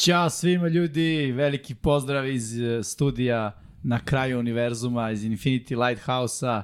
Ćao svima ljudi, veliki pozdrav iz eh, studija na kraju univerzuma, iz Infinity Lighthouse-a.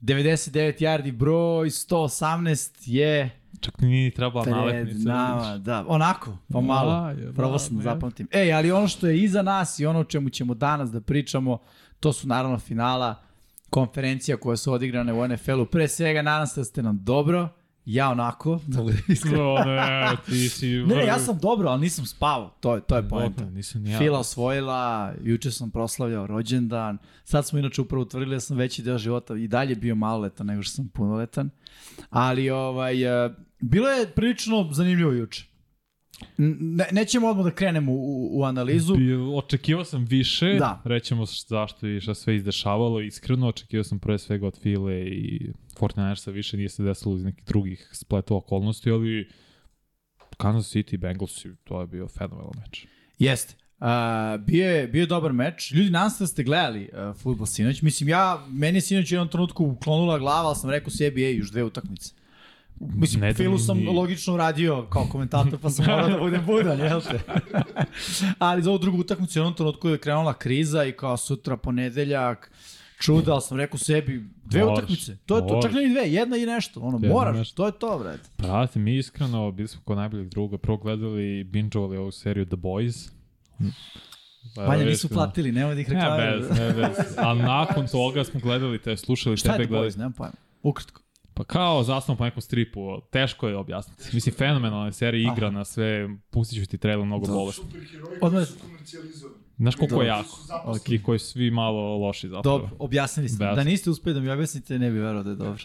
99 yardi broj 118 je Čak nije trebala pred nalepnica. nama. Da, onako, pa malo. Da, je, da, sam da zapamtim. Ej, ali ono što je iza nas i ono o čemu ćemo danas da pričamo, to su naravno finala konferencija koje su odigrane u NFL-u. Pre svega, nadam se da ste nam dobro. Ja onako, da budem iskren. O, ne, ti si... Ne, ne, ja sam dobro, ali nisam spavao. To je, to je poenta. Dobro, nisam ni ja. Fila osvojila, juče sam proslavljao rođendan. Sad smo inače upravo utvrdili da sam veći deo života i dalje bio maloletan nego što sam punoletan. Ali ovaj, e, bilo je prilično zanimljivo juče. Ne, nećemo odmah da krenemo u, u analizu. Bio, očekivao sam više, Da. rećemo zašto i šta sve izdešavalo, iskreno očekivao sam pre svega od File i 49ersa više nije se desilo iz nekih drugih spletova okolnosti, ali Kansas City Bengals, to je bio fenomenalan meč. Jeste. Uh, bio, je, bio je dobar meč. Ljudi, nadam se da ste gledali uh, futbol sinoć. Mislim, ja, meni je sinoć u jednom trenutku uklonula glava, ali sam rekao sebi, ej, još dve utakmice. Mislim, Ne Filu sam ni- logično uradio kao komentator, pa sam morao da budem budan, jel te? ali za ovu drugu utakmicu u jednom trenutku je krenula kriza i kao sutra ponedeljak, čuda, ali sam rekao sebi, dve Moraš, utakmice. To je to, čak moraš. ne dve, jedna i nešto. Ono, Jedna moraš, nešto. to je to, brate. Brate, mi iskreno, bili smo kod najboljeg druga, prvo gledali i bingeovali ovu seriju The Boys. Pa, Vanja nisu platili, nemoj da ih Ne reklamiraju. bez, ne bez. A nakon toga smo gledali, te slušali Šta je tebe The gledali. Boys, nemam pojma. Ukratko. Pa kao zasnovan po nekom stripu, teško je objasniti. Mislim, fenomenalna serija, igra na sve, pustit ću ti trailer mnogo Da. bolesti. Superheroji Odmah- koji su komercijalizovani. Znaš koliko Dobro. je jako? Su zaposleni. I koji su svi malo loši zapravo. Dobro, objasnili ste. Da niste uspeli da mi objasnite, ne bi verovao da je dobro.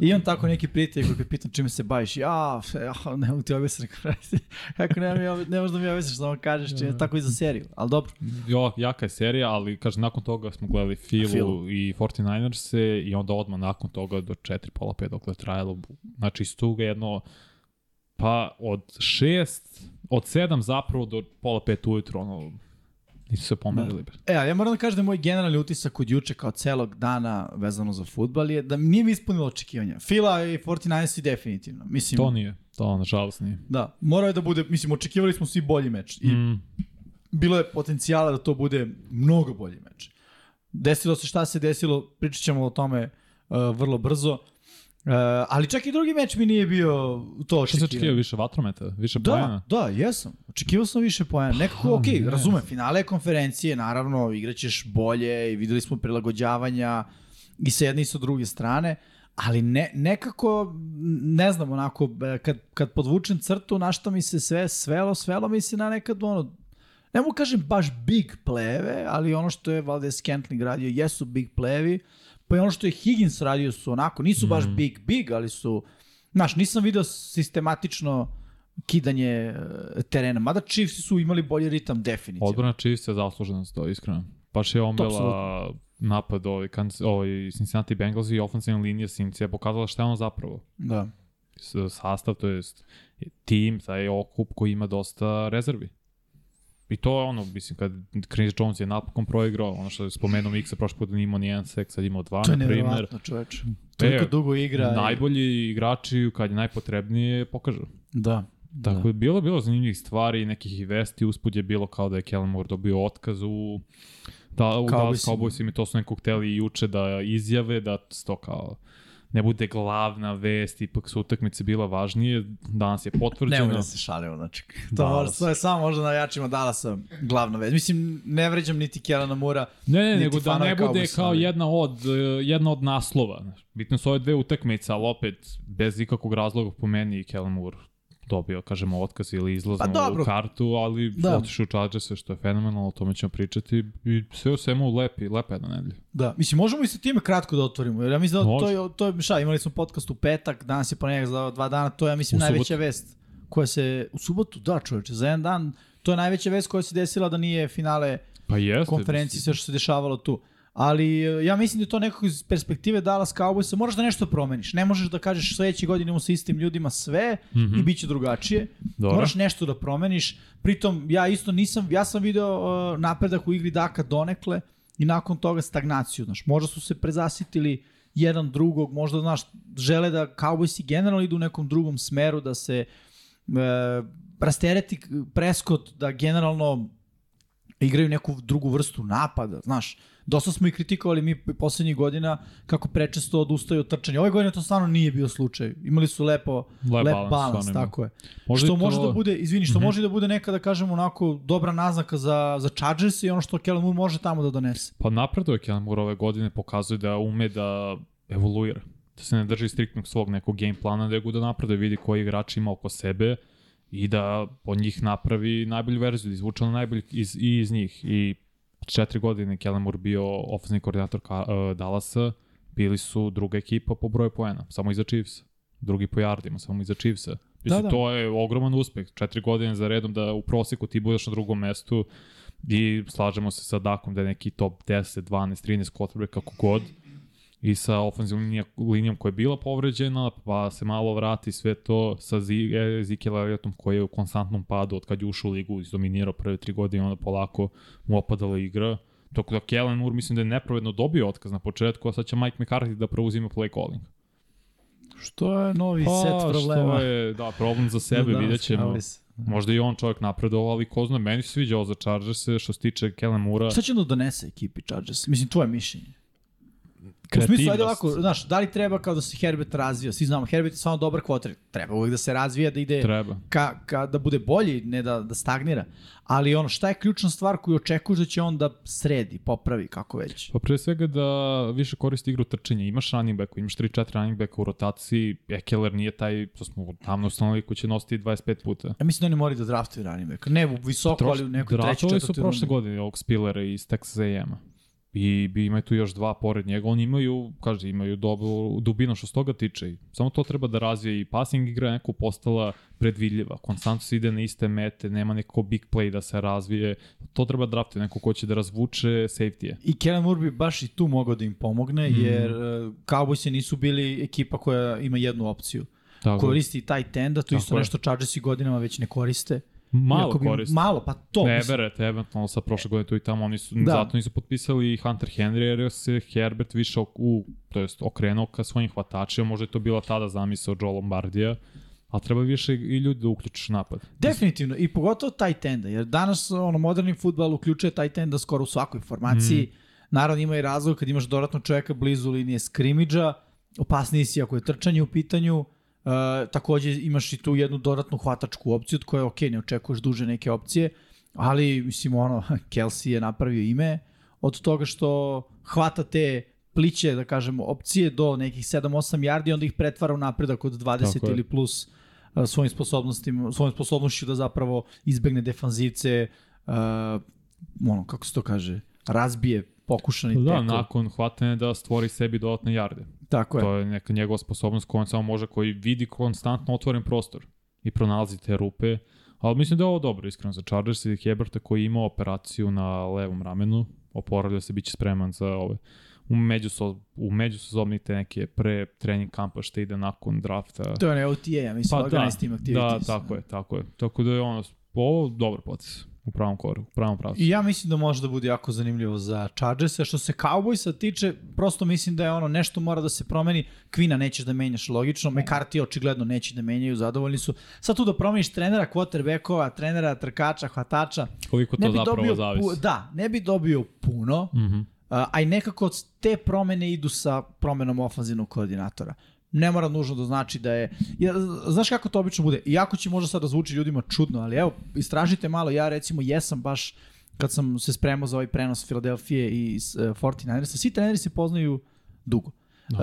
I imam tako neki prijatelj koji kad pitam čime se baviš, ja, ja ne mogu ti objasniti. Kako ne, mi, ne možda mi objasniš, samo kažeš čime, tako i za seriju. Ali dobro. Jo, jaka je serija, ali kaže nakon toga smo gledali Filu, Filu. i 49ers i onda odmah nakon toga do 4, pola 5 dok je trajalo. Znači iz toga jedno pa od 6, od 7 zapravo do pola 5 ujutro, ono, nisu se pomerili. bre. E, ja moram da kažem da moj generalni utisak od juče kao celog dana vezano za futbal je da nije mi ispunilo očekivanja. Fila i 49 i definitivno. Mislim, To nije, to nažalost nije. da, morao je da bude, mislim, očekivali smo svi bolji meč. I Mm, bilo je potencijala da to bude mnogo bolji meč. Desilo se šta se desilo, pričat ćemo o tome uh, vrlo brzo. Uh, ali čak i drugi meč mi nije bio to Šta se očekivao. više vatrometa, više Da, pojena? da, jesam. Očekivao sam više poena. Nekako, Ha, ok, ne. razumem, finale je konferencije, naravno, igraćeš bolje i videli smo prilagođavanja i sa jedne i sa druge strane, ali ne, nekako, ne znam, onako, e, kad, kad podvučem crtu, na što mi se sve svelo, svelo mi se na nekad, ono, ne mogu kažem baš big pleve, ali ono što je Valdez Scantling radio jesu big plevi, pa i ono što je Higgins radio su onako, nisu baš Mhm. big, big, ali su, znaš, nisam video sistematično kidanje e, terena, mada Chiefs su imali bolji ritam definitivno. Odbrana Chiefs je zaslužena za to, iskreno. Baš je omela napad ovaj, ovaj Cincinnati Bengals i ofensivna linija Cincy je pokazala šta je ono zapravo. Da. Sastav, to jest tim, taj okup koji ima dosta rezervi. I to je ono, mislim, kad Chris Jones je napokon proigrao, ono što je spomenuo Miksa prošle da nije imao ni jedan sek, sad imao dva, To je na primjer. nevjerovatno, čoveče. Toliko E, dugo igra. i- Najbolji igrači kad je najpotrebnije pokažu. Da. Tako je bilo, bilo zanimljivih stvari, nekih i vesti, uspud je bilo kao da je Kellen Moore dobio otkaz u da, u Dallas. Cowboysima i to su nekog hteli i juče da izjave, da to kao ne bude glavna vest, ipak su utakmice bila važnije, danas je potvrđeno. Nemoj da se šalimo, znači. To, Dallas. to je samo možda na jačima Dallasa glavna vez. Mislim, ne vređam niti Kelana Mura. Ne, ne, nego da ne bude kao ali- jedna od, jedna od naslova. Bitno su ove dve utakmice, ali opet bez ikakvog razloga po meni i Kellen Moore dobio, kažemo, otkaz ili izlazno Pa dobro. kartu, ali Da. otišu u Chargers, što je fenomenalno, o tome ćemo pričati i sve u svemu lepi, lepa jedna nedelja. Da, mislim, možemo i sa time kratko da otvorimo, jer ja mislim da to je, to je, šta, imali smo podcast u petak, danas je ponedjeljak za dva dana, to je, ja mislim, U najveća vest koja se, u subotu, da čovječe, za jedan dan, to je najveća vest koja se desila da nije finale Pa jeste. konferencije, sve što se dešavalo tu. Ali e, ja mislim da je to nekako iz perspektive Dallas Cowboysa, moraš da nešto promeniš. Ne možeš da kažeš sledeće godine imamo sa istim ljudima sve mm -hmm. i bit će drugačije. Dobro. Moraš nešto da promeniš. Pritom, ja isto nisam, ja sam video uh, napredak u igri Daka donekle i nakon toga stagnaciju. Znaš, možda su se prezasitili jedan drugog, možda, znaš, žele da Cowboysi generalno idu u nekom drugom smeru, da se rastereti Prescott da generalno igraju neku drugu vrstu napada, znaš. Dosta smo i kritikovali mi poslednjih godina kako prečesto odustaju od trčanja. Ove godine to stvarno nije bio slučaj. Imali su lepo, lep, lep balans, balans tako je. Možda što to... može da bude, izvini, što mm -hmm. može da bude neka, da kažemo, onako dobra naznaka za, za Chargers i ono što Kellen Moore može tamo da donese. Pa napreduje Kellen Moore ove godine, pokazuje da ume da evoluira. Da se ne drži striktnog svog nekog game plana, nego da napreduje, vidi koji igrač ima oko sebe i da od njih napravi najbolju verziju, da izvuče ono najbolje iz, i iz njih. I četiri godine Kellen Moore bio ofenzivni koordinator ka, uh, Dallasa, bili su druga ekipa po broju poena, samo iza Chiefs. Drugi po yardima, samo iza Chiefsa. Mislim, da, da. to je ogroman uspeh. Četiri godine za redom da u proseku ti budeš na drugom mestu i slažemo se sa Dakom da je neki top 10, 12, 13 quarterback kako god i sa ofenzivnom linijom koja je bila povređena, pa se malo vrati sve to sa Ezekiel Elliotom koji je u konstantnom padu od kad je ušao u ligu i dominirao prve tri godine, onda polako mu opadala igra. Dok da Kellen Moore mislim da je nepravedno dobio otkaz na početku, a sad će Mike McCarthy da preuzima play calling. Što je novi pa, set problema? Što je, da, problem za sebe, da, vidjet ćemo. Možda i on čovjek napredovao, ali ko zna, meni se sviđa ovo za Chargers što se tiče Kellen Moore-a. Šta će da donese ekipi Chargers? Mislim, tvoje mišljenje kreativnost. U smislu, ajde ovako, znaš, da li treba kao da se Herbert razvija? Svi znamo, Herbert je samo dobar kvotar. Treba uvek da se razvija, da ide treba. Ka, ka, da bude bolji, ne da, da stagnira. Ali ono, šta je ključna stvar koju očekuješ da će on da sredi, popravi, kako već? Pa pre svega da više koristi igru trčanja. Imaš running backu, imaš 3-4 running backa u rotaciji. Ekeler nije taj, to smo tamno ustanovili, ko će nositi 25 puta. Ja mislim da oni moraju da draftuju running backa. Ne visoko, Troš, ali u nekoj treći, četvrti. Draftovali su prošle godine ovog Spillera iz Texas A&M-a i bi imaju tu još dva pored njega, oni imaju, kaže, imaju dobu, dubinu što s toga tiče. Samo to treba da razvije i passing igra neko postala predvidljiva. Konstantno se ide na iste mete, nema neko big play da se razvije. To treba drafti neko ko će da razvuče safety-e. I Kellen Moore bi baš i tu mogao da im pomogne, mm. jer uh, Cowboysi nisu bili ekipa koja ima jednu opciju. Tako. Koristi taj tenda, to Tako isto je. nešto Chargersi godinama već ne koriste. Malo bi, koriste. Malo, pa to. Ne berete, eventualno sa prošle godine tu i tamo, oni su, da. zato nisu potpisali Hunter Henry, jer se Herbert više u, to jest okrenuo ka svojim hvatačima, možda je to bila tada zamisao Joe Lombardija, ali treba više i ljudi da uključiš napad. Definitivno, i pogotovo taj tenda, jer danas ono, moderni futbal uključuje taj tenda skoro u svakoj formaciji. Mm. Naravno ima i razlog kad imaš dodatno čovjeka blizu linije skrimidža, opasniji si ako je trčanje u pitanju, Uh, takođe imaš i tu jednu dodatnu hvatačku opciju od koje, ok, ne očekuješ duže neke opcije, ali mislim ono, Kelsey je napravio ime od toga što hvata te pliće, da kažemo, opcije do nekih 7-8 yardi, onda ih pretvara u napredak od 20 Tako ili plus uh, svojim sposobnostima, svojim sposobnošću da zapravo izbegne defanzivce, uh, ono, kako se to kaže, razbije pokušani da, tekl. Da, nakon hvatanja da stvori sebi dodatne jarde. Tako je. To je neka njegova sposobnost koja on samo može, koji vidi konstantno otvoren prostor i pronalazi te rupe. Ali mislim da je ovo dobro, iskreno, za Chargers i Heberta koji ima operaciju na levom ramenu, oporavlja se, bit će spreman za ove u, međuso, u međusezovni te neke pre trening kampa što ide nakon drafta. To je ne OTA, ja mislim, pa, da, Team Activities. Da, tako je, tako je. Tako da je ono, ovo dobar potes u pravom koru, u pravom pravcu. I ja mislim da može da bude jako zanimljivo za Chargers-a. Što se Cowboysa tiče, prosto mislim da je ono nešto mora da se promeni. Kvina nećeš da menjaš logično, McCarthy očigledno neće da menjaju, zadovoljni su. Sad tu da promeniš trenera, quarterbackova, trenera, trkača, hvatača. Koliko to ne bi zapravo dobio, zavisi. Da, ne bi dobio puno, mm -hmm. a i nekako te promene idu sa promenom ofanzivnog koordinatora ne mora nužno da znači da je... Ja, znaš kako to obično bude? Iako će možda sad da zvuči ljudima čudno, ali evo, istražite malo, ja recimo jesam baš kad sam se spremao za ovaj prenos Filadelfije i uh, 49ersa, svi treneri se poznaju dugo. Uh,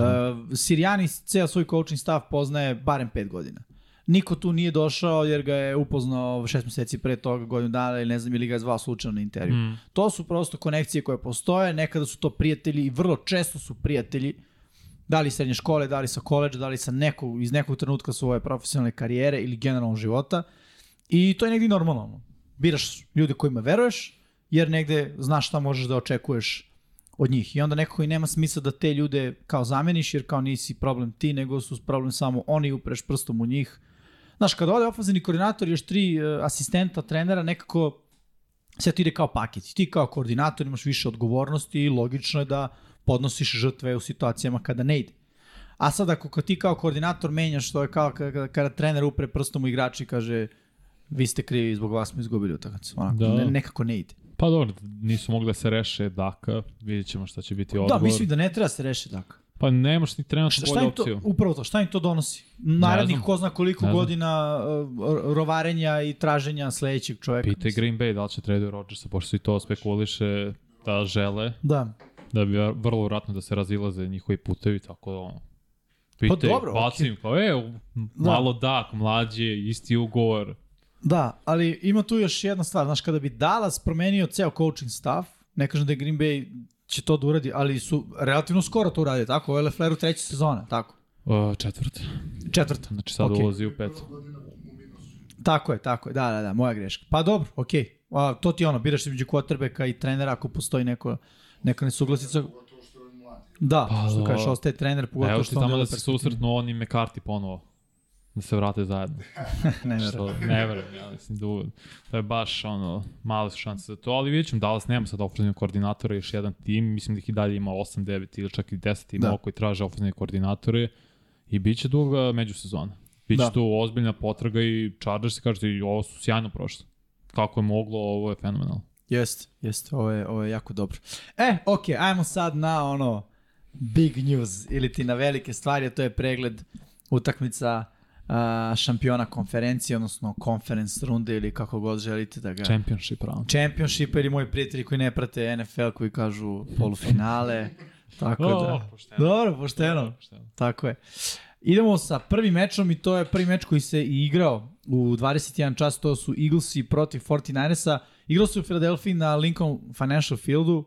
Sirijani ceo svoj coaching staff poznaje barem 5 godina. Niko tu nije došao jer ga je upoznao šest meseci pre toga, godinu dana ili ne znam ili ga je zvao slučajno na intervju. Mm. To su prosto konekcije koje postoje, nekada su to prijatelji i vrlo često su prijatelji da li srednje škole, da li sa koleđa, da li sa nekog, iz nekog trenutka svoje profesionalne karijere ili generalnog života. I to je negdje normalno. Biraš ljude kojima veruješ, jer negde znaš šta možeš da očekuješ od njih. I onda nekako i nema smisla da te ljude kao zameniš, jer kao nisi problem ti, nego su problem samo oni upreš prstom u njih. Znaš, kada ode ofenzivni koordinator još tri uh, asistenta, trenera, nekako sve to ide kao paket. Ti kao koordinator imaš više odgovornosti i logično je da podnosiš žrtve u situacijama kada ne ide. A sad ako ti kao koordinator menjaš, to je kao kada, kada trener upre prstom u igrači i kaže vi ste krivi, zbog vas smo izgubili utakmicu. Onako, Da. ne, nekako ne ide. Pa dobro, nisu mogli da se reše Daka, vidjet ćemo šta će biti Da, odgovor. mislim da ne treba se reši tako. Pa nemaš ni trenutno bolju im to, opciju. upravo to, šta im to donosi? Narednih ko zna koliko Ne godina uh, rovarenja i traženja sledećeg čoveka. Pitaj Green Bay da li će traduju Rodgersa, pošto i to spekuliše da žele, Da. Da bi vrlo vratno da se razilaze njihovi putevi, tako da ono. Pitaj, Pa dobro, baci im kao, e, malo Dak, mlađi, je, isti ugovor. Da, ali ima tu još jedna stvar. Znaš, kada bi Dallas promenio ceo coaching staff, ne kažem da je Green Bay će to da uradi, ali su relativno skoro to uradili, tako? Ovo je Lefleru treća sezona, tako? Uh, četvrt. Četvrta. Znači sad Ok. okay. ulazi u pet. Tako je, tako je, da, da, da, moja greška. Pa dobro, okej. A, to ti je ono, biraš između quarterbacka i trenera ako postoji neko, neka nesuglasica. Da, Pa, što da. kažeš, ostaje trener, pogotovo Evo što ti on tamo da se susretnu oni McCarthy ponovo. Da se vrate zajedno. ne verujem. Ne verujem, ja mislim da to je baš ono, male su šanse za to, ali vidjet ćemo, Dallas nema sad ofenzivnog koordinatora, još jedan tim, mislim da ih i dalje ima 8, 9 ili čak i 10 timova Da. koji traže ofenzivne koordinatore i bit će duga međusezona. Biće Da. tu ozbiljna potraga i Chargers se kaže i ovo su sjajno prošli. Kako je moglo, ovo je fenomenalno. Jeste, jeste, ovo je, ovo je jako dobro. E, okej, ajmo sad na ono big news ili ti na velike stvari, a to je pregled utakmica a, šampiona konferencije, odnosno conference runde ili kako god želite da ga... Championship round. Championship ili moji prijatelji koji ne prate NFL koji kažu polufinale. Tako da. pošteno. Dobro, pošteno. Pošteno. Tako je. Idemo sa prvim mečom i to je prvi meč koji se i igrao u 21 čas, to su Eaglesi protiv 49ersa. Igrao se u Filadelfiji na Lincoln Financial Fieldu,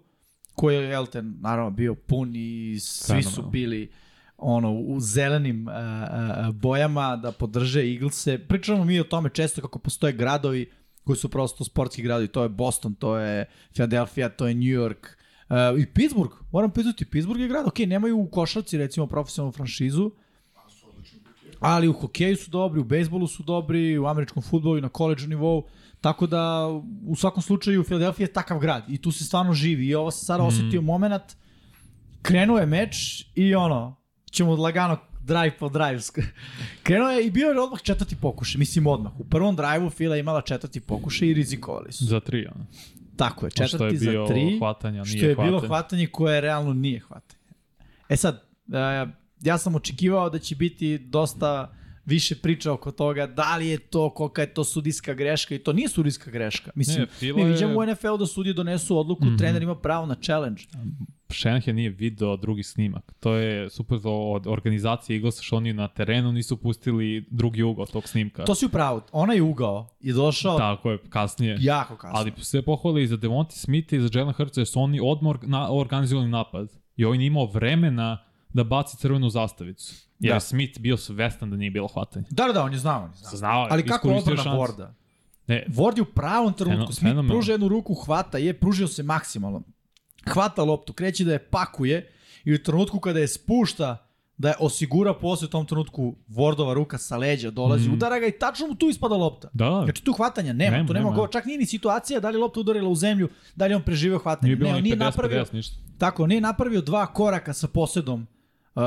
koji je, jel te, naravno bio pun i svi su bili ono, u zelenim uh, uh, bojama da podrže Eaglese. Pričamo mi o tome često kako postoje gradovi koji su prosto sportski gradovi. To je Boston, to je Philadelphia, to je New York, Uh, I Pittsburgh, moram pitati, Pittsburgh je grad, ok, nemaju u košarci recimo profesionalnu franšizu, ali u hokeju su dobri, u bejsbolu su dobri, u američkom futbolu i na koleđu nivou, tako da u svakom slučaju Philadelphia je takav grad i tu se stvarno živi i ovo se sada osetio moment, krenuo je meč i ono, ćemo lagano drive po drive. Krenuo je i bio je odmah četvrti pokušaj, mislim odmah. U prvom drive-u Fila je imala četvrti pokušaj i rizikovali su. Za tri, ono. Tako je, što je četvrti bio za tri. hvatanja, Što nije je bilo hvatanje. hvatanje koje realno nije hvatanje. E sad, ja sam očekivao da će biti dosta više priča oko toga da li je to, kolika je to sudijska greška i to nije sudijska greška. Mislim, Ne, mi je- vidimo u NFL da sudije donesu odluku, mm -hmm. trener ima pravo na challenge. Shanahan nije video drugi snimak. To je super od organizacije Eaglesa što oni na terenu nisu pustili drugi ugao tog snimka. To si upravo, onaj ugao je došao Tako je, kasnije. jako kasno. Ali sve pohvali i za Devonti Smith i za Jalen Hurts jer su oni odmor na, organizovali napad. I ovaj nije imao vremena da baci crvenu zastavicu. Jer Da. da. Smith bio svestan da nije bilo hvatanje. Da, da, da, on je znao. On je znao. Znao Ali kako odbrana šansu. Vorda? Ne, Ward je u pravom trenutku, Feno- Smith fenomenalno. pruža jednu ruku, hvata je, pružio se maksimalno. Hvata loptu, kreće da je pakuje i u trenutku kada je spušta da je osigura posle u tom trenutku Wardova ruka sa leđa dolazi, mm. udara ga i tačno mu tu ispada lopta. da, Znači tu hvatanja nema, Nema, tu nema, nema. go, čak nije ni situacija da li lopta udarila u zemlju, da li on preživeo hvatanje. nije bilo ne, ni nije 50, napravio, 50, ništa. tako, nije napravio dva koraka sa posedom uh,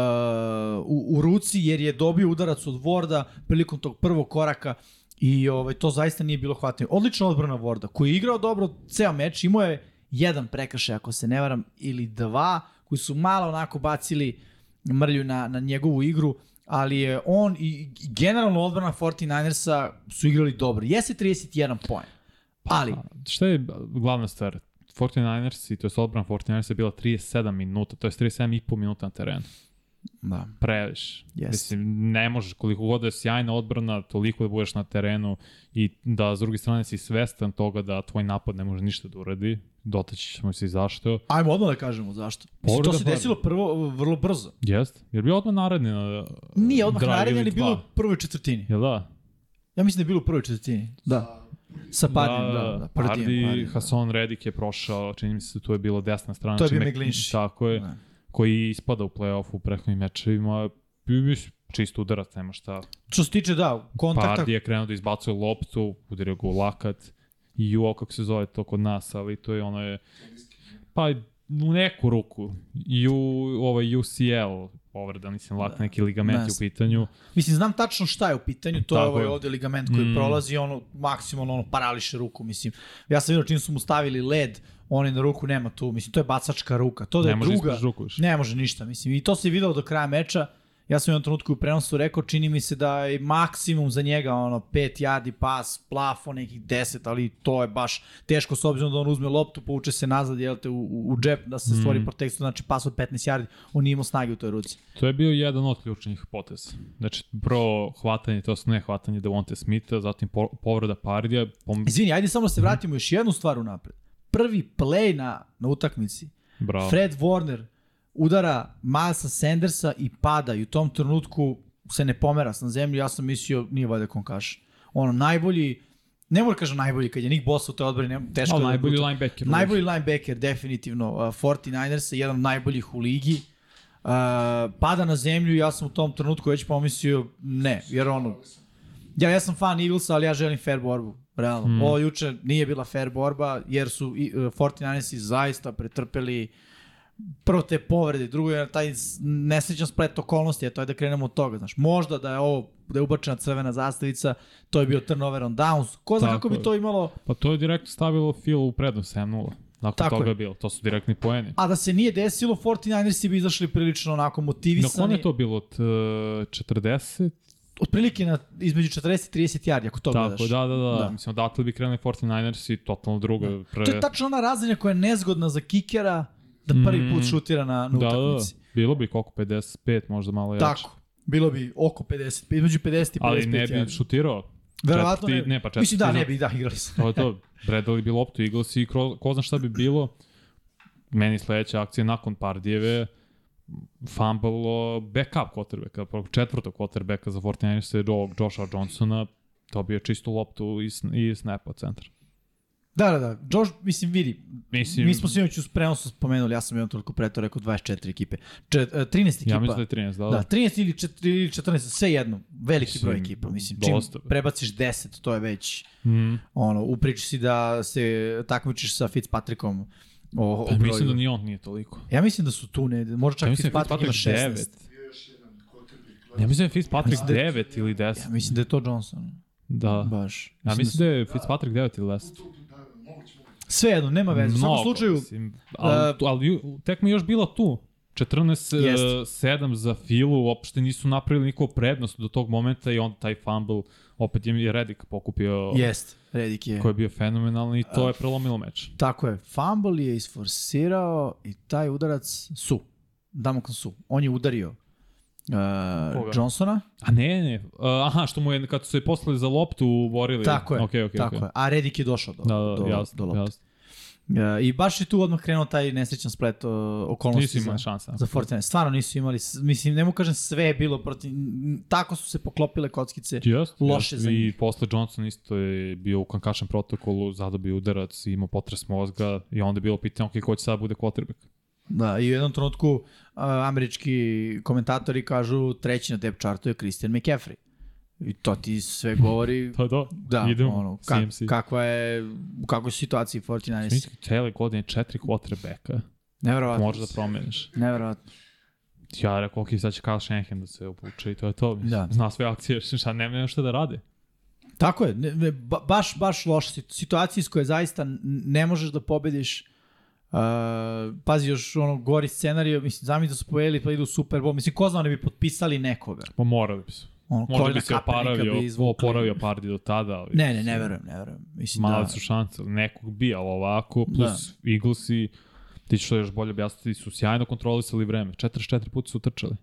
u, u ruci jer je dobio udarac od Vorda prilikom tog prvog koraka i ovaj, to zaista nije bilo hvatanje. Odlična odbrana Vorda koji je igrao dobro ceo meč, imao je jedan prekršaj ako se ne varam ili dva koji su malo onako bacili mrlju na, na njegovu igru, ali je on i, generalno odbrana 49ersa su igrali dobro. Jeste 31 poen, ali A, Šta je glavna stvar? 49ers i to je odbrana 49ers je bila 37 minuta, to je 37 i po minuta na terenu. Da. Previše. Jeste. Mislim, ne možeš koliko god da je sjajna odbrana, toliko da budeš na terenu i da s druge strane si svestan toga da tvoj napad ne može ništa da uradi. Dotaći ćemo se i zašto. Ajmo odmah da kažemo zašto. Mislim, to se Farda. desilo prvo, vrlo brzo. Jest? Jer bi odmah naredni na Nije odmah ili ali bilo u prvoj četvrtini. Jel da? Ja mislim da je bilo u prvoj četvrtini. Da. Sa Pardijem, da, da. Pardi, Pardijem, Pardijem, da. Hassan Redik je prošao, čini mi se da tu je bilo desna strana. To je bio Znači, McGlinchey. Tako je, Da. Koji ispada u play-offu u prethodnim mečevima. Čist udarac, nema šta. Što se tiče, da, kontakta, Pardi je krenuo da izbacuje loptu, udario ga u lakat i juo, kako se zove to kod nas, ali to je ono je, pa u neku ruku, U, ovaj UCL, povreda, mislim, lak neki ligamenti Ne u pitanju. Mislim, znam tačno šta je u pitanju, to je Tako ovaj je. ovde ligament koji Mm. prolazi, ono, maksimalno ono, parališe ruku, mislim. Ja sam vidio čim su mu stavili led, on je na ruku nema tu, mislim, to je bacačka ruka. To da Ne je može druga, ruku ne može ništa, mislim. I to se video do kraja meča, ja sam u jednom trenutku u prenosu rekao, čini mi se da je maksimum za njega ono 5 yardi pas, plafon nekih 10, ali to je baš teško s obzirom da on uzme loptu, povuče se nazad, jel te, u, u, u džep da se stvori Mm. protekciju, znači pas od 15 yardi, on nije imao snage u toj ruci. To je bio jedan od ključnih poteza. Znači, prvo hvatanje, to su ne hvatanje Devonte Smitha, zatim po, povreda Pardija, pom... Izvini, ajde samo da se vratimo još jednu stvar unapred. Prvi play na, na utakmici. bravo. Fred Warner udara Milesa Sandersa i pada i u tom trenutku se ne pomera na zemlju. Ja sam mislio, nije valjda konkaš. Ono, najbolji, ne moram kažem najbolji, kad je Nick Bosa u toj odbrani, nema, teško Ali da najbolji budu- linebacker. Najbolji linebacker, definitivno. Uh, 49ers je jedan od najboljih u ligi. Uh, pada na zemlju i ja sam u tom trenutku već pomislio ne, jer ono, ja, ja sam fan Eaglesa, ali ja želim fair borbu. Realno. Mm. Ovo juče nije bila fair borba, jer su uh, 49ersi zaista pretrpeli prvo te povrede, drugo je taj nesrećan splet okolnosti, a to je da krenemo od toga. Znaš, možda da je ovo, da je ubačena crvena zastavica, to je bio turnover on downs. Ko zna Tako kako bi to imalo, Pa to je direktno stavilo Phil u prednost 7-0. Nakon Tako toga je. je bilo. To su direktni poeni. a da se nije desilo, 49ersi bi izašli prilično onako Na motivisani. kon je to bilo? T, 40? Otprilike na, između 40 i 30 yardi, ako to Tako, gledaš. da, da, da, Da. da. Mislim, odatle bi krenuli 49ers i totalno druga. Pre... To je tačno ona razlika koja je nezgodna za kikera da prvi put Mm. šutira na, na da, da, da. utakmici. Bilo bi koliko, 55, možda malo jače. Tako. Bilo bi oko 50, između 50 i 55 Ali ne bi šutirao. Verovatno ne. ne, pa četvrti Mislim da, ne bi, da, igrali su. To je to. Predali bi loptu Eagles i kro, ko zna šta bi bilo. Meni sledeća akcija nakon Pardijeve fumble backup quarterbacka, četvrtog quarterbacka za 49ers je Josha Johnsona, dobio je čistu loptu i, i snap od centra. Da, da, da. Josh, mislim, vidi, Mislim, mi smo sinoć uz prenosu spomenuli, ja sam jednom toliko pre to rekao 24 ekipe. Čet, uh, 13 ekipa. ja mislim da je 13, da, Da, 13 ili 4 ili 14, sve jedno, veliki Mislim, broj ekipa, mislim, čim dosta. prebaciš 10, to je već, Mm. ono, u priči si da se takmičiš sa Fitzpatrickom o, o Pa broju. mislim da ni on nije toliko. Ja mislim da su tu, ne, možda čak Ja ja mislim da Fitzpatrick ima Fitzpatrick 16. 9. Bio je još jedan quarterback. Ja mislim da je Fitzpatrick Mislim da 9 ili 10. Ja mislim da je to Johnson. Da. Baš. Ja mislim da da je Fitzpatrick 9 ili 10. Tu, da, da, moguće, moguće. Sve jedno, nema veze. U svakom slučaju, Mislim, ali, Uh, ali tekma je još bila tu. 14-7 za Filu, uopšte nisu napravili niko prednost do tog momenta i onda taj fumble, opet im je Redik pokupio, jest, Redik je. koji je bio fenomenalni i to je prelomilo meč. Tako je, fumble je isforsirao i taj udarac su, Damokon su, on je udario uh, Johnsona, A ne, ne, uh, aha, što mu je, kad su se poslali za loptu, borili. tako je, okay, okay, tako okay. je, a Redik je došao do, Da, da, do, jasno, do lopte. jasno. Uh, I baš je tu odmah krenuo taj nesrećan splet uh, okolnosti Nisu za, imali šansa. za Fortnite. Stvarno nisu imali, mislim, ne mu kažem sve je bilo protiv, tako su se poklopile kockice. Jest, Loše jest. za I njih. posle Johnson isto je bio u kankašem protokolu, zadobio udarac, imao potres mozga i onda je bilo pitanje, ok, ko će sad bude quarterback? Da, i u jednom trenutku uh, američki komentatori kažu treći na depth chartu je Christian McCaffrey. I to ti sve govori To je to. da, Idemo, ono, ka, CMC. kakva je, u kakvoj situaciji 49ers. Mislim, cele godine četiri quarterbacka. Neverovatno. Možeš da promeniš. Neverovatno. Ja rekao, ok, sad će Kyle Shanahan da se obuče i to je to. Mislim, Da. Zna sve akcije, šta nema šta da radi. Tako je, ne, ne, ba, baš, baš loša sit- situacija iz koje zaista ne možeš da pobediš Uh, pazi još ono gori scenariju, mislim, zamisli da su pojeli pa idu u Super Bowl, mislim, ko zna, oni bi potpisali nekoga. Pa morali bi se. Ono, Možda bi se oporavio, bi oporavio Pardi do tada. Ali Ne, ne, ne verujem, ne verujem. Mislim Male da, su šanse, nekog bi, ali ovako, plus da. Eaglesi, ti ćeš to još bolje objasniti, su sjajno kontrolisali vreme. 44 puta su trčali.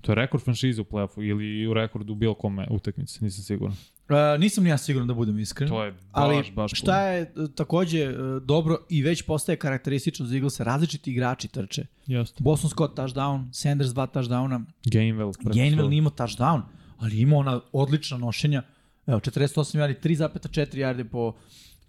To je rekord franšize u play-offu ili u rekordu bilo kome utakmice, nisam siguran. Uh, nisam ni ja siguran da budem iskren. To je baš, Ali baš šta je e, takođe e, dobro i već postaje karakteristično za Eaglesa, različiti igrači trče. Jeste. Boston Scott touchdown, Sanders dva touchdowna, Gainwell. Gainwell nije imao touchdown, ali ima ona odlična nošenja. Evo, 48 yardi, 3,4 yarde po,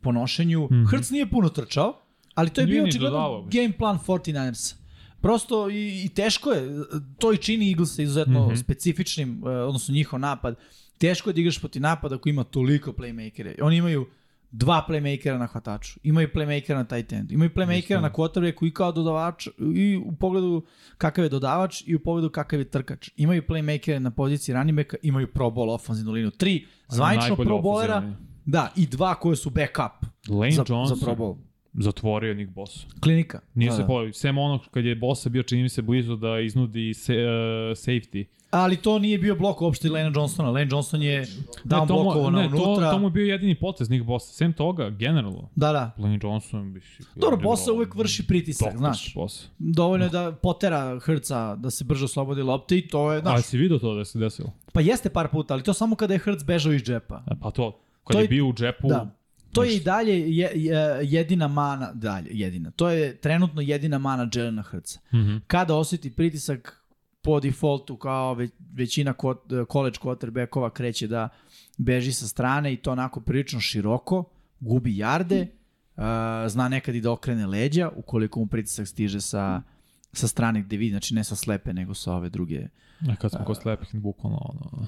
po nošenju. Mm. -hmm. Hrc nije puno trčao, ali to je Nije bio očigledno game plan 49ers. Prosto i, i teško je, to i čini Eagles izuzetno mm. -hmm. specifičnim, eh, odnosno njihov napad. Teško je da igraš protiv napada koji ima toliko playmakere. Oni imaju dva playmakera na hvataču, imaju playmakera na tight endu, imaju playmakera na quarterbacku i kao dodavač i u pogledu kakav je dodavač i u pogledu kakav je trkač. Imaju playmakere na poziciji backa, imaju pro bowl ofenzivnu liniju. Tri zvanično pro bowlera, da, i dva koje su backup Lane za, Johnson za pro bowl. Zatvorio Nick Boss. Klinika. Nije Da, se da. pojavio. Sem onog kad je Bossa bio, čini mi se, blizu da iznudi se, uh, safety. Ali to nije bio blok uopšte Lena Johnsona. Lane Johnson je mu- blokovo na ne, to, unutra. to mu je bio jedini potez Nick Bossa. Sem toga, generalno, Da, da. Lane Johnson bi... Dobro, Bosa uvek vrši pritisak, znaš. Bossa. Dovoljno je da potera Hrca da se brže oslobodi lopte i to je, znaš, si vidio to da se desilo? pa jeste par puta, ali to samo kada je Hrc bežao iz džepa. E, Pa to, kad To je je- bio u džepu, Da. To je i dalje je, je, jedina mana, dalje, jedina. To je trenutno jedina mana Jelena Hrca. Mhm. Kada osjeti pritisak po defaultu kao ve, većina kot, college quarterbackova kreće da beži sa strane i to onako prilično široko, gubi jarde, uh, zna nekad i da okrene leđa ukoliko mu pritisak stiže sa, sa strane gde vidi, znači ne sa slepe nego sa ove druge. A kad smo kod slepih, bukvalno ono,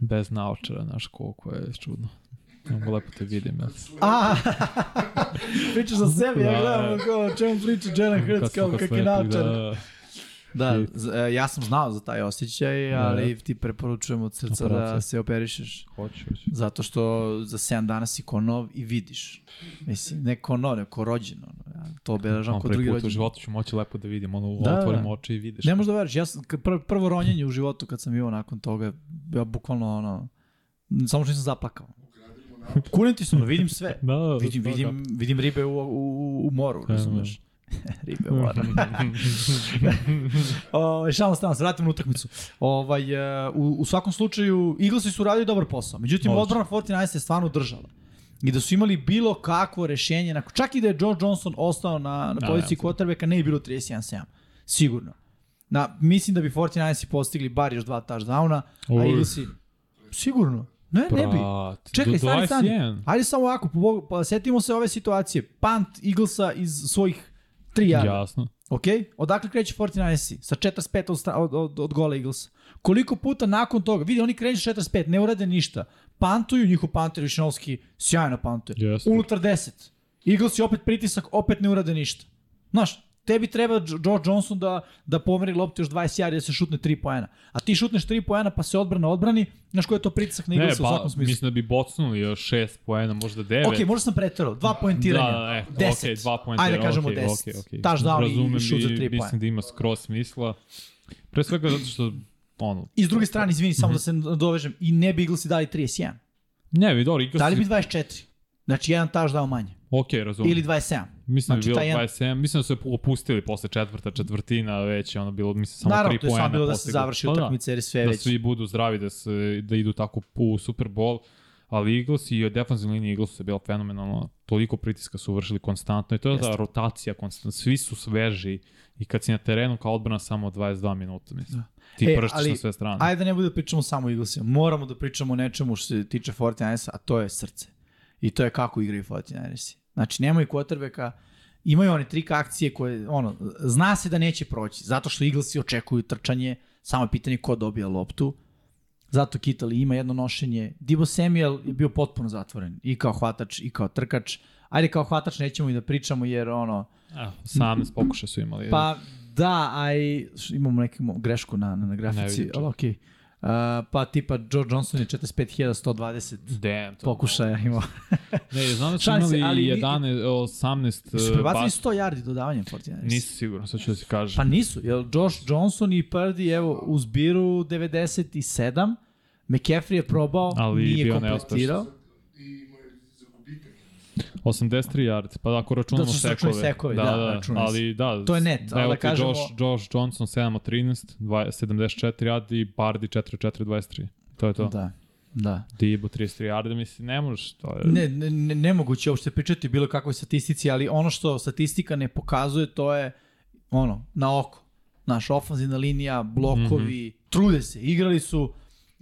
bez naočara, znaš koliko je čudno. Mogu lepo te vidim. Ja. A, pričaš za sebi, ja Da. gledam kao o čemu priča Jalen Kad Hurts kao kod kak je naočar. Da, Da, e, ja sam znao za taj osjećaj, ali ti preporučujem od srca da Operacija. se operišeš. hoću, hoću. Zato što za 7 dana si ko nov i vidiš. Mislim, ne ko nov, ne ko rođen. Ono. Ja to obeležam Ono, ko prvi drugi put u rođen. životu ću moći lepo da vidim, ono, Da, da, da. otvorim oči i vidiš. Ne možeš da veriš, ja sam, prvo, prvo ronjenje u životu kad sam imao nakon toga, ja bukvalno ono, samo što nisam zaplakao. Kunem ti se, ono, vidim sve. Da, da, Vidim, da, vidim, vidim ribe u, u, u moru, Da, razumeš? ribe u moru. Ovaj šalno stavno, se vratimo na utakmicu. Ovaj, e, u, u svakom slučaju, Eaglesi su radili dobar posao. Međutim, Odlično. odbrana 49 je stvarno držala. I da su imali bilo kakvo rešenje, nakon, čak i da je Joe Johnson ostao na, na Da, poziciji quarterbacka, ne bi bilo 31-7. Sigurno. Na, mislim da bi 49 postigli bar još dva touchdowna, a. Eaglesi, sigurno. Ne, ne bi. Čekaj, do stani, stani. 21. Ajde samo ovako, po, pa setimo se ove situacije. Punt Eaglesa iz svojih 3 jarda. Jasno. Ok? Odakle kreće 49 Sa 45 od, od, od, od gola Eaglesa. Koliko puta nakon toga, vidi, oni kreću 45, ne urade ništa. Pantuju, njihov panter Višnovski sjajno pantuje. Jeste. Unutar 10. Eaglesi opet pritisak, opet ne urade ništa. Znaš, tebi treba Jo- Joe Johnson da, da pomeri loptu još 20 yardi da se šutne 3 poena. A ti šutneš 3 poena pa se odbrana odbrani, znaš koji je to pritisak na Ne, Eaglesa u ba, svakom smislu. mislim da bi bocnuli još 6 poena, možda 9. Ok, možda sam preterao. Dva poentiranja. Da, da, e, 10. okej, dva poentira, Ajde da kažemo okej, 10. okej, okej. Touchdown Razumem i šut za i 3 poena. Mislim da ima skroz smisla. Pre svega zato što, ono, I s druge strane, izvini, samo da se dovežem, i ne bi Eaglesi dali 31. ne, vi dobro, Eagles, Dali bi 24. Znači, jedan touchdown manje. Ok, razumem. Ili 27. Mislim Znači, da je bilo jedan- 27, mislim da su je opustili posle četvrta četvrtina, već je ono bilo, mislim, samo Naravno, 3 to je poena. samo bilo da se završi Pa da, utakmica jer je sve Da već. svi budu zdravi, da, se, da idu tako u Super Bowl, ali Eagles i defensivna linija Eagles je bila fenomenalno, toliko pritiska su vršili konstantno i to je ta Jeste. rotacija konstantno, svi su sveži i kad si na terenu kao odbrana samo 22 minuta, mislim. Ti E, prštiš ali, na sve strane. Ajde da ne bude da pričamo samo o Eaglesima. Moramo da pričamo o nečemu što se tiče 49 a to je srce. I to je kako igraju 49ersi. Znači, nemaju quarterbacka, imaju one trik akcije koje, ono, zna se da neće proći, zato što Eaglesi očekuju trčanje, samo je pitanje ko dobija loptu. Zato Kitali ima jedno nošenje. Divo Samuel je bio potpuno zatvoren. I kao hvatač, i kao trkač. Ajde kao hvatač nećemo i da pričamo jer ono... Evo, 18 pokuša su imali. Pa da, aj imamo neku grešku na, na, na grafici, ali okej. Uh, pa tipa Joe Johnson je 45.120 Damn, to pokušaja imao. Ne, znam da su imali ali ni- 11, 18 Su prebacili bas- 100 yardi dodavanjem 49ers. Nisu sigurno, sad ću da ti kažem. Pa nisu, jer Josh Johnson i Purdy evo u zbiru 97, McCaffrey je probao, Ali nije kompletirao imao je za gubitak. 83 yardi, pa ako računamo Da sekove. sekovi, da, da, da, ali da. To je net, ali da kažemo- Josh, Josh Johnson 7 od 13, dva- 74 yardi i Bardi 4 4 23. To je to. Da. Da. Dibo 33 yardi, mislim, ne možeš, to je... Ne, ne, ne, nemoguće uopšte pričati bilo kakvoj statistici, ali ono što statistika ne pokazuje, to je ono, na oko. Naš ofanzivna linija, blokovi, Mhm. trude se, igrali su,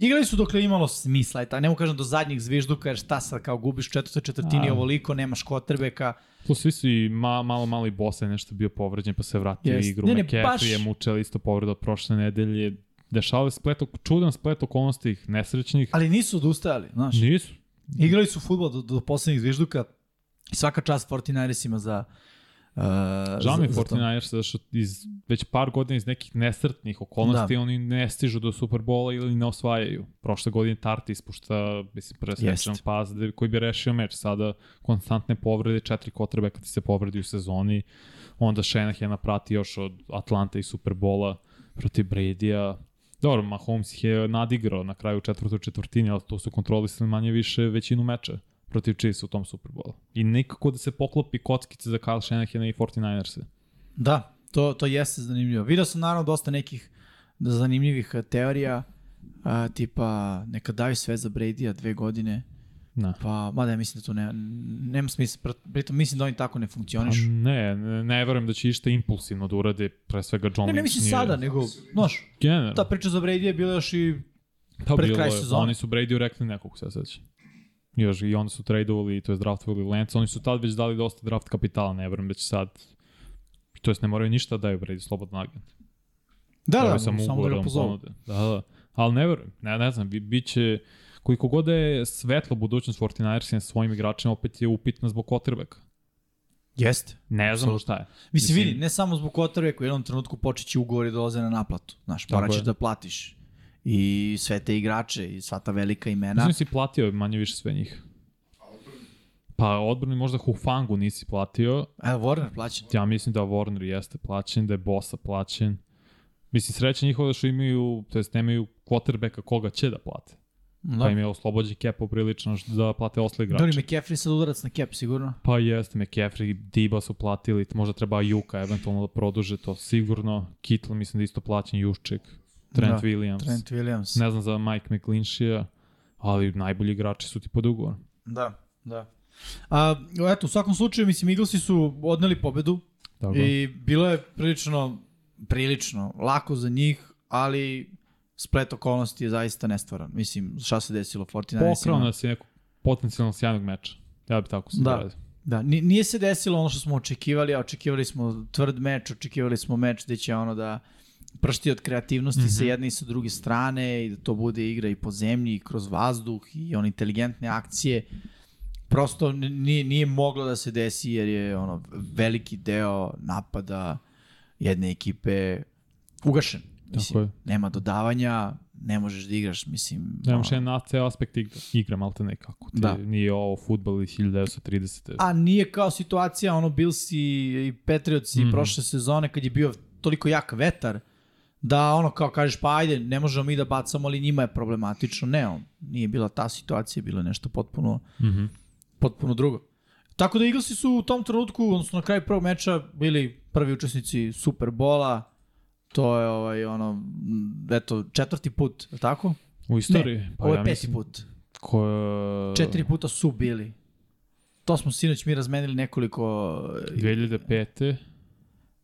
igrali su dok je imalo smisla, ta, ne mogu kažem do zadnjih zvižduka, jer šta sad kao gubiš u četvrtoj četvrtini A. ovoliko, nemaš kotrbeka, Tu svi su i ma, malo, malo i Bosa je nešto bio povređen, pa se vratio u igru. Ne, Ne, McCaffrey baš- je mučeo isto povredu od prošle nedelje. Dešavali splet, čudan splet okolnosti ih nesrećnih. ali nisu odustajali, znaš. Nisu. Igrali su futbol do, do poslednjih zvižduka svaka čast 49ersima za Uh, Žao mi je za- za to. 49ers da što iz, već par godina iz nekih nesretnih okolnosti Da. oni ne stižu do Superbola ili ne osvajaju. Prošle godine Tarty ispušta, mislim, presečan Jest. pas da- koji bi rešio meč. Sada konstantne povrede, četiri kotrbe kad se povredi u sezoni. Onda Shanahana prati još od Atlanta i Superbola protiv Brady-a. Dobro, Mahomes ih je nadigrao na kraju četvrtoj četvrtini, ali to su kontrolisali manje više većinu meča protiv Chiefs u tom Superbolu. I nikako da se poklopi kockice za Kyle Shanahana i 49ers-e. Da, to, to jeste zanimljivo. Video sam naravno dosta nekih zanimljivih eh, teorija, a, tipa neka daju sve za Brady-a dve godine, Da. pa mada ja mislim da to ne, nema smisla, pr- pritom mislim da oni tako ne Pa funkcionišu. ne, ne, ne verujem da će išta impulsivno da urade, pre svega John Ne, ne mislim nije- sada, nego, znaš, Generalno. ta priča za Brady je bila još i Pa pred kraj je, sezone. Oni su Brady rekli nekog se seća. Još i onda su tradovali, to je draftovali Lance, oni su tad već dali dosta draft kapitala, ne verujem da će sad to jest ne moraju ništa da daju Brady slobodan agent. Da, Trebaju da, samo samo da ga pozovu. Da, da. Ali ne verujem, ne, ne znam, bi, bit će, koliko god da je svetlo budućnost 49ers sa svojim igračima, opet je upitna zbog quarterbacka. Jeste. Ne znam Apsolutno. šta je. Mislim, Mislim- vidi, ne samo zbog kotrve koji u jednom trenutku počeće ugovori dolaze na naplatu. Znaš, morat ćeš da platiš i sve te igrače i sva ta velika imena. Mislim si platio manje više sve njih. Pa odbrani možda Hufangu nisi platio. Evo, Warner plaćen. Ja mislim da Warner jeste plaćen, da je Bosa plaćen. Mislim, sreća njihova da što imaju, to jest nemaju quarterbacka koga će da plate. Da. Pa im Da. je oslobođen cap poprilično da plate osle igrače. Dobri McCaffrey sad udarac na cap, sigurno. Pa jeste, McCaffrey, Diba su platili, možda treba Juka eventualno da produže to sigurno. Kittle mislim da isto plaćen, Jušček, Trent Da, Williams. Trent Williams. Ne znam za Mike McGlinchija, ali najbolji igrači su ti pod ugovor. Da, da. A, eto, u svakom slučaju, mislim, Eaglesi su odneli pobedu Tako. i bilo je prilično, prilično lako za njih, ali splet okolnosti je zaista nestvaran. Mislim, šta se desilo 49 Pokrao nas je nekog potencijalno sjajnog meča. Ja bi tako se Da. da. Da, ni- nije se desilo ono što smo očekivali, a očekivali smo tvrd meč, očekivali smo meč gde će ono da pršti od kreativnosti mm -hmm. sa jedne i sa druge strane i da to bude igra i po zemlji i kroz vazduh i one inteligentne akcije. Prosto nije, nije moglo da se desi jer je ono veliki deo napada jedne ekipe ugašen. Mislim, je. nema dodavanja, ne možeš da igraš, mislim... Nemaš ono- jedan ceo aspekt igre, igre malte nekako. Ti, Da. Nije ovo futbol iz 1930. A nije kao situacija ono Bills i, i Patriots i Mhm. prošle sezone kad je bio toliko jak vetar da ono kao kažeš pa ajde ne možemo mi da bacamo ali njima je problematično. Ne, on, nije bila ta situacija, bilo je nešto potpuno, Mm -hmm. potpuno drugo. Tako da Eaglesi su u tom trenutku, odnosno na kraju prvog meča bili prvi učesnici Superbola. To je ovaj ono eto četvrti put, je tako? U istoriji? Ne, pa ovo je ja peti mislim, put. Ko, Četiri puta su bili. To smo sinoć mi razmenili nekoliko 2005.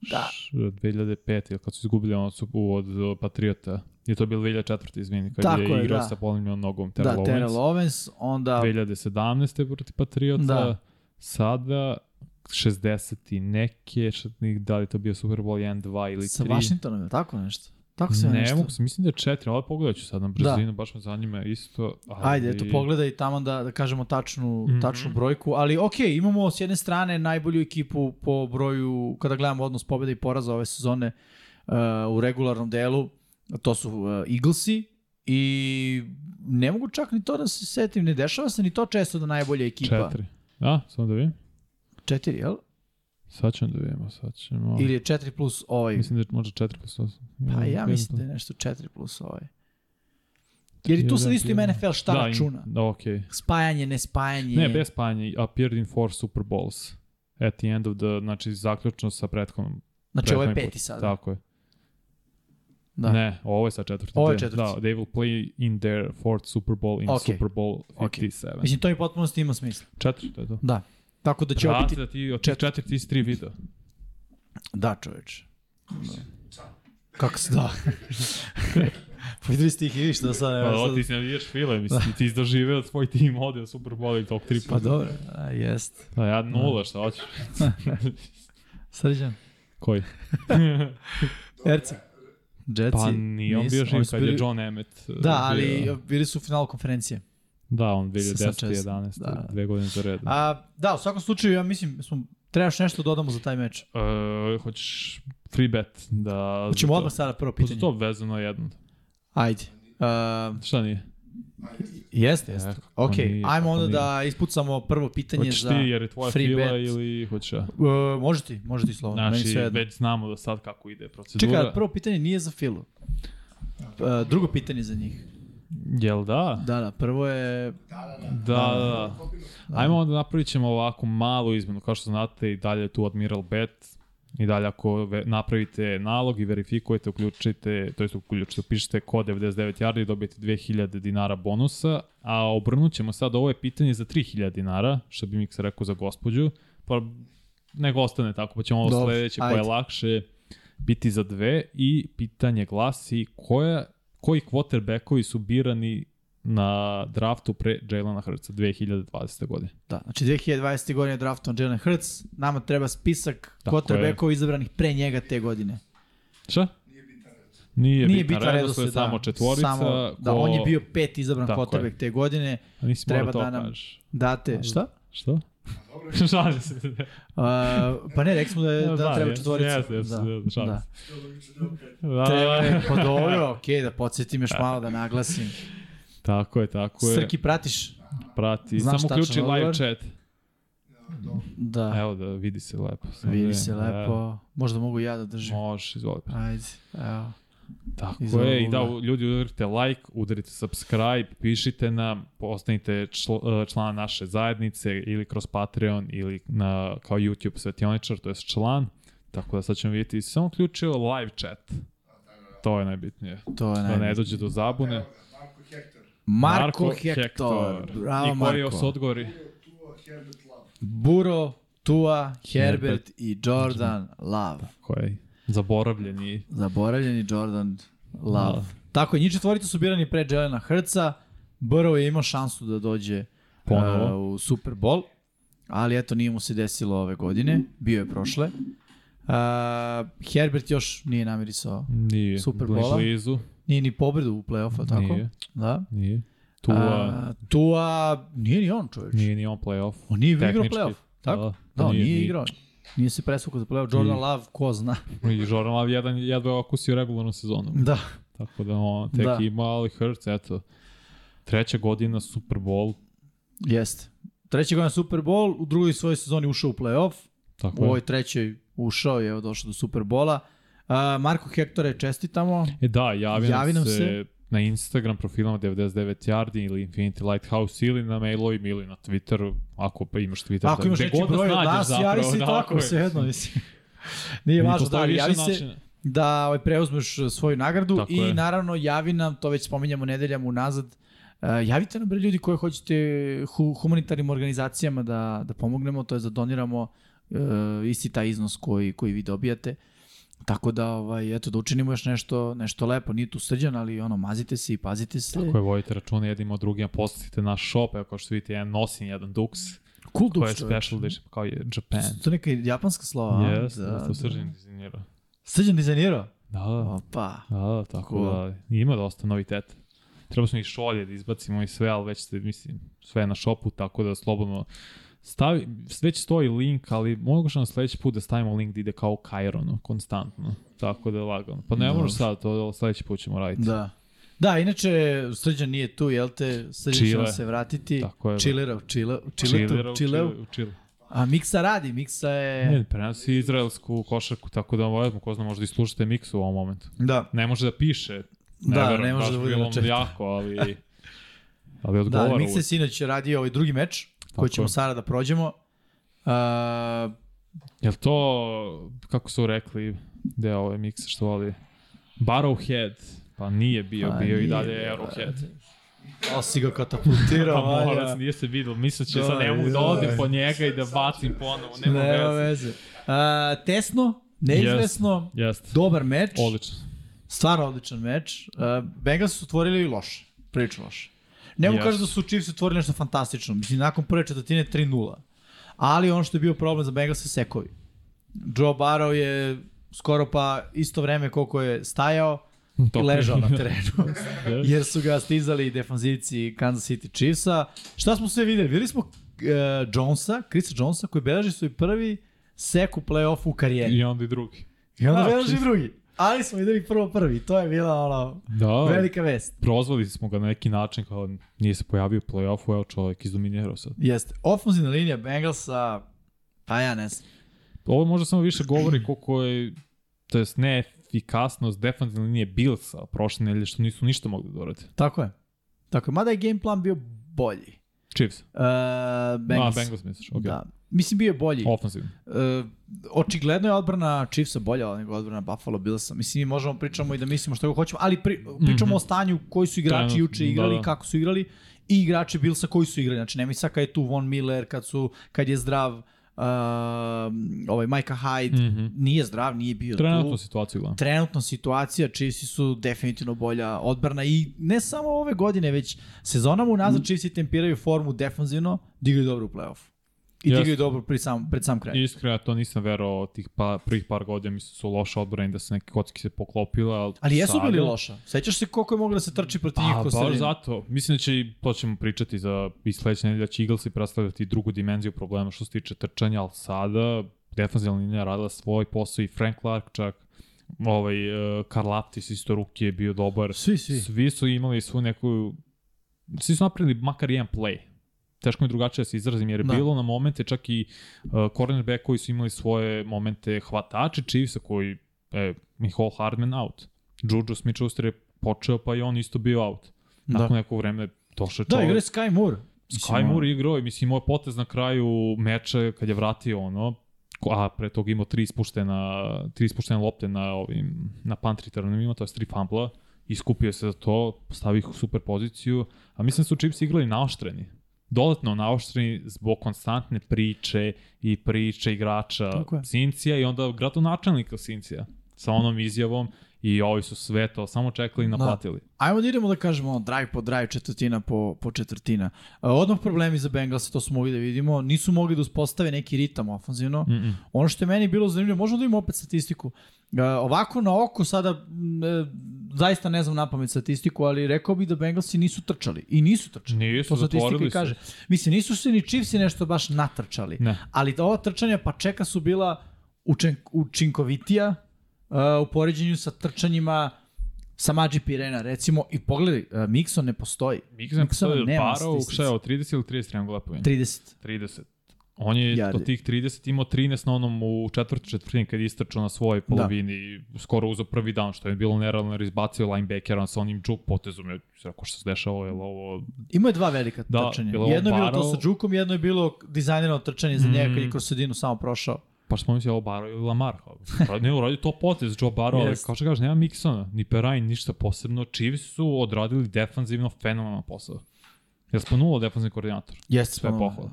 Da. Š- 2005. ili kad su izgubili ono su od, Patriota. Je to bilo 2004. izvini, kad Tako je, je, igrao da. sa polomljenom nogom Terrell Da, Owens. Terrell Owens, onda 2017. protiv Patriota. Da. Sada 60 i neke, šta- da li je to bio Super Bowl 1, 2 ili 3. sa Washingtonom, je tako nešto? Tako se ne nešto. mogu se, mislim da je četiri, ali pogledat ću sad na brzinu, da. baš me zanima isto. Ali... Ajde, eto, pogledaj tamo da, da kažemo tačnu, mm. -hmm. tačnu brojku, ali ok, imamo s jedne strane najbolju ekipu po broju, kada gledamo odnos pobjeda i poraza ove sezone uh, u regularnom delu, to su uh, Eaglesi i ne mogu čak ni to da se setim, ne dešava se ni to često da najbolja ekipa. Četiri. A, samo da vidim. Četiri, jel? Sad ćemo da vidimo, sad ćemo... Ili je četiri plus ovaj? Mislim da je možda 4 plus 8. Pa ja mislim da je nešto 4 plus ovaj. Jer i tu sad isto ima NFL šta da, računa. Da. Okay. Spajanje, ne spajanje. Ne, bez spajanja. Appeared in four Super Bowls. At the end of the, znači zaključno sa prethodnom. Znači ovo je peti sada. Tako je. Da. Ne, ovo je sa četvrti. Ovo je četvrti. Da, they will play in their fourth Super Bowl in Ok. Super Bowl Ok. 57. Mislim, to mi potpuno ima smisla. Četiri, to je to. Da. Tako da će ovo Brate, biti... da ti od tih četiri. četiri ti si tri video. Da, čoveč. Da. Kako se da? pa videli ste ih i vi što sad... Pa da, ti si navijaš file, mislim, ti izdoživeo tvoj tim ode u Super Bowl i tog tri Pa dobro, a, jest. Da, ja nula, šta hoćeš? Srđan. Koji? Erci. Jetsi. Pa nije on bio živ kad je John Emmett. Da, ali bio- bili su u finalu konferencije. Da, on 2010. Sam čest. 11. Da. dve godine za redom. A, da, u svakom slučaju, ja mislim, smo, trebaš nešto da dodamo za taj meč. Uh, hoćeš free bet da... Hoćemo odmah sada prvo Pa pitanje. to vezano jedno. Ajde. Uh, Šta nije? jeste, jeste. E, kako Ok, nije, ajmo kako onda nije. da ispucamo prvo pitanje Hoćeš za... ti jer je tvoja free fila bet. ili hoćeš ja? Uh, može ti, može ti slovo. Meni Znači, sve jedno. već znamo da sad kako ide procedura. Čekaj, prvo pitanje nije za Filu. Uh, drugo pitanje za njih. Jel da? Da, da, prvo je... Da, da, da. Ajmo onda napravit ćemo ovako malu izmenu. Kao što znate i dalje je tu Admiral Bet. I dalje ako napravite nalog i verifikujete, uključite, to jest uključite, upišete kod 99 yardi i dobijete 2000 dinara bonusa, a obrnut ćemo sad, ovo je pitanje za 3000 dinara, što bi Miksa rekao za gospođu, pa nego ostane tako, pa ćemo ovo sledeće koje je ajde. lakše biti za dve i pitanje glasi koja, koji quarterbackovi su birani na draftu pre Jalena Hurtsa 2020. godine. Da, znači 2020. godine je draftovan Jalen Hurts, nama treba spisak Tako quarterbackova izabranih pre njega te godine. Šta? Nije, Nije bitan bitan redosled, redosled, samo da. četvorica. Samo, da, ko- on je bio pet izabran quarterback te godine. Treba da nam- kažeš. Date, šta? Što? Šalim se. Uh, pa ne, rekli smo da, je, da Znam, treba četvorica. jeste, jeste, da, šalim da. se. Da, Treba je, pa dobro, okej, da podsjetim još malo da naglasim. Tako je, tako je. Srki, pratiš? Prati. Znaš Samo uključi live odgovor? chat. Da, Evo da vidi se lepo. Samo vidi da- se evo. lepo. Možda mogu ja da držim. Možeš, izvoli. Ajde, evo. Tako Iz je, i da ljudi udarite like, udarite subscribe, pišite nam, postanite čl, uh, član naše zajednice ili kroz Patreon ili na, kao YouTube svetioničar, to je član. Tako da sad ćemo vidjeti, samo uključio live chat. To je najbitnije. To je Da ne dođe do zabune. Marko Hektor, Marko Hector. Bravo, I Marko. odgovori? Tua, Herbert Love. Buro, Tua, Herbert i Jordan Love. Koji? Zaboravljeni. Zaboravljeni Jordan Love. Da. Tako je, njih četvorica su birani pre Jelena Hrca. Burrow je imao šansu da dođe Ponovo. uh, u Super Bowl, ali eto nije mu se desilo ove godine, bio je prošle. Uh, Herbert još nije namirisao, Nije. Super Bola. Blizu. nije ni pobedu u play-offu, tako? Nije. Da. Nije. Tua. A, Tua, nije ni on čovječ. Nije ni on playoff. On nije igrao play-off, tako? Da, Da, on nije- nije, nije. igrao. Nije se presvukao za play-off. Jordan Nije. Love, ko zna. I Jordan Love jedan jedva okusio regularnu sezonu. Da. Tako da on tek Da. ima, ali Hurts, eto, treća godina Super Bowl, Jeste. Treće godina Super Bowl, u drugoj svojoj sezoni ušao u play-off, tako u je. ovoj trećoj ušao i evo došao do Super Bola. Uh, Marko Hektore, čestitamo. E da, javi, Javi nam nam se, se. Na Instagram profilama 99 Yardi ili Infinity Lighthouse ili na mailovima ili na Twitteru, ako pa imaš Twitter. Ako imaš gde neki nas broj od nas, zapravo, javi se da, tako, je. sve jedno, mislim. Nije važno, da, javi se načina. da ovaj, preuzmeš svoju nagradu Tako i je. naravno javi nam, to već spominjamo nedeljama unazad, uh, javite nam bre ljudi koji hoćete hu, humanitarnim organizacijama da, da pomognemo, to je da doniramo uh, isti taj iznos koji, koji vi dobijate. Tako da, ovaj, eto, da učinimo još nešto, nešto lepo. Nije tu srđan, ali ono, mazite se i pazite se. Tako je, vojite račune jednim od drugima, posetite naš shop, evo kao što vidite, jedan nosim, jedan Dux, Cool je duks, čoveč. special edition, kao je Japan. To neka japanska slova, a? Yes, da, to srđan dizajnirao. Srđan dizajnirao? Da, da. Opa. Da, da, tako Cool. da ima dosta noviteta. Treba smo i šolje da izbacimo i sve, ali već ste, mislim, sve je na šopu, tako da slobodno stavi, već stoji link, ali mogu što na sledeći put da stavimo link da ide kao Kaironu, konstantno. Tako da je lagano. Pa ne Dobro. možeš sad, to sledeći put ćemo raditi. Da. Da, inače, Srđan nije tu, jel te? Srđan će se vratiti. Tako je, da. U čileu. Chile- u Chile. A Miksa radi, Miksa je... Ne, prenosi izraelsku košarku, tako da možemo, ko zna, možda i slušate miksu u ovom momentu. Da. Ne može da piše, ne Da, verujem, ne može da bude na četu. jako, ali, ali Da, odgovara. Miksa je sinoć radio ovaj drugi meč, koji Tako ćemo je. sada da prođemo. Uh, Jel to, kako su rekli, gde je ovaj miksa što voli? Barrowhead, pa nije bio, Pa bio i nije, dalje Arrowhead. o, si ga katapultirao, Pa morac, nije se vidio, misleći Da, sad ne mogu da odim po njega i da bacim ponovo, nema, Nema veze. veze. Uh, tesno, neizvesno, Jeste, dobar meč. odlično. Stvarno odličan meč. Uh, Bengals su otvorili loše, prilično loše. Ne mogu Yes. kažem da su Chiefs otvorili nešto fantastično. Mislim, nakon prve četvrtine 3-0. Ali ono što je bio problem za Bengals je sekovi. Joe Barrow je skoro pa isto vreme koliko je stajao, To- ležao na terenu. jer su ga stizali defanzivci Kansas City Chiefsa. Šta smo sve videli? Videli smo uh, Jonesa, Chrisa Jonesa, koji beleži svoj prvi sek u play-offu u karijeri. I onda i drugi. I onda Da, beleži drugi. Ali smo videli prvo prvi. To je bila ono, Da, velika vest. prozvali smo ga na neki način kao nije se pojavio u play-offu, evo čovjek izdominirao sad. Jeste. Ofenzivna linija Bengalsa, pa ja ne znam. Ovo možda samo više govori koliko je, to jest neefikasnost defensivne linije Billsa prošle nedelje što nisu ništa mogli da urade. Tako je. Tako je. Mada je game plan bio bolji. Chiefs. Uh, Bengals. A, Bengals misliš, ok. Da. Mislim, bio je bolji. Offensivno. Uh, očigledno je odbrana Chiefsa bolja nego odbrana Buffalo Billsa. Mislim, mi možemo pričamo i da mislimo što hoćemo, ali pri, pričamo Mhm. o stanju koji su igrači Trenutno, juče igrali, da, da. kako su igrali i igrači Billsa koji su igrali. Znači, nemoj sad kad je tu Von Miller, kad, su, kad je zdrav uh, ovaj Micah Hyde, Mhm. nije zdrav, nije bio Trenutno tu. situaciju gledam. Trenutno situacija, Chiefsi su definitivno bolja odbrana i ne samo ove godine, već sezonama unazad Chiefsi tempiraju formu defanzivno, digaju dobro u play-off. I Jeste. digaju dobro pred sam, pred sam kraj. Iskreno, ja to nisam verovao tih pa, prvih par godina, mislim su loše odbrane, da se neke kocki se poklopile, ali, Ali jesu bili loša. Sećaš se koliko je moglo da se trči protiv njih Pa, ko baš zato. Mislim da će, to ćemo pričati za i sledeće nedelje, da će Eaglesi predstavljati drugu dimenziju problema što se tiče trčanja, ali sada defanzivna linija radila svoj posao i Frank Clark čak, ovaj, uh, Karlaftis isto ruke je bio dobar. Svi, svi. Svi su imali svu neku, svi su napravili makar jedan play. Teško mi je drugačije da se izrazim, jer je Da. bilo na momente čak i uh, cornerback koji su imali svoje momente hvatače Chiefsa koji, e, Michael Hardman out. Juju Smith-Schuster je počeo, pa i on isto bio out. Nakon Da. nekog vremena došao je Da, čovjek. igra je Sky Moore. Mislim, Sky ono- Moore igrao i mislim imao je potez na kraju meča kad je vratio ono, a pre toga imao tri ispuštena, tri ispuštene lopte na ovim, na punt returnima, to je tri fumbla, iskupio se za to, postavio ih u super poziciju, a mislim da su Chiefs igrali naoštreni. Dodatno naoštreni zbog konstantne priče i priče igrača. Sincija i onda gradonačelnika Sincija sa onom izjavom i ovi su sve to samo čekali i naplatili. Ajmo da idemo da kažemo ono, drive po drive, četvrtina po, po četvrtina. A, odmah problemi za Bengals, to smo mogli da vidimo. Nisu mogli da uspostave neki ritam ofanzivno. Mm -mm. Ono što je meni bilo zanimljivo, možemo da imamo opet statistiku. Uh, ovako na oko sada, e, zaista ne znam na pamet statistiku, ali rekao bih da Bengalsi nisu trčali. I nisu trčali. Nisu, to statistika i kaže. Mislim, nisu se ni Chiefsi nešto baš natrčali. Ne. Ali ova trčanja pa čeka su bila učen, učinkovitija uh, u poređenju sa trčanjima sa Mađi Pirena, recimo, i pogledaj, uh, Mixon ne postoji. Mixon postoji nema parao, statistici. šta je ovo, 30 ili 30 triangula po 30. 30. On je Jardi. od tih 30 imao 13 na onom u četvrti četvrtini kad je istrčao na svojoj polovini i skoro uzeo prvi down, što je bilo nerealno jer izbacio linebackera sa onim juke potezom. Ja rekao što se dešava, je ovo... Imao je dva velika Da, trčanja. Jedno je bilo to Barrow- sa Džukom, jedno je bilo dizajnirano trčanje za njega kad je Mm. kroz sredinu samo prošao. Pa smo mislili ovo Barrow ili Lamar. Ne, uradio to potez Joe Barrow, ali Jest. kao što kažeš, nema Mixona, ni Perrine, ništa posebno. Chiefs su odradili defanzivno fenomenalan posao. Jel smo nula defanzivni koordinator? Jeste, Sve pohvala.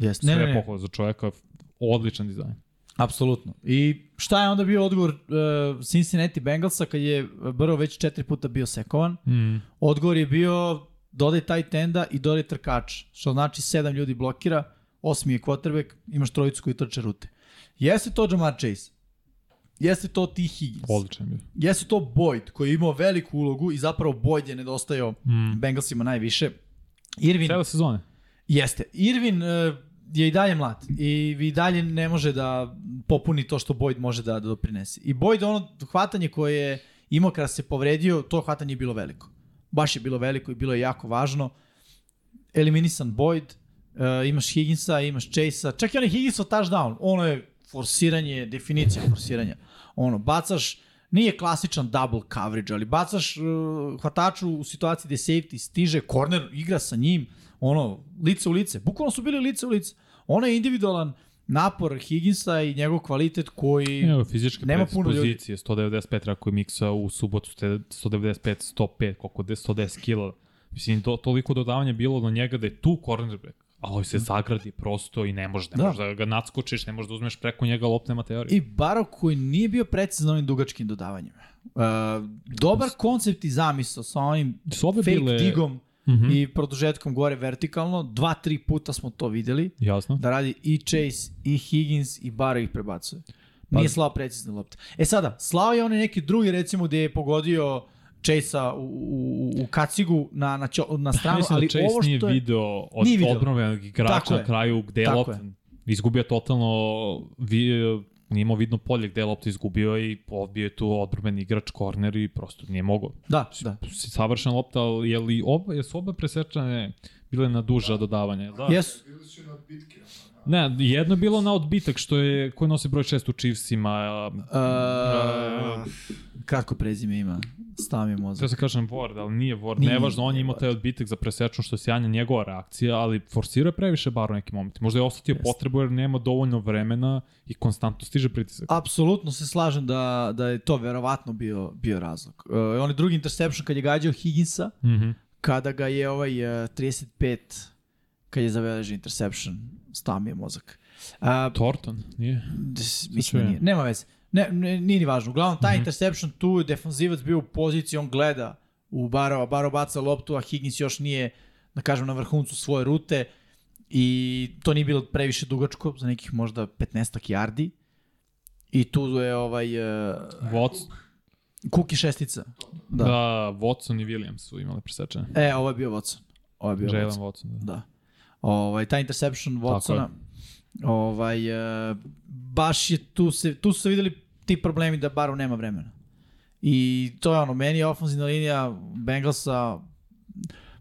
Jeste, Sve ne, ne, ne, pohvala za čoveka, odličan dizajn. apsolutno. I šta je onda bio odgovor uh, Cincinnati Bengalsa kad je Burrow već četiri puta bio sekovan? Mm. Odgovor je bio dodaj taj tenda i dodaj trkač, što znači sedam ljudi blokira, osmi je quarterback, imaš trojicu koji trče rute. Jeste to Jamar Chase? Jeste to T. Higgins? Odličan je. Jeste to Boyd koji je imao veliku ulogu i zapravo Boyd je nedostajao Mm. Bengalsima najviše. Irvin, Cele sezone. jeste. Irvin uh, je i dalje mlad i i dalje ne može da popuni to što Boyd može da, da doprinese. I Boyd ono hvatanje koje je imao kada se povredio, to hvatanje je bilo veliko. Baš je bilo veliko i bilo je jako važno. Eliminisan Boyd, uh, imaš Higginsa, imaš Chase-a, čak i onaj Higginsov touchdown, ono je forsiranje, definicija forsiranja. Ono, bacaš, nije klasičan double coverage, ali bacaš uh, hvataču u situaciji gde safety stiže, corner igra sa njim, ono, lice u lice. Bukvalno su bili lice u lice. Ono je individualan napor Higginsa i njegov kvalitet koji... Evo, fizičke Nema puno ljudi. predispozicije, 195 ako je miksa u subotu, ste 195, 105, koliko de, 110 kila. Mislim, to, toliko dodavanja bilo do njega da je tu cornerback, ali ovaj se zagradi prosto i ne može, ne Da. može da ga nadskočiš, ne možeš da uzmeš preko njega lopte materije. I Barok koji nije bio precizan ovim dugačkim dodavanjima. Uh, dobar koncept i zamisao sa onim fake bile- digom Mhm. i produžetkom gore vertikalno. Dva, tri puta smo to videli. Jasno. Da radi i Chase, i Higgins, i Barrow ih prebacuje. Pa- Nije slao precizne lopte. E sada, slao je one neki drugi, recimo, gde je pogodio Chase-a u, u, u kacigu na, na, ćo, na stranu, Mislim ali da Chase ovo što nije je... video od odbrovenog igrača na kraju gde je lopta izgubio totalno vi, nije imao vidno polje gde je lopta izgubio i odbio je tu odbrobeni igrač korner i prosto nije mogao. Da, da. Savršen lopta, ali je li oba, jesu oba presečane bile na duža dodavanja? Da. Jesu. Bili su na odbitke. Ne, jedno je bilo na odbitak što je, koji nosi broj 6 u Chiefsima. Uh, kratko prezime ima. Stav mi mozak. Sve se kažem Ward, ali nije Ward. Nije, Nevažno, on je imao taj odbitak za presečnu što je sjajna njegova reakcija, ali forsirao je previše bar u nekim momentima. Možda je osetio Jeste. potrebu jer nema dovoljno vremena i konstantno stiže pritisak. Apsolutno se slažem da, da je to verovatno bio, bio razlog. Uh, on je drugi interception kad je gađao Higginsa, Mhm. kada ga je ovaj uh, 35, kad je zabeležio interception, stao mi je mozak. Uh, Torton, nije? Des-. Mislim da nije. Nema veze. Ne, ne, nije ni važno. Uglavnom, taj Mhm. interception tu je defanzivac bio u poziciji, on gleda u Barova, Baro baca loptu, a Higgins još nije, da kažem, na vrhuncu svoje rute i to nije bilo previše dugačko, za nekih možda 15 yardi. I tu je ovaj uh, Watson, Kuki šestica. da. Da. da, Watson i Williams su imali presečene. E, ovo je bio Watson. Ovo je bio Jalen Watson. Watson, da. Da. Ovaj, taj interception Watsona, ovaj, uh, baš je tu se, tu su se videli ti problemi da Barov nema vremena. I to je ono, meni je ofenzivna linija Bengalsa,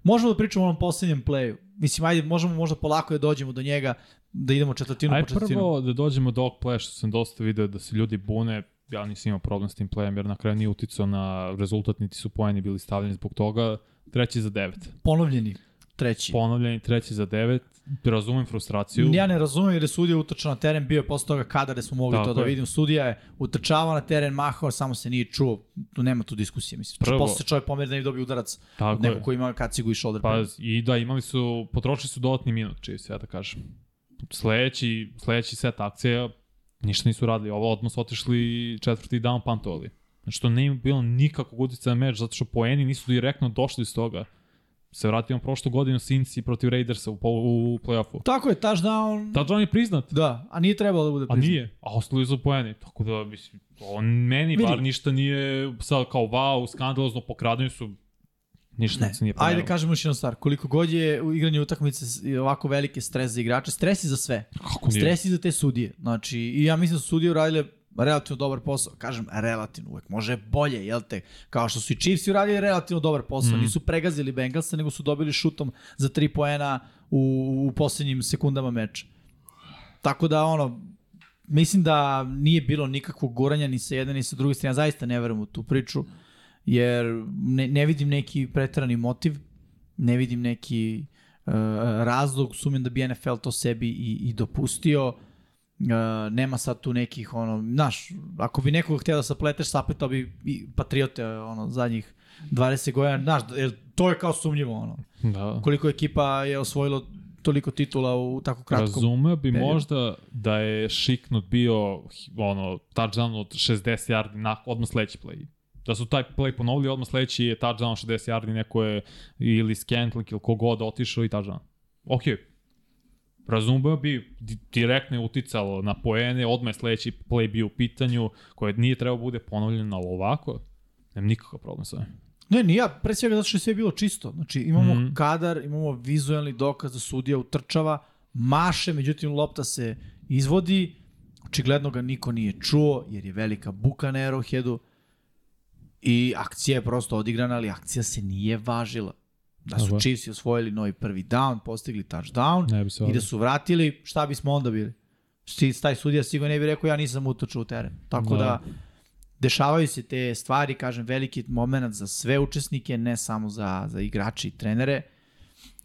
možemo da pričamo o onom posljednjem playu. Mislim, ajde, možemo možda polako da dođemo do njega, da idemo četvrtinu Aj po četvrtinu. prvo da dođemo do ovog playa što sam dosta video da se ljudi bune, ja nisam imao problem s tim playem jer na kraju nije uticao na rezultat, niti su poeni bili stavljeni zbog toga. Treći za devet. Ponovljeni, treći. Ponovljeni, treći za devet. Razumem frustraciju. Ja ne razumem jer je sudija utrčao na teren, bio je posle toga kada da smo mogli Tako to da je. vidimo. Sudija je utrčavao na teren, mahao, samo se nije čuo. Tu nema tu diskusije, mislim. Prvo- Prvo, posle se čovjek pomeri da ne dobio udarac Tako od nekog je. ko ima kacigu i shoulder Pa i da, imali su, potrošili su dodatni minut, čiji se ja da kažem. Sledeći, sledeći set akcija, ništa nisu radili. Ovo odmah su otišli četvrti down pantovali. Znači to nije bilo nikakvog uticaja na meč, zato što poeni nisu direktno došli iz toga. Se vratimo prošlu godinu Cincy protiv Raidersa u, u play-offu. Tako je, touchdown. Touchdown je priznat, Da, a nije trebalo da bude a priznat. nije, a ostali su poeni. Tako da, mislim, on meni Vidi. bar ništa nije sad kao wow, skandalozno pokradeni su, ništa Ne. se nije Ajde promenilo. da kažemo još jednu stvar. Koliko god je u igranju utakmice ovako veliki stres za igrače, stres i za sve. Kako nije? Stres i za te sudije. Znači, i ja mislim da su sudije uradile relativno dobar posao. Kažem, relativno, uvek može bolje, jel te? Kao što su i Chiefs uradili relativno dobar posao. Mhm. Nisu pregazili Bengalsa, nego su dobili šutom za tri poena u, u poslednjim sekundama meča. Tako da, ono, mislim da nije bilo nikakvog guranja ni sa jedne ni sa druge strane. Ja zaista ne verujem u tu priču, jer ne, ne vidim neki pretrani motiv, ne vidim neki uh, razlog, sumnjam da bi NFL to sebi i, i dopustio. Uh, nema sad tu nekih, ono, znaš, ako bi nekoga htio da sapleteš, sapletao bi i Patriote, ono, zadnjih 20 godina, znaš, jer to je kao sumnjivo, ono. Da. Koliko ekipa je osvojilo toliko titula u tako kratkom Razumeo bi periodu. možda da je šiknut bio ono, touchdown od 60 yardi na, odmah sledeći play. Da su taj play ponovili, odmah sledeći je touchdown 60 yardi, neko je ili Scantling ili kogod otišao i touchdown. Ok, razumeo bi, di- direktno je uticalo na poene, odmah je sledeći play bio u pitanju, koje nije trebao bude ponovljeno, ali ovako, nemam nikakav problem sa ovim. Ne, ni ja, pre svega zato što je sve bilo čisto. Znači imamo mm. kadar, imamo vizualni dokaz da sudija utrčava, maše, međutim lopta se izvodi, očigledno ga niko nije čuo, jer je velika buka na Arrowheadu i akcija je prosto odigrana, ali akcija se nije važila. Da su. Chiefs osvojili novi prvi down, postigli touchdown i da su vratili, šta bismo onda bili? Sti- Taj sudija sigurno ne bi rekao ja nisam utočao u teren. Tako Da. da, dešavaju se te stvari, kažem, veliki moment za sve učesnike, ne samo za, za igrače i trenere.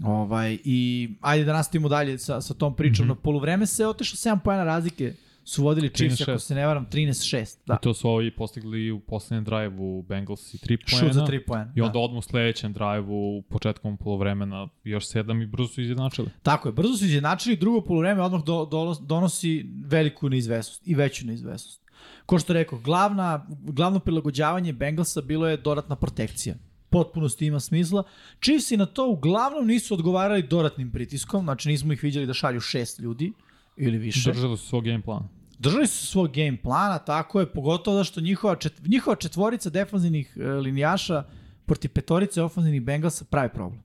Ovaj, I ajde da nastavimo dalje sa, sa tom pričom. Mm -hmm. Na poluvreme se otišlo 7 pojena razlike, su vodili Chiefs, 13-6. ako se ne varam, 13-6. Da. I to su ovi postigli u poslednjem drive-u Bengals i 3 šut poena. za 3 pojena. I onda Da. odmah u sledećem drive-u, početkom polovremena, još sedam i brzo su izjednačili. Tako je, brzo su izjednačili, drugo poluvreme odmah do, do, donosi veliku neizvesnost i veću neizvesnost. Ko što rekao, glavna, glavno prilagođavanje Bengalsa bilo je dodatna protekcija. Potpunosti ima smisla. Chiefs i na to uglavnom nisu odgovarali dodatnim pritiskom, znači nismo ih vidjeli da šalju šest ljudi ili više. Držali su svoj game plan. Držali su svog game plana, tako je, pogotovo da što njihova, čet, njihova četvorica defanzivnih e, linijaša protiv petorice ofenzivnih Bengalsa pravi problem.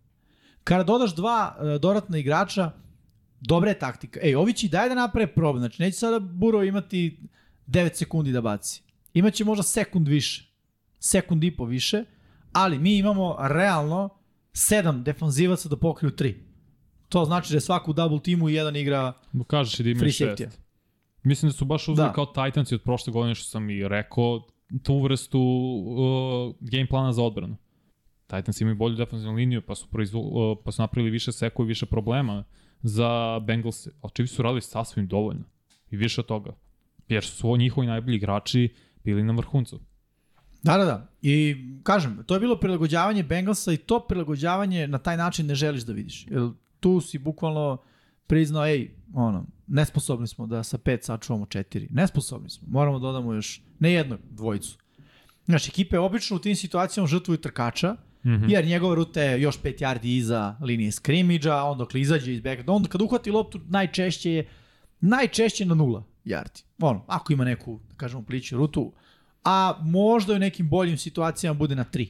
Kada dodaš dva uh, dodatna igrača, dobra je taktika. Ej, ovi će i daj da naprave problem. Znači, neće sada Buro imati 9 sekundi da baci. Imaće možda sekund više. Sekund i po više. Ali mi imamo realno 7 defanzivaca da pokriju 3. To znači da je svako u double timu jedan igra Kažeš i da šest. safety. Mislim da su baš uzeli Da. kao Titansi od prošle godine što sam i rekao tu vrstu uh, game plana za odbranu. Titans imaju bolju defensivnu liniju pa su, proizvo, uh, pa su napravili više sekova i više problema za Bengals. Ali Chiefs su radili sasvim dovoljno. I više od toga. Jer su njihovi najbolji igrači bili na vrhuncu. Da, da, da. I kažem, to je bilo prilagođavanje Bengalsa i to prilagođavanje na taj način ne želiš da vidiš. Jer tu si bukvalno priznao, ej, ono, nesposobni smo da sa pet sačuvamo četiri. Nesposobni smo. Moramo da dodamo još ne jednu dvojicu. Znači, ekipe obično u tim situacijama žrtvuju trkača, mm -hmm. jer njegova ruta je još 5 yardi iza linije skrimidža, on dok izađe iz backa, onda kad uhvati loptu najčešće je najčešće na nula yardi. Ono, ako ima neku, da kažemo, pliću rutu, a možda u nekim boljim situacijama bude na 3.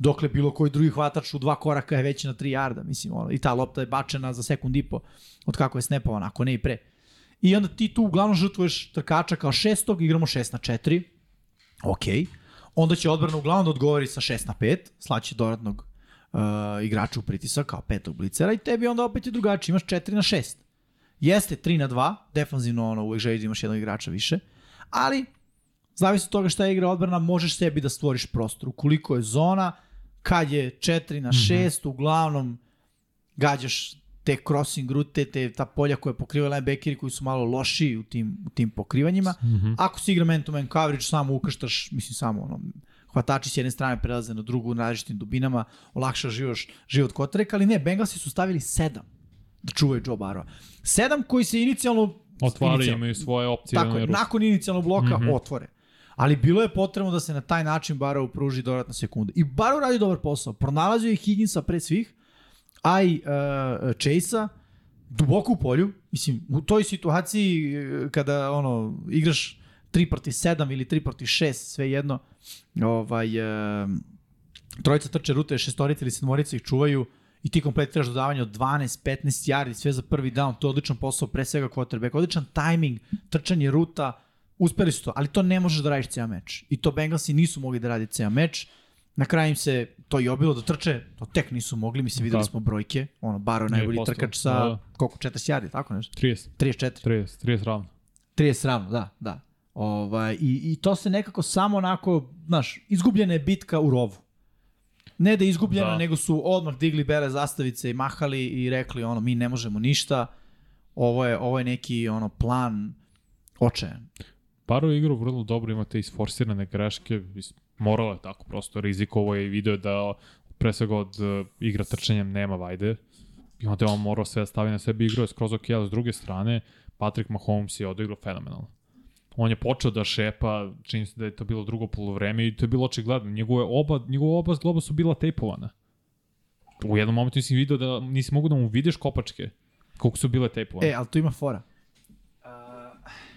Dokle bilo koji drugi hvatač u dva koraka je već na 3 yarda, mislim, ono, i ta lopta je bačena za sekund i po od kako je snepovana, ako ne i pre. I onda ti tu uglavnom žrtvuješ trkača kao šestog, igramo 6 na 4, ok, onda će odbrana uglavnom da odgovori sa 6 na 5, slaće dodatnog uh, igrača u pritisak kao petog blicera i tebi onda opet je drugačije, imaš 4 na 6. Jeste 3 na 2, defanzivno ono, uvek želiš da imaš jednog igrača više, ali zavisi od toga šta je igra odbrana, možeš sebi da stvoriš prostor. Ukoliko je zona, kad je 4 na 6, mm -hmm. uglavnom gađaš te crossing rute, te, ta polja koje pokrivaju linebackeri koji su malo loši u tim, u tim pokrivanjima. Mm -hmm. Ako si igra man-to-man coverage, samo ukrštaš, mislim samo ono, hvatači s jedne strane prelaze na drugu na različitim dubinama, olakša živoš, život kotreka, ali ne, Bengalsi su stavili sedam da čuvaju Joe Barrowa. Sedam koji se inicijalno Otvaraju, inicijalno- imaju svoje opcije. Tako je, na nakon inicijalnog bloka mm. -hmm. otvore. Ali bilo je potrebno da se na taj način Barrow pruži dodatna sekunda. I Barrow radi dobar posao. Pronalazio je Higginsa pre svih, a i uh, Chase-a duboko u polju. Mislim, u toj situaciji e, kada ono, igraš 3 proti 7 ili 3 proti 6, sve jedno, ovaj, uh, trojica trče rute, šestorica ili sedmorica ih čuvaju i ti kompletiraš dodavanje od 12, 15 yardi, sve za prvi down, to je odličan posao, pre svega quarterback, odličan timing, trčanje ruta, uspeli su to, ali to ne možeš da radiš ceo meč. I to Bengalsi nisu mogli da radi ceo meč. Na kraju im se to i obilo da trče, to tek nisu mogli, mislim videli Tako. smo brojke, ono, Baro je najbolji trkač sa Da, da. koliko, 40 yardi, tako nešto? 30, 34. 30, 30 ravno. 30 ravno, da, da. Ovaj, i, I to se nekako samo onako, znaš, izgubljena je bitka u rovu. Ne da je izgubljena, da. Da. nego su odmah digli bele zastavice i mahali i rekli ono, mi ne možemo ništa, ovo je, ovo je neki ono plan očajan. Baro je igrao vrlo dobro, ima te isforsirane greške, moralo je tako, prosto rizikovo je i video da pre svega od uh, igra trčanjem nema vajde i onda je on morao sve da stavi na sebi igrao je skroz ok, ali s druge strane Patrick Mahomes je odigrao fenomenalno. On je počeo da šepa, čini se da je to bilo drugo polovreme i to je bilo očigledno. Njegove oba, njegove oba zgloba su bila tejpovana. U jednom momentu nisi video da nisi mogu da mu vidiš kopačke koliko su bile tejpovane. E, ali tu ima fora.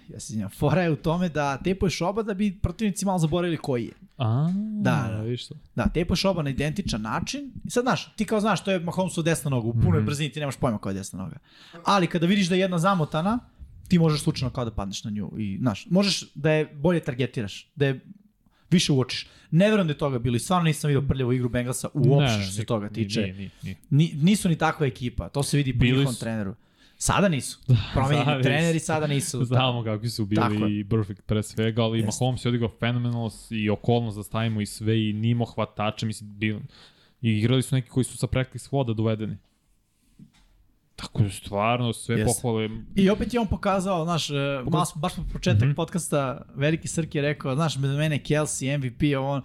Ja se izvinjam. Fora je u tome da tepuješ oba da bi protivnici malo zaboravili koji je. A, Da, da. vidiš to. Da, tepuješ oba na identičan način. I sad, znaš, ti kao znaš, to je Mahomesov desna noga. U punoj mm. -hmm. brzini ti nemaš pojma koja je desna noga. Ali kada vidiš da je jedna zamotana, ti možeš slučajno kao da padneš na nju. I, znaš, možeš da je bolje targetiraš, da je više uočiš. Ne verujem da je toga bilo i stvarno nisam vidio prljavu igru Bengalsa uopšte što se toga ni- tiče. Nije, nije, nije. Ni, nisu ni takva ekipa, to se vidi po njihovom treneru. Sada nisu. Promenjeni sada treneri sada nisu. Znamo kakvi su bili je. i Perfect pre svega, ali Jeste. Mahomes je odigrao fenomenalno i okolnost da stavimo i sve i nimo hvatače, mislim, bil, i igrali su neki koji su sa practice voda dovedeni. Tako da stvarno sve Jeste. pohvale. I opet je on pokazao, znaš, e, malo, smo- baš po početak mm. -hmm. podcasta Veliki Srki je rekao, znaš, bez mene Kelsey, MVP, on,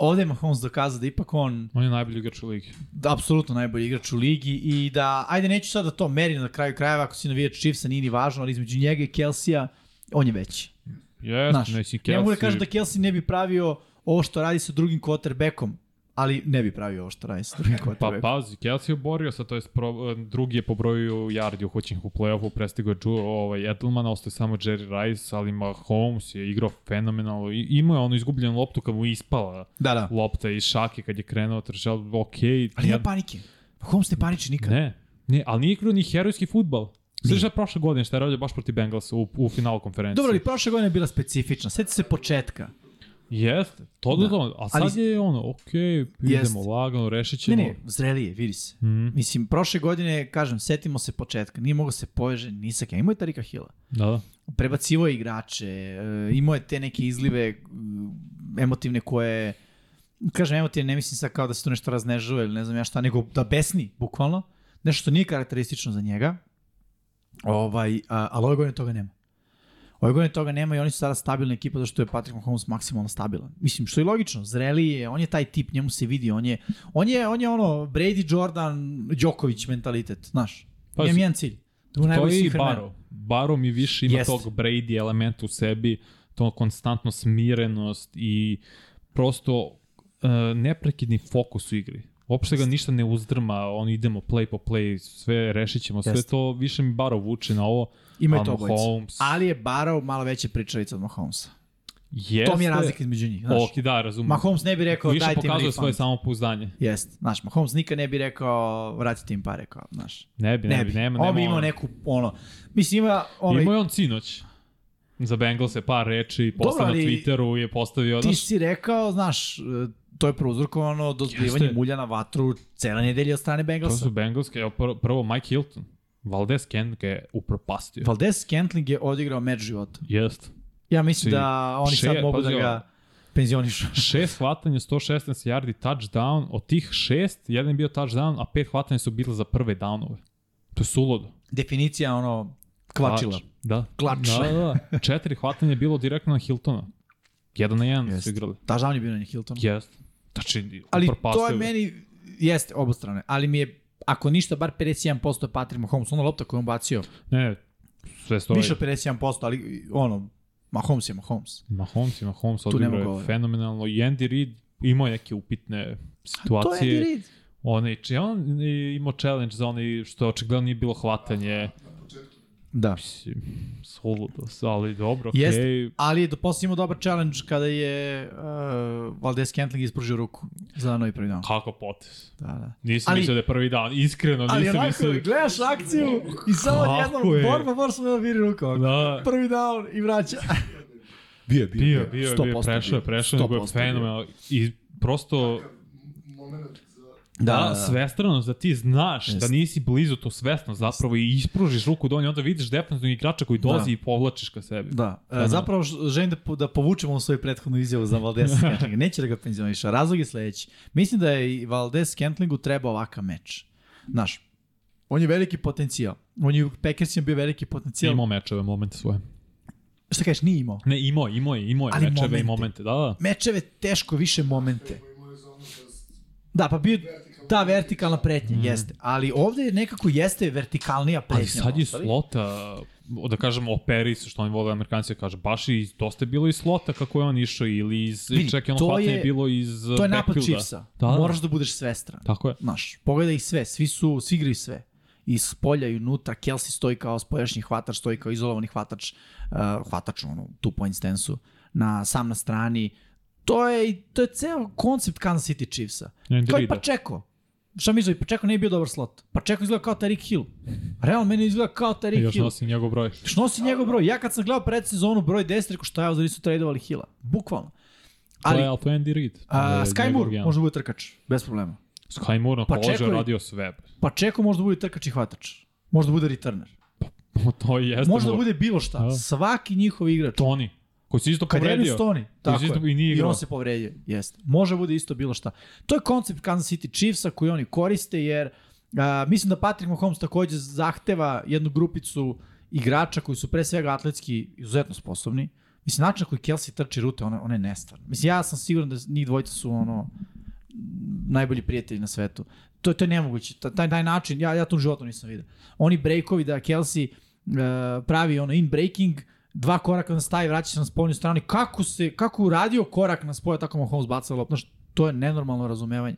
ovde je Mahomes dokazao da ipak on On je najbolji igrač u ligi. da, apsolutno najbolji igrač u ligi i da, ajde neću sad da to merim na kraju krajeva, ako si navijač Chiefsa nije ni važno, ali između njega i Kelsija, on je veći. Jeste, Znaš, znači ne mogu da kažem da Kelsey ne bi pravio ovo što radi sa drugim quarterbackom ali ne bi pravio ovo što radi sa drugim Pa pazi, Kelsey je oborio se, to je pro, drugi je po broju yardi uhoćenih u play-offu, prestigo je ovaj, Edelman, ostaje samo Jerry Rice, ali Mahomes je igrao fenomenalno. I, imao je onu izgubljenu loptu kad mu ispala Da, da. lopta iz šake kad je krenuo trčao, ok. Ali nema panike. Holmes ne paniči nikad. Ne, ne, ali nije igrao ni herojski futbal. Sveća je prošle godine šta je radio baš protiv Bengalsa u, u finalu konferencije. Dobro, ali prošle godine je bila specifična. Sjeti se početka. Jeste, to da, Da. da. a sad Ali- je ono, ok, idemo Jeste. lagano, rešit Ne, ćemo. ne, zrelije, vidi se. Mhm. Mislim, prošle godine, kažem, setimo se početka. Nije mogao se poveže ni sa kim. Imao je Tarika Hila. Da, da. Prebacivo je igrače, e, imao je te neke izlive mm, emotivne koje, kažem emotivne, ne mislim sad kao da se to nešto raznežuje ili ne znam ja šta, nego da besni, bukvalno. Nešto što nije karakteristično za njega. Ovaj, a, ali ove godine toga nema. Ove godine toga nema i oni su sada stabilna ekipa zato što je Patrick Mahomes maksimalno stabilan. Mislim, što je logično, zreli je, on je taj tip, njemu se vidi, on je, on je, on je ono Brady, Jordan, Đoković mentalitet, znaš. Pa, Imam jedan cilj. Da To je i. Baro. Baro mi više ima Jeste. tog Brady elementa u sebi, to konstantno smirenost i prosto uh, neprekidni fokus u igri. Uopšte ga ništa ne uzdrma, on idemo play po play, sve rešit ćemo, sve Jeste. to više mi Baro vuče na ovo. Ima a to. Mahomes- Ali je Barrow malo veća pričalica od Mahomesa. Jeste, To mi je razlika između njih. Znaš. Ok, da, razumem. Mahomes ne bi rekao Više dajte pokazuje refund. svoje samopouzdanje. Jeste. Znaš, Mahomes nikad ne bi rekao vratite im pare. Kao, znaš. Ne bi, ne, Ne bi, bi. nema, on nema bi imao neku, ono, mislim ima, ono, Imao je on sinoć. Za Bengals je par reči, posle na Twitteru je postavio, ti znaš, si rekao, znaš, e, to je prouzrokovano dozbivanje mulja na vatru cela nedelja od strane to Bengalsa. su Bengalske, evo prvo, prvo Mike Hilton. Valdez Ken ga je upropastio. Valdez Scantling je odigrao meč života. Jest. Ja mislim Si- da oni sad še- mogu da pazi ovo. ga penzionišu. Šest hvatanja, 116 yardi, touchdown. Od tih šest, jedan je bio touchdown, a pet hvatanja su bile za prve downove. To je suludo. Definicija ono kvačila. Klač. Da. Klač. Da, da, da. Četiri hvatanja je bilo direktno na Hiltona. Jedan na jedan Jeste. su igrali. Tažan je bio na Hilton. Jest. Znači, Ali to je meni, jeste, obostrane, ali mi je, ako ništa, bar 51% je Patrick Mahomes, ona lopta koju je on bacio, Ne, sve stoji. više od 51%, ali ono, Mahomes je Mahomes. Mahomes i Mahomes odigrao je fenomenalno. I Andy Reid imao je neke upitne To je situacije. Andy Reid. Onaj, če on je imao challenge za onaj što očigledno nije bilo hvatanje. Da. Mislim, suludo, ali dobro, okej. Jeste, ali je do posle imao dobar challenge kada je uh, Valdez Scantling ispružio ruku za novi prvi dan. Kako potez. Da, da. Nisam Ali- mislio da je prvi dan, iskreno Ali nisam onako, mislio. gledaš akciju i samo jednom je? borba, mora sam da viri ruku. Da. Prvi down i vraća. bio, Bio, bio, bio, 100% prešao je, prešao je, nego je 100% fenomenalno. I prosto, za... da, Da, da, da. svestranost, da ti znaš Jeste. da nisi blizu to svesno zapravo i ispružiš ruku do nje, onda vidiš defensivnog igrača koji dolazi Da. i povlačiš ka sebi. Da, e, Da, da. zapravo želim da, da povučemo svoju prethodnu izjavu za Valdez Scantlinga. Neće da ga penzioniša. Razlog je sledeći. Mislim da je i Valdez Scantlingu treba ovakav meč. Znaš, on je veliki potencijal. On je u Packersima bio veliki potencijal. Imao mečeve, momente svoje. Šta kažeš, nije imao. Ne, imao, imao je, imao je Ali mečeve momente. i momente, da, da. Mečeve teško više momente. Da... Da, pa bio ta vertikalna pretnja, jeste. Ali ovde nekako jeste vertikalnija pretnja. Ali sad je slota, da kažemo operi su što oni vole amerikanci da kaže, baš i dosta je bilo iz slota kako je on išao ili iz, Vidi, čak i ono hvatanje je- je bilo iz To je napad. Chiefsa. Da, da. Moraš da budeš svestran. Tako je. Znaš, pogledaj ih sve, svi su, svi igraju sve. I s polja i unutra, Kelsey stoji kao spoljašnji hvatač, stoji kao izolovani hvatač, uh, hvatač ono, two point stansu, na, sam na strani. To je, to je ceo koncept Kansas City Chiefsa. Kao i Reida. Pačeko. Šta misli, Pačeko nije bio dobar slot. Pačeko izgleda kao Tariq Hill. Realno, meni izgleda kao I Tariq još Hill. nosi njegov broj. Još nosi njegov broj. Ja kad sam gledao predsezonu broj 10, rekao šta je zar nisu tradovali Hilla. Bukvalno. Ali, to je, ali to je Andy Reid. a, Sky Moore može da bude trkač, bez problema. Sky Moore na Pa položaju radio sve. Pa Čeko može da bude trkač i hvatač. Može da bude returner. to jeste Može da Moore. bude bilo šta. Da. Svaki njihov igrač. Tony, koji se isto povredio. Stoni. Koji Tako isto je. i nije I igrao. on se povredio. Jeste. Može bude isto bilo šta. To je koncept Kansas City Chiefsa koji oni koriste jer a, mislim da Patrick Mahomes takođe zahteva jednu grupicu igrača koji su pre svega atletski izuzetno sposobni. Mislim, način na koji Kelsey trči rute, ona, ona je nestvarna. Mislim, ja sam siguran da njih dvojica su ono najbolji prijatelji na svetu. To, to je nemoguće. Ta- Taj, taj način, ja, ja to u životu nisam vidio. Oni breakovi da Kelsey uh, pravi ono in breaking, dva koraka na stavi, vraća se na spoljnu stranu. Kako se, kako uradio korak na spoju, tako Mahomes baca loptu. Znaš, To je nenormalno razumevanje.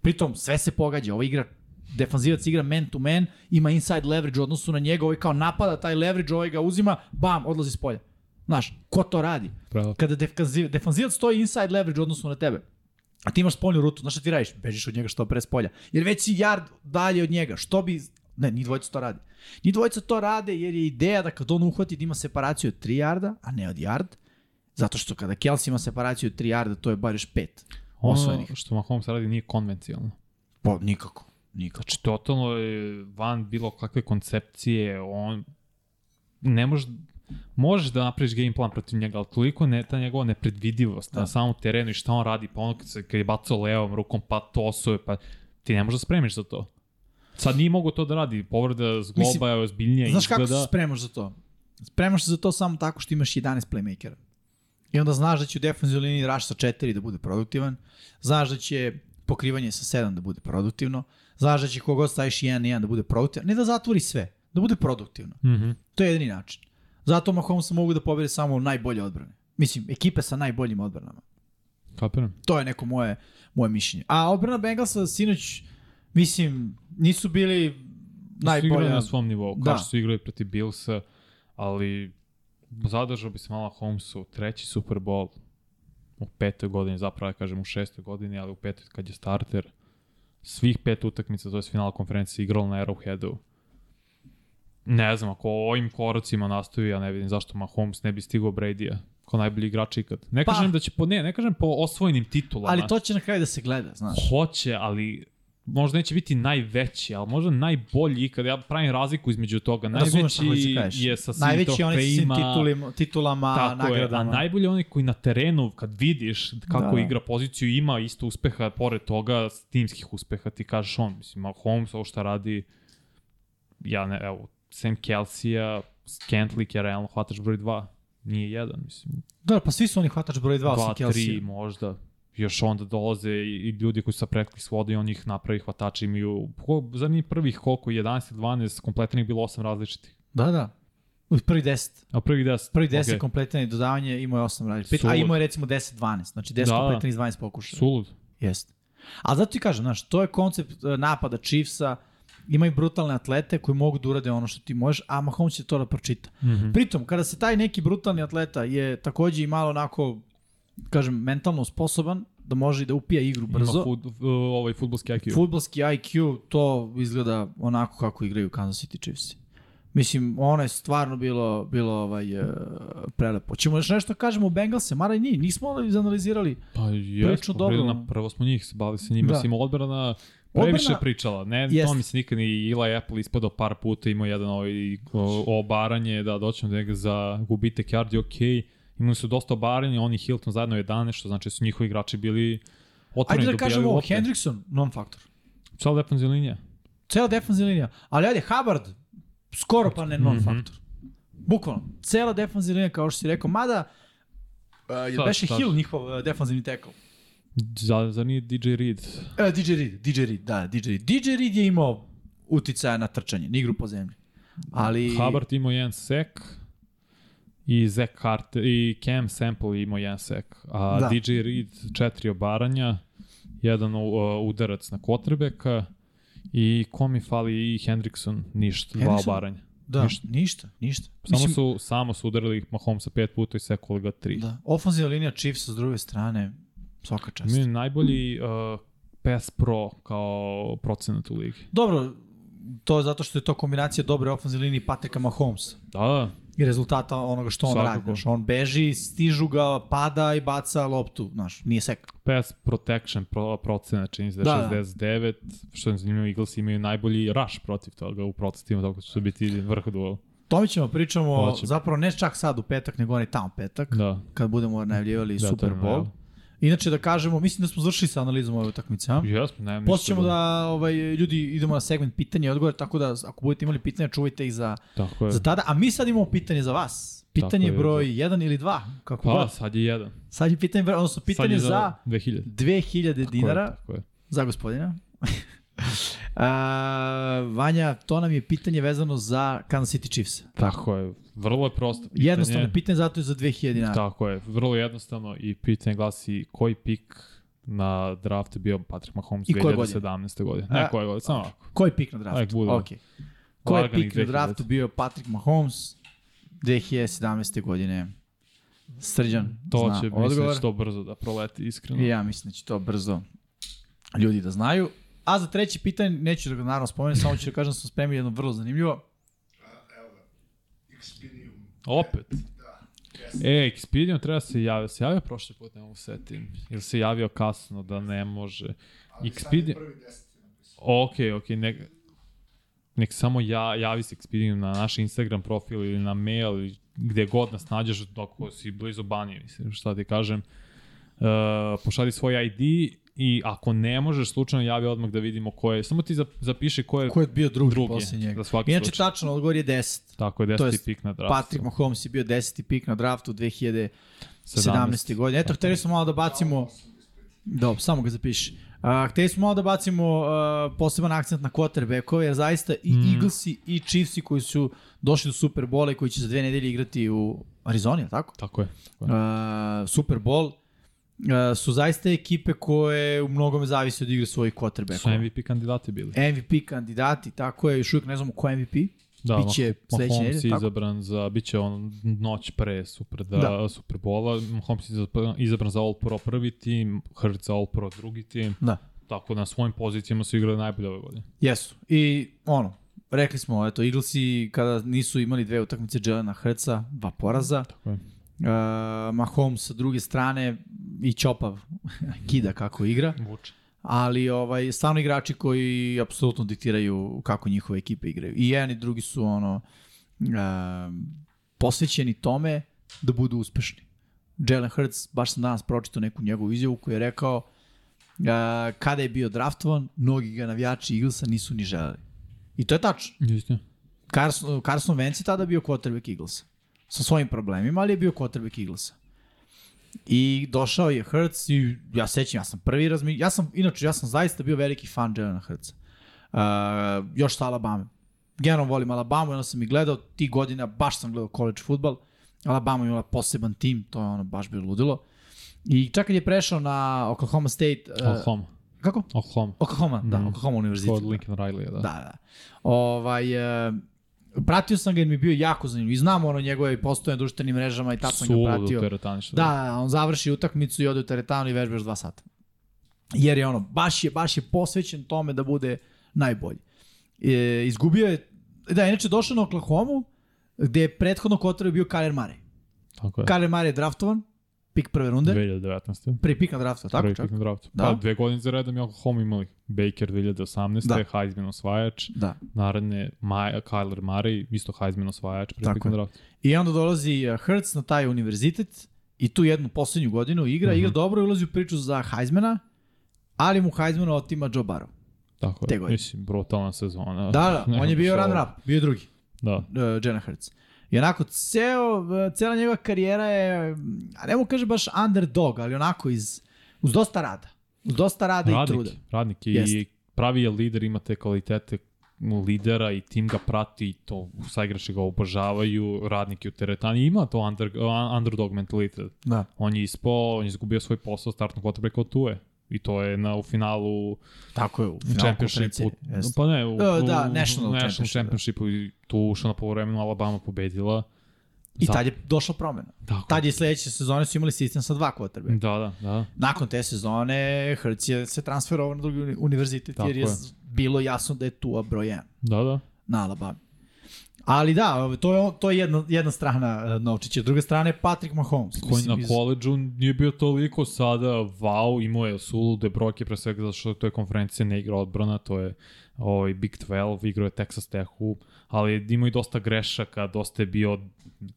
Pritom, sve se pogađa. Ova igra, defanzivac igra man to man, ima inside leverage u odnosu na njega, ovaj kao napada taj leverage, ovaj ga uzima, bam, odlazi s polja. Znaš, ko to radi? Pravo. Kada defanziv, defanzivac stoji inside leverage u odnosu na tebe, a ti imaš spoljnu rutu, znaš šta ti radiš? Bežiš od njega što pre s polja. Jer već si yard dalje od njega. Što bi... Ne, ni dvojica to radi. Ni dvojica to rade jer je ideja da kad on uhvati da ima separaciju od 3 yarda, a ne od yard, zato što kada Kelsey ima separaciju od 3 yarda, to je bar još 5 Ono osvojenih. što Mahomes radi nije konvencionalno. Pa, nikako. Nikako. Znači, totalno je van bilo kakve koncepcije, on ne može, možeš da napraviš game plan protiv njega, ali toliko ne, ta njegova nepredvidivost da. Na samom terenu i šta on radi, pa ono kad, se, kad je bacao levom rukom, pa tosuje, pa ti ne možeš da spremiš za to. Sad nije mogo to da radi, povreda zgloba Mislim, je ozbiljnija Znaš kako izgleda. se spremaš za to? Spremaš se za to samo tako što imaš 11 playmakera. I onda znaš da će u defensivnoj liniji rush sa 4 da bude produktivan, znaš da će pokrivanje sa 7 da bude produktivno, znaš da će kogod staviš 1 1 da bude produktivan, ne da zatvori sve, da bude produktivno. Mhm. To je jedini način. Zato Mahomes mogu da pobede samo najbolje odbrane. Mislim, ekipe sa najboljim odbranama. Kapiram. To je neko moje, moje mišljenje. A odbrana Bengalsa sinoć, mislim, nisu bili Najbolja. Su igrali najbolja. na svom nivou, kao Da. što su igrali protiv Billsa, ali zadržao bi se malo Holmesu, treći Super Bowl u petoj godini, zapravo ja kažem u šestoj godini, ali u petoj kad je starter, svih pet utakmica, to je finala konferencije, igralo na Arrowheadu. Ne znam, ako ovim koracima nastavi, ja ne vidim zašto Mahomes ne bi stigao Brady-a kao najbolji igrač ikad. Ne Pa- kažem da će po, ne, ne kažem po osvojenim titulama. Ali to će na kraju da se gleda, znaš. Hoće, ali možda neće biti najveći, ali možda najbolji ikad. Ja pravim razliku između toga. Najveći da kažeš. je sa svim Najveći oni sa svim titulima, titulama, Tako je, a nagradama. najbolji je onaj koji na terenu, kad vidiš kako Da. igra poziciju, ima isto uspeha, pored toga, timskih uspeha, ti kažeš on, mislim, Holmes, ovo šta radi, ja ne, evo, Sam Kelsey-a, Scantlick je realno hvatač broj 2, nije jedan, mislim, Da, pa svi su oni hvatač broj 2, osim 2, 3 Kelsey. možda. Još onda dolaze i, ljudi koji su sa pretkli svode i on ih napravi hvatači imaju, za njih prvih koliko, 11 ili 12, kompletnih bilo 8 različitih. Da, da. U prvi 10. A prvih 10. Prvi 10 okay. okej. kompletni dodavanje imao je 8 radili. Pet, a imao je recimo 10-12. Znači 10 Da, kompletnih 12 pokušaja. Sulud. Jeste. A zato ti kažem, znaš, to je koncept e, napada Chiefsa, imaju brutalne atlete koji mogu da urade ono što ti možeš, a Mahomes će to da pročita. Mm -hmm. Pritom, kada se taj neki brutalni atleta je takođe i malo onako, kažem, mentalno sposoban, da može i da upija igru brzo, Ima fut, uh, ovaj futbolski IQ. futbalski IQ, to izgleda onako kako igraju Kansas City Chiefs. Mislim, ono je stvarno bilo, bilo ovaj, uh, prelepo. Ćemo još nešto da kažemo o Bengalse, mara i njih, nismo li izanalizirali. Pa jesmo, dobro. dobro. Na, prvo smo njih, bavili se njima, Da. Mislim, odbrana previše Odbrana- pričala. Ne, Jest. to mi se nikad ni Eli Apple ispadao par puta, imao jedan ovaj, o, obaranje, da doćemo do njega za gubitek yardi, ok. Imali su dosta obaranja, oni Hilton zajedno 11, što znači da su njihovi igrači bili otvoreni Ajde da kažemo, lopte. Hendrickson, non-faktor. Cela defensivna linija. Cela defensivna linija. Ali ajde, Hubbard, skoro pa ne non-faktor. Bukvalno. Cela defensivna linija, kao što si rekao, mada uh, je Sad, beše. Hill njihov uh, defensivni tackle. Za, za nije DJ Reed. Uh, DJ Reed, DJ Reed, da, DJ Reed. DJ Reed je imao uticaja na trčanje, na igru po zemlji. Ali... Hubbard imao jedan sek i Zach Carter i Cam Sample imao jedan sek. A Da. DJ Reed četiri obaranja, jedan uh, udarac na kotrbeka i ko mi fali i Hendrickson, ništa, dva Hendrickson? obaranja. Da, Ništa. ništa, ništa. Samo su, samo su udarili Mahomesa pet puta i sekuli ga tri. Da. Ofenzivna linija Chiefsa s druge strane, svaka čast. Mi najbolji uh, pass pro kao procenat u ligi. Dobro, to je zato što je to kombinacija dobre ofenzivne linije i Patrika Mahomes. Da, da. I rezultata onoga što on Svakako. radi. Znaš, on beži, stižu ga, pada i baca loptu. Znaš, nije sek. Pass protection pro, procena čini se da Da, da. je 69, što je zanimljivo, Eagles imaju najbolji rush protiv toga u procentima, tako da će biti vrh duel. To mi ćemo pričamo, Hoće. zapravo ne čak sad u petak, nego onaj tamo petak, Da. kad budemo najavljivali Da, Super Bowl. Inače da kažemo, mislim da smo završili sa analizom ove utakmice, a? Jesmo, nemam Posle ćemo da ovaj, ljudi idemo na segment pitanja i odgovora, tako da ako budete imali pitanja, čuvajte ih za, Tako je. za tada. A mi sad imamo pitanje za vas. Pitanje Tako je, broj 1 ili 2, kako Pa, god. sad je jedan. Sad je pitanje, broj- odnosno pitanje je za 2000. 2000 dinara Tako je, tako je. za gospodina. A, Vanja, to nam je pitanje vezano za Kansas City Chiefs. Tako je. Vrlo je prosto pitanje. Jednostavno pitanje zato je za 2000 dinara. Tako je. Vrlo jednostavno i pitanje glasi koji pik na draft je bio Patrick Mahomes I koje godine? 2017. godine. A- Ne koje godine, samo ovako. Koji pik na draftu? Ajde, bude. Ok. Koji pik na 2000. draftu bio Patrick Mahomes 2017. godine? Srđan To zna će, mislim odgovor. da će to brzo da proleti, iskreno. I ja mislim da će to brzo ljudi da znaju. A za treće pitanje, neću da ga naravno spomenem, samo ću da kažem da sam spremio jedno vrlo zanimljivo. Expedium. Opet. Da. Yes. E, Expedium treba se javio. Se javio prošli put, ne mogu se setim. Ili se javio kasno da ne može. Ali Expedium... prvi deset. Ok, ok, nek, nek samo ja, javi se Expedium na naš Instagram profil ili na mail ili gde god nas nađeš dok si blizu Banije, mislim, šta ti kažem. Uh, pošalji svoj ID i ako ne možeš, slučajno javi odmah da vidimo ko je, samo ti zap- zapiši ko je Ko je bio drugi, drugi, posle njega? za svaki Inače, slučaj. tačno, odgovor je 10. Tako je, to 10. jest pik na draftu. Patrick Mahomes je bio 10. pik na draftu 2017. 17. godine. Eto, hteli smo malo da bacimo... Dobro, samo ga zapiši. Uh, hteli smo malo da bacimo uh, poseban akcent na quarterbackove, jer zaista i Mm. Eaglesi i Chiefsi koji su došli do Super Bola i koji će za dve nedelje igrati u Arizoni, tako? Tako je. Tako je. Uh, Super Bowl su zaista ekipe koje u mnogome zavise od igre svojih Su quarterbackova. MVP kandidati bili. MVP kandidati, tako je, još uvijek ne znamo ko je MVP. Da, biće sledeće Mahomes nedelje, je tako? izabran za, bit će on noć pre super, da, Da. super bola. Mahomes je izabran, izabran za All Pro prvi tim, Hurts za All Pro drugi tim. Da. Tako da na svojim pozicijama su igrali najbolje ove godine. Jesu. I ono, rekli smo, eto, Eaglesi kada nisu imali dve utakmice Jelena Hrca, dva poraza. Tako je. Uh, Mahomes sa druge strane i Čopav kida kako igra, Vuče. ali ovaj stvarno igrači koji apsolutno diktiraju kako njihove ekipe igraju. I jedan i drugi su ono uh, posvećeni tome da budu uspešni. Jalen Hurts, baš sam danas pročitao neku njegovu izjavu koju je rekao uh, kada je bio draftovan, mnogi ga navijači Eaglesa nisu ni želeli. I to je tačno. Isto. Carson, Carson Wentz je tada bio quarterback Eaglesa. Sa svojim problemima, ali je bio quarterback Eaglesa. I došao je Hurts i ja sećam, ja sam prvi razmi... Ja sam, inače, ja sam zaista bio veliki fan Jelena Hurtsa. Uh, još sa Alabama. Generalno volim Alabamu, onda sam i gledao ti godina, baš sam gledao college futbal. Alabama imala poseban tim, to je ono baš bilo ludilo. I čak kad je prešao na Oklahoma State... Uh, Oklahoma. kako? Oklahoma. Oklahoma, da, Mhm. Oklahoma univerzitet. Kod Lincoln Riley, da. Da, da. Ovaj, e, pratio sam ga jer mi je bio jako zanimljiv. I znam ono njegove postoje na društvenim mrežama i tako sam ga pratio. Da, da, on završi utakmicu i ode u teretanu i vežba još dva sata. Jer je ono, baš je, baš je posvećen tome da bude najbolji. E, izgubio je, da, inače došao na Oklahoma, gde je prethodno kotor bio Kyler Murray. Tako je. Kyler Murray je draftovan, pik prve runde, 2019. prvi pik na draftu, tako Prvi čak? pik na draftu. Da. Pa dve godine za redom je Oklahoma imali. Baker 2018. Da. Heisman osvajač. Da. Naredne Maja, Kyler Murray, isto Heisman osvajač. Prvi Tako pik na draftu. I onda dolazi uh, Hertz na taj univerzitet i tu jednu poslednju godinu igra, Mhm. igra dobro i ulazi u priču za Heismana, ali mu Heismana otima Joe Burrow. Tako je. Mislim, brutalna sezona. Da, da, on je bio se runner ovo- up, bio drugi, Da. uh, Jalen Hurts. I onako, ceo, cela njegova karijera je, mm, a ne mogu kaže baš underdog, ali onako iz, uz dosta rada. Uz dosta rada i truda. Radnik, radnik i Jeste. pravi je lider, ima te kvalitete lidera i tim ga prati i to saigrači ga obožavaju, radnik je u teretani, ima to under, underdog mentalitet. Da. On je ispao, on je izgubio svoj posao startnog quarterbacka od Tue. I to je na, u finalu Tako je, u finalu championship. konferencije. U, Jeste. pa ne, u, E, da, u, National national Championship, championshipu i tu ušao na polovremenu Alabama pobedila. I Za- tad je došla promena. Tako. Tad je sledeće sezone su imali sistem sa dva quarterbacka. Da, da, da. Nakon te sezone Hertz je se transferovao na drugi uni- univerzitet Tako jer je, je. bilo jasno da je tu broj 1 Da, da. na Alabama. Ali da, ovaj, to je, to je jedna, jedna strana uh, novčića. Druga strana je Patrick Mahomes. Koji na iz- koleđu nije bio toliko sada wow, imao je sulude brojke pre svega zato što to je konferencija ne igra odbrana, to je ovaj Big 12, igrao je Texas Techu, ali imao i dosta grešaka, dosta je bio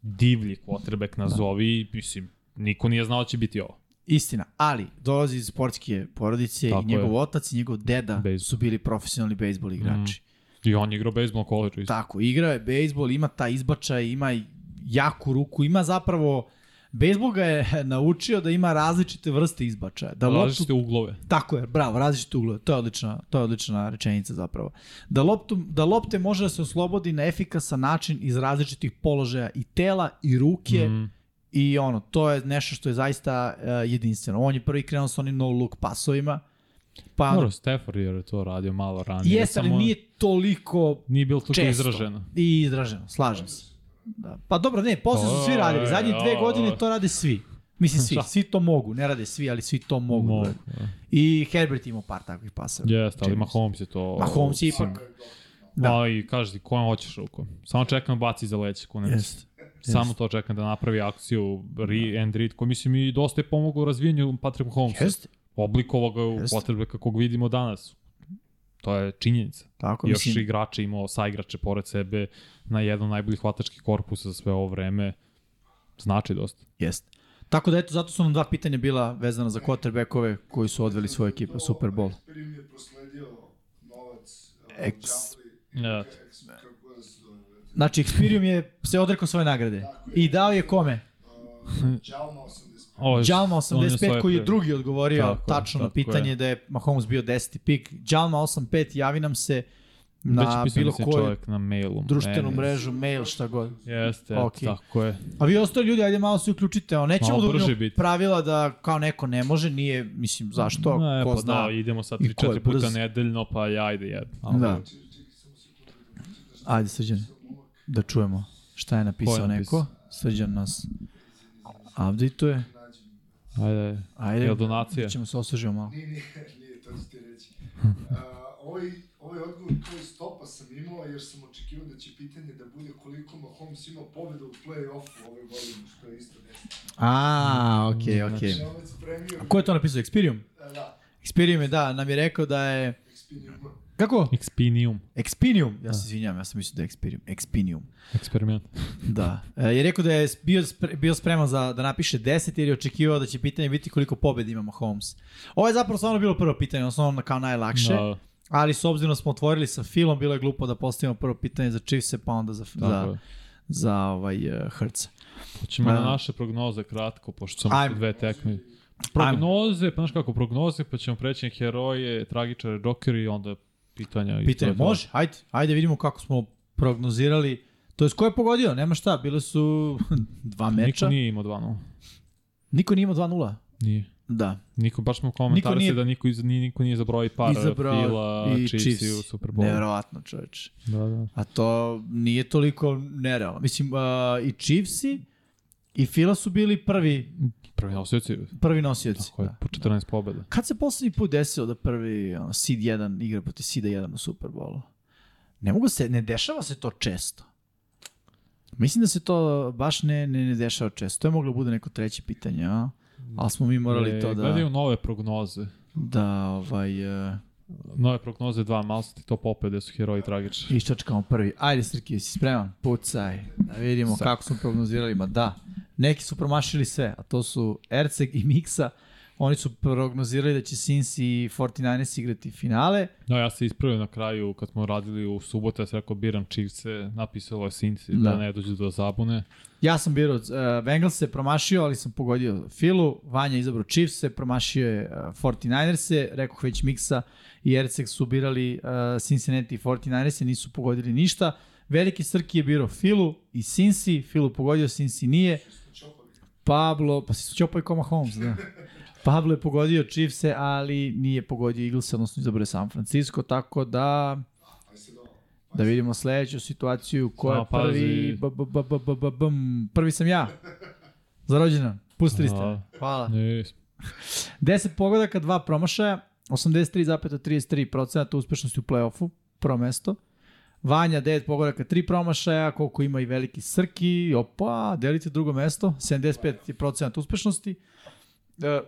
divlji quarterback nazovi, mislim, niko nije znao da će biti ovo. Istina, ali dolazi iz sportske porodice Tako i njegov je. otac i njegov deda Bejzbol. su bili profesionalni bejsbol igrači. I on je igrao bejsbol koleđu isto. Tako, igrao je bejsbol, ima taj izbačaj, ima jaku ruku, ima zapravo Bejsbol ga je naučio da ima različite vrste izbačaja. Da loptu Različite uglove. Tako je, bravo, različite uglove. To je odlična, to je odlična rečenica zapravo. Da, loptu, da lopte može da se oslobodi na efikasan način iz različitih položaja i tela i ruke Mm, i ono, to je nešto što je zaista uh, jedinstveno. On je prvi krenuo sa onim no look pasovima, pa Dobro, Stafford je to radio malo ranije. jeste, ali nije toliko Nije bilo toliko često. izraženo. I izraženo, slažem se. Da. Pa dobro, ne, posle su svi radili. Zadnje dve godine to rade svi. Mislim svi, Šta? svi to mogu, ne rade svi, ali svi to mogu. Mogu, da. I Herbert ima par takvih paseva. Jeste, ali. Mahomes je to... Mahomes je ipak- Da. Da. i kaži ti, kojem hoćeš ruku. Samo čekam da baci za leće. Ko ne Jeste. Samo to čekam da napravi akciju Re and Read, koji mislim i dosta je pomogao u razvijanju Patrick Mahomesa. Jeste. Oblikovao ga u potrebe kakvog vidimo danas. To je činjenica. Tako, Još mislim, igrače imao saigrače pored sebe na jedan od najboljih hvatačkih korpusa za sve ovo vreme. Znači dosta. Jeste. Tako da eto, zato su nam dva pitanja bila vezana za quarterbackove koji su odveli svoju ekipu u Super Bowl. Experium je prosledio novac. Ex- Ja. kako zove, Znači, Experium je se odrekao svoje nagrade. I dao je kome? uh, Jalma 85. Ovo je- Jalma on 85 svoje koji je drugi odgovorio Tako tačno na tako pitanje je. da je Mahomes bio 10. pik. Jalma 85 javi nam se na pisao bilo koju na mailu. društvenu meni. mrežu, mail, šta god. Jeste, Ok. okay. tako je. A vi ostali ljudi, ajde malo se uključite. Ono, nećemo da pravila da kao neko ne može, nije, mislim, zašto, Ne, ko pa zna. da, idemo sad i ko je 3-4 puta brz. nedeljno, pa ajde jedno. Da. Ajde, Srđan, da čujemo šta je napisao je napisao? neko. Srđan nas update-uje. Ajde, Ajde, Jel donacija? ćemo se osvežimo malo. Nije, nije, nije, to ću ti reći. Uh, ovaj, ovaj odgovor koji stopa sam imao, jer sam očekivao da će pitanje da bude koliko Mahomes imao pobjeda u play-offu ove godine, što je isto desno. A, okej, okej. Znači, ovaj spremio... Ko je to napisao? Experium? Da, Experium je, da, nam je rekao da je... Expinium. Kako? Expinium, Expinium. Ja se izvinjam, ja sam mislio da je Experium. Expinium. eksperiment. Da. E, je rekao da je bio, spre, bio spreman za, da napiše 10 jer je očekivao da će pitanje biti koliko pobjeda ima Mahomes. Ovo je zapravo stvarno bilo prvo pitanje, osnovno kao najlakše. Da, Ali s obzirom da smo otvorili sa Filom, bilo je glupo da postavimo prvo pitanje za Chiefs, pa onda za, tako za, je. za ovaj, uh, Hrca. Hoćemo A. na naše prognoze kratko, pošto sam dve tekme. Prognoze, pa znaš kako, prognoze, pa ćemo preći na heroje, tragičare, džokeri i onda pitanja. Pitanje, može? Ajde, ajde vidimo kako smo prognozirali. To je ko je pogodio, nema šta, bile su dva meča. Niko nije imao 2-0. Niko nije imao 2-0. Nije. Da. Niko, baš smo komentari nije- da niko, iz, niko nije zabrao i par Izabrao Fila, i Chiefs, Chiefs. i u Super Bowl. Neverovatno, čoveč. Da, da. A to nije toliko nerealno. Mislim, uh, i Chiefsi i Fila su bili prvi, Prvi nosioci, prvi nosioci. tako je, Da. po 14 pobjeda. Kad se poslednji put desilo da prvi ono, seed 1 igra protiv seeda 1 u Super Bowlu? Ne mogu se, ne dešava se to često. Mislim da se to baš ne, ne, ne dešava često. To je moglo da bude neko treće pitanje, a? Ali smo mi morali E, to da, Gledaju nove prognoze. da ovaj, uh, Nove prognoze dva, malo ti to popeo gde su heroji tragični. Iščačkamo prvi. Ajde, Srki, si spreman? Pucaj. Da vidimo Sad. kako smo prognozirali. Ma da, neki su promašili sve, a to su Erceg i Miksa. Oni su prognozirali da će Sins i 49ers igrati finale. No, ja se ispravio na kraju, kad smo radili u subotu, ja sam rekao biram Chiefs-e, napisalo je Cincy da. Da. ne dođe do zabune. Ja sam birao uh, Bengals se promašio, ali sam pogodio Filu. Vanja izabrao Chiefs se, promašio je uh, 49ers se, rekao već Miksa i Erceg su birali uh, Cincinnati i 49ers se, nisu pogodili ništa. Veliki Srki je birao Filu i Cincy, Filu pogodio, Cincy nije. Pablo, pa si su Ćopa i Koma Holmes, da. Pablo je pogodio Chiefs-e, ali nije pogodio Eagles, odnosno izabrao je San Francisco, tako da da vidimo sledeću situaciju ko je prvi b, b, b, b, b, b, bum. prvi sam ja za rođendan pustili ste me. Da. hvala Ne, 10 pogodaka, 2 promašaja 83,33% uspešnosti u play-offu prvo mesto Vanja 9 pogodaka, 3 promašaja, koliko ima i veliki Srki, opa, delite drugo mesto, 75% uspešnosti. E,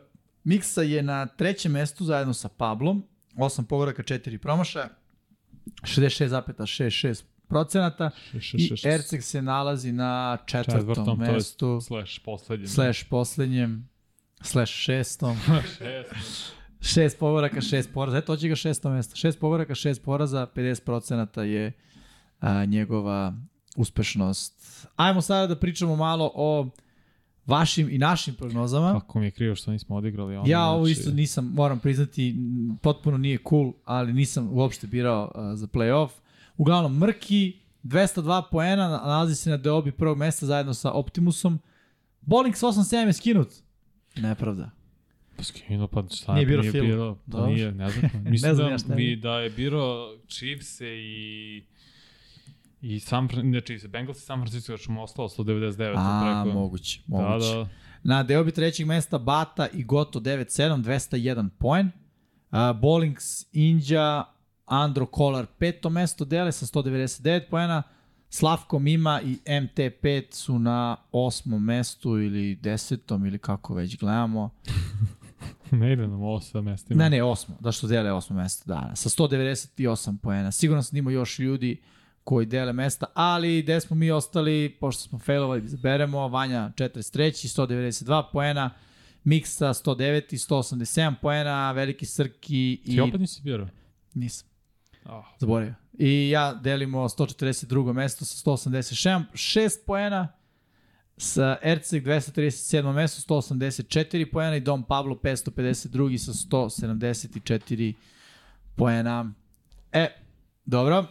Miksa je na trećem mestu zajedno sa Pablom, 8 pogodaka, 4 promašaja, 66,66 procenata i Erceg se nalazi na četvrtom, četvrtom, mestu, slash poslednjem. slash poslednjem, slash šestom. Šest. Šest povoraka, šest poraza. Eto, će ga šesto mesto. Šest povoraka, šest poraza, 50% je a, njegova uspešnost. Ajmo sada da pričamo malo o vašim i našim prognozama. Kako mi je krivo što nismo odigrali. Ono, Ja ovo znači, isto nisam, moram priznati, potpuno nije cool, ali nisam uopšte birao uh, za playoff. Uglavnom, Mrki, 202 poena, nalazi se na deobi prvog mesta zajedno sa Optimusom. Bowling sa 8-7 je skinut. Nepravda. Pa skino, pa šta Nije birao nije Phil. birao, pa Dobro. nije, ne znam. Mislim Ne znam ja da, je. bi, da je birao Chiefs i i San ne Chiefs, Bengals i San Francisco još mu ostalo 199. A, preko. moguće, Da, moguće. da. Na deo bi trećeg mesta Bata i Goto 9-7, 201 poen. Uh, Bowlings, Inđa, Andro Kolar peto mesto dele sa 199 poena. Slavko Mima i MT5 su na osmom mestu ili desetom ili kako već gledamo. ne ide nam ovo sa mestima. Ne, ne, osmo, da što dele osmo mesto, da, sa 198 poena. Sigurno sam da ima još ljudi koji dele mesta, ali gde smo mi ostali, pošto smo failovali, da izaberemo, Vanja 43, 192 poena, Miksa 109 i 187 poena, Veliki Srki i... Ti opet nisi birao? Nisam, Oh, zaboravio. I ja delimo 142. mesto sa 186 6 poena, sa Erceg 237. mesto 184 poena i Dom Pablo 552 sa 174 poena. E, dobro.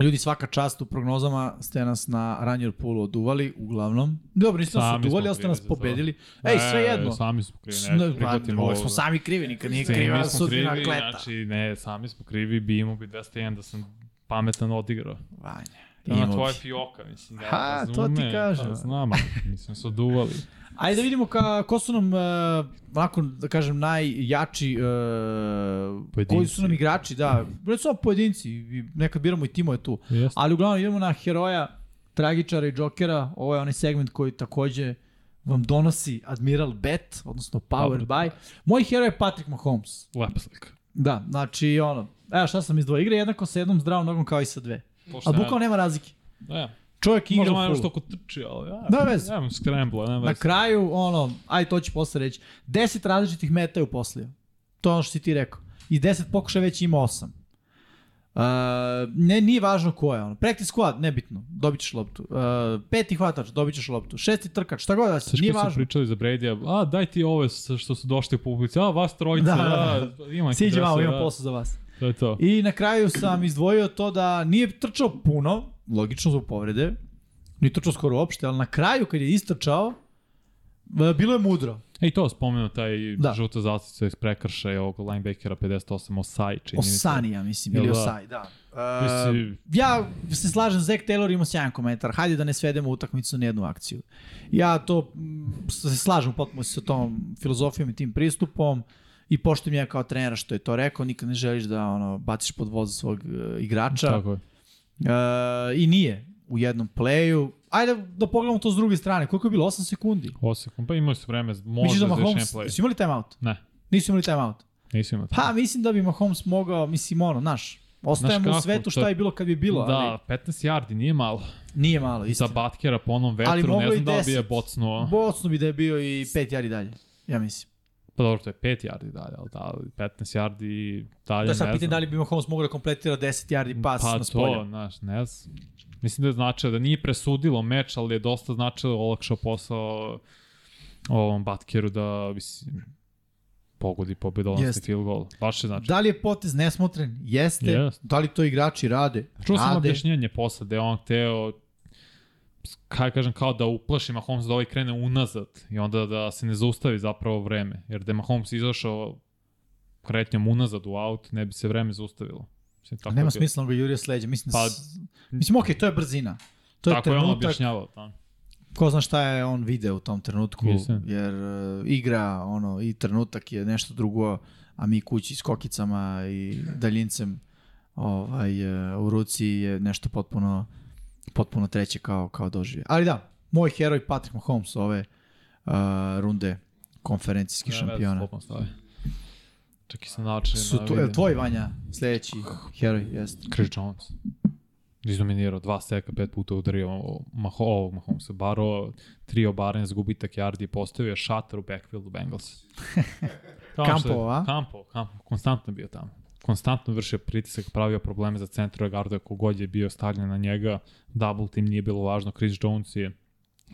Ljudi, svaka čast u prognozama ste nas na Ranjer Poolu oduvali, uglavnom. Dobro, niste nas oduvali, ali ste nas pobedili. Ej, sve jedno. Sami smo krivi, ne, pa, prihvatimo uvek ovo. smo sami krivi, nikad nije kriva sudbina kleta. Znači, ne, sami smo krivi, bi imao bi 201 da sam pametan odigrao. Vanja. To je bi. fioka, mislim. Da, Ha, to ti razume, kažem. Pa, znam, ali nisam se oduvali. Ajde da vidimo ka, ko su nam, uh, onako da kažem, najjači, uh, Pojedinci. koji su nam igrači, da, ne samo pojedinci, nekad biramo i timove tu, Jeste. ali uglavnom idemo na heroja, tragičara i džokera, ovo je onaj segment koji takođe vam donosi Admiral Bet, odnosno Power Dobro. by. Moj heroj je Patrick Mahomes. Lepa slika. Da, znači ono, evo šta sam izdvojio, igra jednako sa jednom zdravom nogom kao i sa dve. Pošto A bukvalno nema razlike. Da, ja. Čovjek igra Možda u malo što oko trči, ali ja. Da, veze. Ja imam scramble, nema Na kraju, ono, aj to ću posle reći, 10 različitih meta je uposlio. To je ono što si ti rekao. I 10 pokušaja već ima 8. Uh, ne, nije važno ko je ono. Practice squad, nebitno, dobit ćeš loptu. Uh, peti hvatač, dobit ćeš loptu. Šesti trkač, šta god da si, nije kad su važno. pričali za Brady, a daj ti ove što su došli u publici, a vas trojica, Da, da, da, da, ima Siđi malo, imam posao za vas. To je to. I na kraju sam izdvojio to da nije trčao puno, logično zbog povrede, nije trčao skoro uopšte, ali na kraju kad je istrčao, e, bilo je mudro. E i to spomenu taj Da. da. žuta zastica iz prekršaja ovog linebackera 58 Osai, čini mi se. Osani, ja mislim, ili da? Osaj, da. Uh, ja se slažem, Zach Taylor ima sjajan komentar. Hajde da ne svedemo utakmicu na jednu akciju. Ja to se slažem potpuno sa tom filozofijom i tim pristupom i poštujem ja kao trenera što je to rekao, nikad ne želiš da ono baciš pod voz svog uh, igrača. Tako je. Uh, I nije u jednom playu. Ajde da pogledamo to s druge strane. Koliko je bilo? 8 sekundi. Osekom, pa imali su vreme, Misliš možda da za Mahomes, play. su imali timeout? Ne, Nisu imali timeout. nisu imali. Pa mislim da bi Mahomes mogao, mislim ono, naš, ostajemo u svetu šta je- bilo kad bi bilo, ali Da, 15 yardi nije malo. nije malo, Za istina. Batkera po onom Ali vetru, ne znam da li bi je 10. bocnuo. Bocno bi da je bio i 5 jari dalje, ja mislim. Pa dobro, to je 5 yardi dalje, ali da, ali 15 yardi dalje To je sad ne pitanje da li bi Mahomes mogao da kompletira 10 yardi pas pa na spolja. to, znaš, ne znam. Mislim da je značilo da nije presudilo meč, ali je dosta značilo olakšao posao ovom Batkeru da mislim, pogodi pobedonosni Jeste. field goal. Baš je znači. Da li je potez nesmotren? Jeste. Jeste. Da li to igrači rade? Čuo sam objašnjenje posle da je on hteo kaj kažem, kao da uplaši Mahomes da ovaj krene unazad i onda da se ne zaustavi zapravo vreme. Jer da je Mahomes izašao kretnjom unazad u aut, ne bi se vreme zaustavilo. Mislim, tako Nema smisla on ga Jurija sleđa. Mislim, Pa- mislim, okej, to je brzina. To je Tako je on trenutak, objašnjavao. Da. ko zna šta je on video u tom trenutku, Mislim. jer uh, igra, ono, i trenutak je nešto drugo, a mi kući s kokicama i daljincem ovaj, uh, u ruci je nešto potpuno, potpuno treće kao, kao doživje. Ali da, moj heroj Patrick Mahomes ove uh, runde konferencijskih šampiona. slobodno stavi. Čak i sam način Su to, je tvoj Vanja sledeći heroj, jeste. Chris Jones. Izdominirao dva seka, pet puta udario Maho, ovog Mahomesa. Baro, tri obaranja za gubitak yardi postavio je šator u backfieldu Bengals. Campo, a? Campo, Campo, konstantno bio tamo. Konstantno vršio pritisak, pravio probleme za centru garda, kogod je bio stavljen na njega. Double team nije bilo važno, Chris Jones je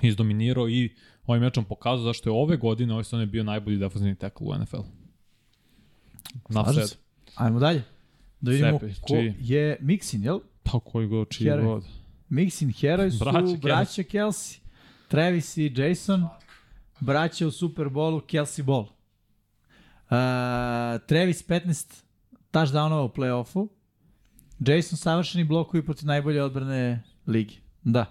izdominirao i ovim mečom pokazao zašto je ove godine ovaj sezon je bio najbolji defensivni tackle u NFL. Na Slažem se. Ajmo dalje. Da vidimo Sepi, ko čiji? je Mixin, jel? Pa koji god, čiji Heroj. god. Mixin heroj su Braća braća, Kelsey. Travis i Jason, braća u Super Bowlu, Kelsey Ball. Uh, Travis 15 touchdownova u play-offu, Jason savršeni blokovi protiv najbolje odbrane ligi. Da.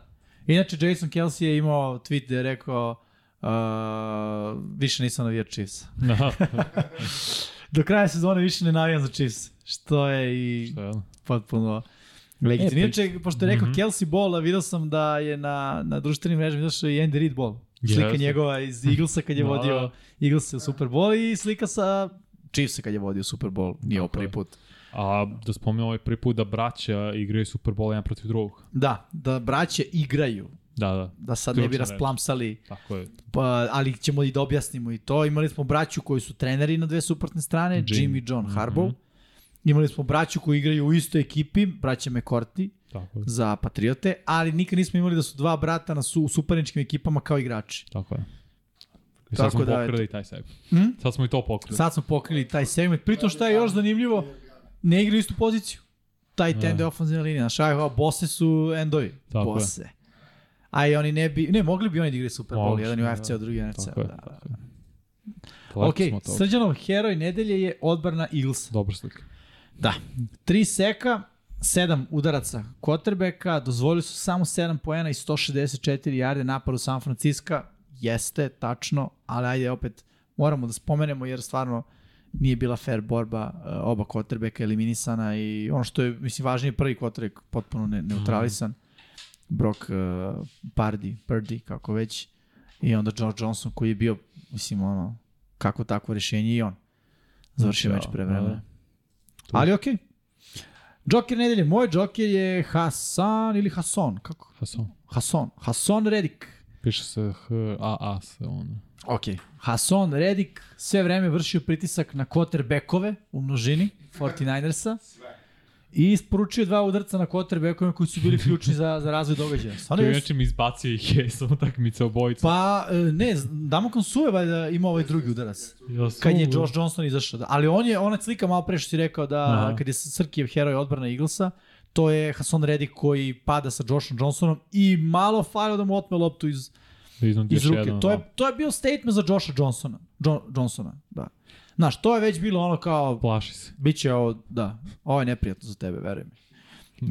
Inače, Jason Kelsey je imao tweet gde je rekao uh, više nisam navijač Chiefs. Da, Do kraja sezone više ne navijam za Chiefs. Što je i što je potpuno legitimno. E, Inače, pošto je rekao mm. -hmm. Kelsey Ball, a vidio sam da je na, na društvenim mrežama izašao i Andy Reid Ball. Slika Jeste. njegova iz Eaglesa kad je Da, vodio da. Eaglesa u Super Bowl i slika sa Chiefsa kad je vodio Super Bowl. Nije ovo prvi put. A da spomenu ovaj prvi put da braća igraju Super Bowl jedan protiv drugog. Da, da braće igraju. Da, da, Da sad ne bi Ključna reč. rasplamsali, tako je. pa, ali ćemo i da objasnimo i to. Imali smo braću koji su treneri na dve suprotne strane, Jim, Jim. I John Harbaugh. Mhm. Imali smo braću koji igraju u istoj ekipi, braća McCourty Tako je. za Patriote, ali nikad nismo imali da su dva brata na su, suparničkim ekipama kao igrači. Tako je. I sad Tako smo da, pokrili taj segment. Hm? Sad smo i to pokrili. Sad smo pokrili taj segment. Pritom šta je još zanimljivo, ne igraju istu poziciju. Taj Da. tende ofenzivna linija. Znaš, aj, bose su endovi. Tako je. bose. A i oni ne bi, ne, mogli bi oni da igraju Super Bowl, jedan u da. AFC, a drugi u NFC. Je. Da, da. Daleko Ok. Srđanov heroj nedelje je odbrana Eaglesa. Dobra slika. Da. Tri seka, sedam udaraca quarterbacka, dozvolili su samo 7 poena i 164 jarde napadu San Francisco. Jeste, tačno, ali ajde opet moramo da spomenemo jer stvarno nije bila fair borba, uh, oba quarterbacka eliminisana i ono što je, mislim, važnije prvi quarterback potpuno ne, neutralisan. Brock uh, Pardy, Purdy, kako već. I onda George Johnson koji je bio, mislim, ono, kako takvo rešenje i on. Završio meč Da, pre da. vremena. Ali okej. Joker nedelje. Moj Joker je Hasan ili Hason. Kako? Hasan. Hason. Hason Redik. Piše se H-A-A se on. Ok. Hason Redik sve vreme vršio pritisak na quarterbackove u množini 49ersa i isporučio dva udarca na quarterbackove koji su bili ključni za, za razvoj događaja. Stvarno To je inače mi izbacio ih je sa utakmice obojica. Pa, e, ne, Damokon Suve valjda ima ovaj drugi udarac. Ja Kad je Josh Johnson izašao. Da. Ali on je, ona slika malo pre što si rekao da Aha. kad je Srkijev heroj odbrana Eaglesa, to je Hason Reddick koji pada sa Joshom Johnsonom i malo falio da mu otme loptu iz, Iznad iz ruke. jedan, to, je, da. to je bio statement za Josha Johnsona. Jo, Johnsona, da. Znaš, to je već bilo ono kao, Plaši se. bit će ovo, da, ovo je neprijatno za tebe, veruj mi.